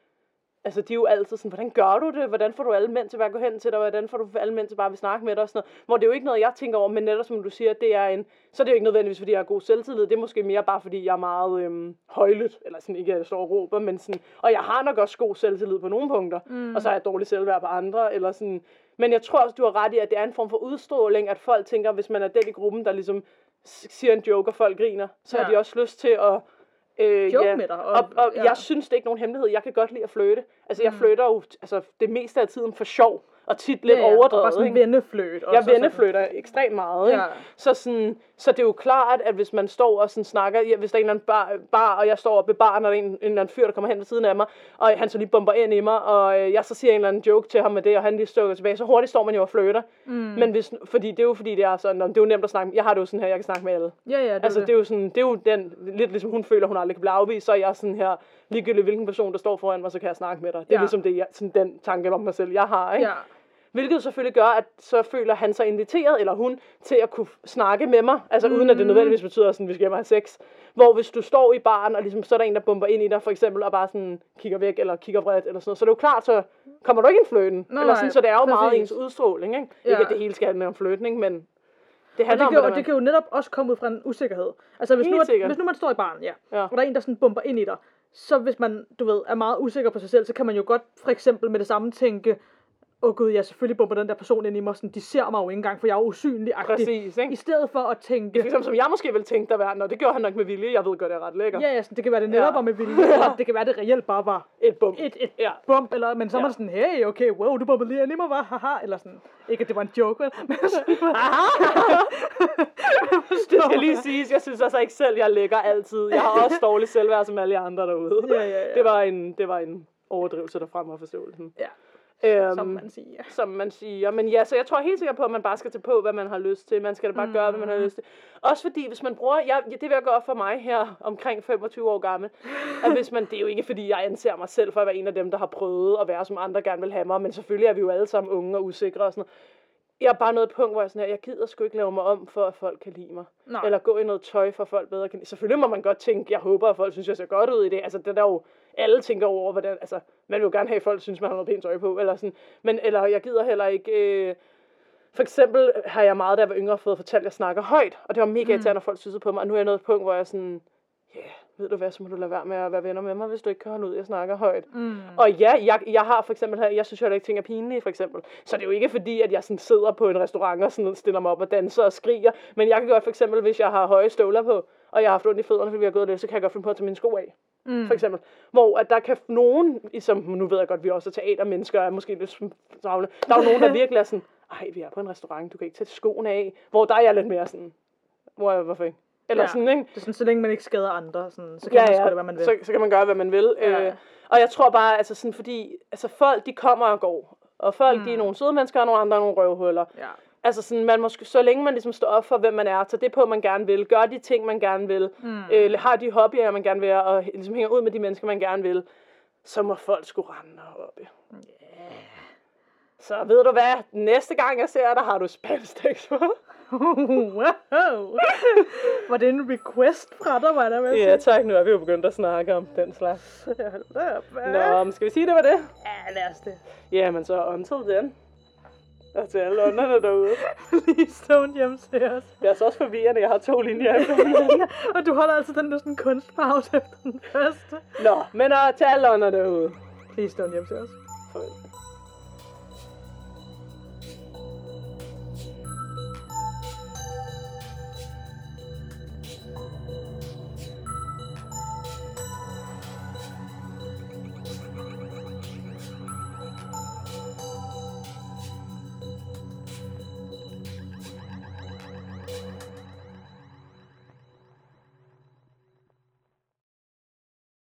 altså de er jo altid sådan, hvordan gør du det? Hvordan får du alle mænd til bare at gå hen til dig? Hvordan får du alle mænd til bare at snakke med dig? Og sådan noget. Hvor det er jo ikke noget, jeg tænker over, men netop som du siger, det er en, så er det jo ikke nødvendigvis, fordi jeg har god selvtillid. Det er måske mere bare, fordi jeg er meget øhm, højlydt, eller sådan ikke, at jeg står og råber, men sådan, og jeg har nok også god selvtillid på nogle punkter, mm. og så har jeg dårlig selvværd på andre, eller sådan. Men jeg tror også, du har ret i, at det er en form for udstråling, at folk tænker, hvis man er den i gruppen, der ligesom siger en joke, og folk griner, så ja. har de også lyst til at øh, Joke ja. med dig, og- Og, og ja. jeg synes, det er ikke nogen hemmelighed. Jeg kan godt lide at flytte. Altså, jeg Mm. flytter jo altså, det meste af tiden for sjov, og tit lidt ja, ja, Og overdrevet. bare sådan ikke? vennefløjt. Jeg venneflytter ekstremt meget. Ikke? Ja. Så, sådan, så det er jo klart, at hvis man står og sådan snakker, ja, hvis der er en eller anden bar, bar og jeg står oppe ved baren, og der er en, en eller anden fyr, der kommer hen ved siden af mig, og han så lige bomber ind i mig, og øh, jeg så siger en eller anden joke til ham med det, og han lige stykker tilbage, så hurtigt står man jo og flytter. Mm. Men hvis, fordi det er jo fordi, det er sådan, "Nå, det er jo nemt at snakke. Jeg har det jo sådan her, jeg kan snakke med alle. Ja, ja, det, Altså, det. det er jo sådan, det er jo den, lidt ligesom hun føler, hun aldrig kan blive afvist, så er jeg sådan her, ligegyldigt hvilken person, der står foran mig, så kan jeg snakke med dig. Det er Ja. ligesom det, jeg, sådan den tanke om mig selv, jeg har, ikke? Ja. Hvilket selvfølgelig gør, at så føler han sig inviteret, eller hun, til at kunne snakke med mig, altså mm. uden at det nødvendigvis betyder, sådan, at vi skal hjem og have sex. Hvor hvis du står i baren, og ligesom, så er der en, der bomber ind i dig, for eksempel, og bare sådan kigger væk, eller kigger vredt, eller sådan noget, så er det jo klart, så kommer du ikke ind fløten. Nej, eller sådan, så det er jo meget præcis. ens udstråling, ikke? Ja. Ikke at det hele skal handle om fløtning, men det Og handler det, om kan, jo, det, og det kan jo netop også komme ud fra en usikkerhed. Altså hvis Helt nu, at, hvis nu man står i baren, ja, Ja. og der er en, der sådan bomber ind i dig, så hvis man, du ved, er meget usikker på sig selv, så kan man jo godt for eksempel med det samme tænke, åh oh gud, jeg selvfølgelig bomber den der person ind i mig, sådan, de ser mig jo ikke engang, for jeg er usynlig Præcis, ikke? I stedet for at tænke, Det er som jeg måske ville tænke der være, når det gjorde han nok med vilje. Jeg ved godt, det er ret lækker. ja, ja, sådan, det kan være, det netop Ja. var med vilje, eller det kan være, det reelt bare var Et bum. et, et Ja. bump, eller, men så er man Ja. sådan, hey, okay, wow, du bombede lige ind i mig, var, haha, eller sådan, ikke at det var en joke, vel, men Det skal lige siges, jeg synes altså ikke selv, jeg er lækker altid. Jeg har også dårlig selvværd som alle andre derude. Ja, ja, ja. Det var en, det var en overdrivelse, der frem var forståelsen. ja, Øhm, som man siger. som man siger. Men ja, så jeg tror helt sikkert på, at man bare skal tage på, hvad man har lyst til. Man skal da bare mm. gøre, hvad man har lyst til. Også fordi, hvis man bruger, jeg, det vil jeg gøre for mig her, omkring 25 år gammel, at hvis man, det er jo ikke fordi, jeg anser mig selv for at være en af dem, der har prøvet at være, som andre gerne vil have mig, men selvfølgelig er vi jo alle sammen unge og usikre og sådan noget. Jeg er bare nået et punkt, hvor jeg sådan her, jeg gider sgu ikke lave mig om, for at folk kan lide mig. Nej. Eller gå i noget tøj, for at folk bedre kan lide. Selvfølgelig må man godt tænke, jeg håber, at folk synes, jeg ser godt ud i det. Altså, det er der jo, alle tænker over, hvordan, altså, man vil jo gerne have, at folk synes, man har noget pænt tøj på, eller sådan. Men, eller jeg gider heller ikke, øh, for eksempel har jeg meget, da jeg var yngre, fået fortalt, at jeg snakker højt, og det var mega irriterende, når folk synes på mig, og nu er jeg nået et punkt, hvor jeg er sådan, ja, yeah, ved du hvad, så må du lade være med at være venner med mig, hvis du ikke kan holde ud, jeg snakker højt. Mm. Og ja, jeg, jeg har for eksempel, her- jeg synes jo ikke, ting er pinlige, for eksempel. Så det er jo ikke fordi, at jeg sådan sidder på en restaurant og sådan stiller mig op og danser og skriger. Men jeg kan godt for eksempel, hvis jeg har høje støvler på, og jeg har haft ondt i fødderne, fordi vi har gået lidt, så kan jeg godt finde på at tage mine sko af. Mm. For eksempel. Hvor at der kan nogen, som nu ved jeg godt, vi også er teatermennesker, er måske lidt travle. Der er jo nogen, der virkelig er sådan, ej, vi er på en restaurant, du kan ikke tage skoene af. Hvor der er jeg lidt mere sådan, hvor er, hvorfor ikke? Eller Ja. sådan, ikke? Det er sådan, så længe man ikke skader andre, sådan, så kan man sgu da, hvad man vil. Så, så kan man gøre, hvad man vil. Ja. Øh, og jeg tror bare, altså sådan, fordi altså folk, de kommer og går. Og folk, mm. de er nogle søde mennesker, og nogle andre er nogle røvhuller. Ja. Altså sådan, man måske, så længe man ligesom står op for, hvem man er, tager det på, man gerne vil, gør de ting, man gerne vil, mm. øh, har de hobbyer, man gerne vil, og ligesom hænger ud med de mennesker, man gerne vil, så må folk skulle rende op. Yeah. Så ved du hvad, næste gang jeg ser dig, har du spansk på. Wow. Var det en request fra dig, var der med ja, tak. Nu er vi jo begyndt at snakke om den slags. Nå, men skal vi sige, det var det? Ja, lad os det. Jamen så until then. Og til alle ånderne derude. Please don't hjemse os. Det er altså også forvirrende, jeg har to linjer. Og du holder altså den der sådan kunstpause efter den første. Nå, men uh, til alle ånderne derude. Please don't hjemse os. Farvel.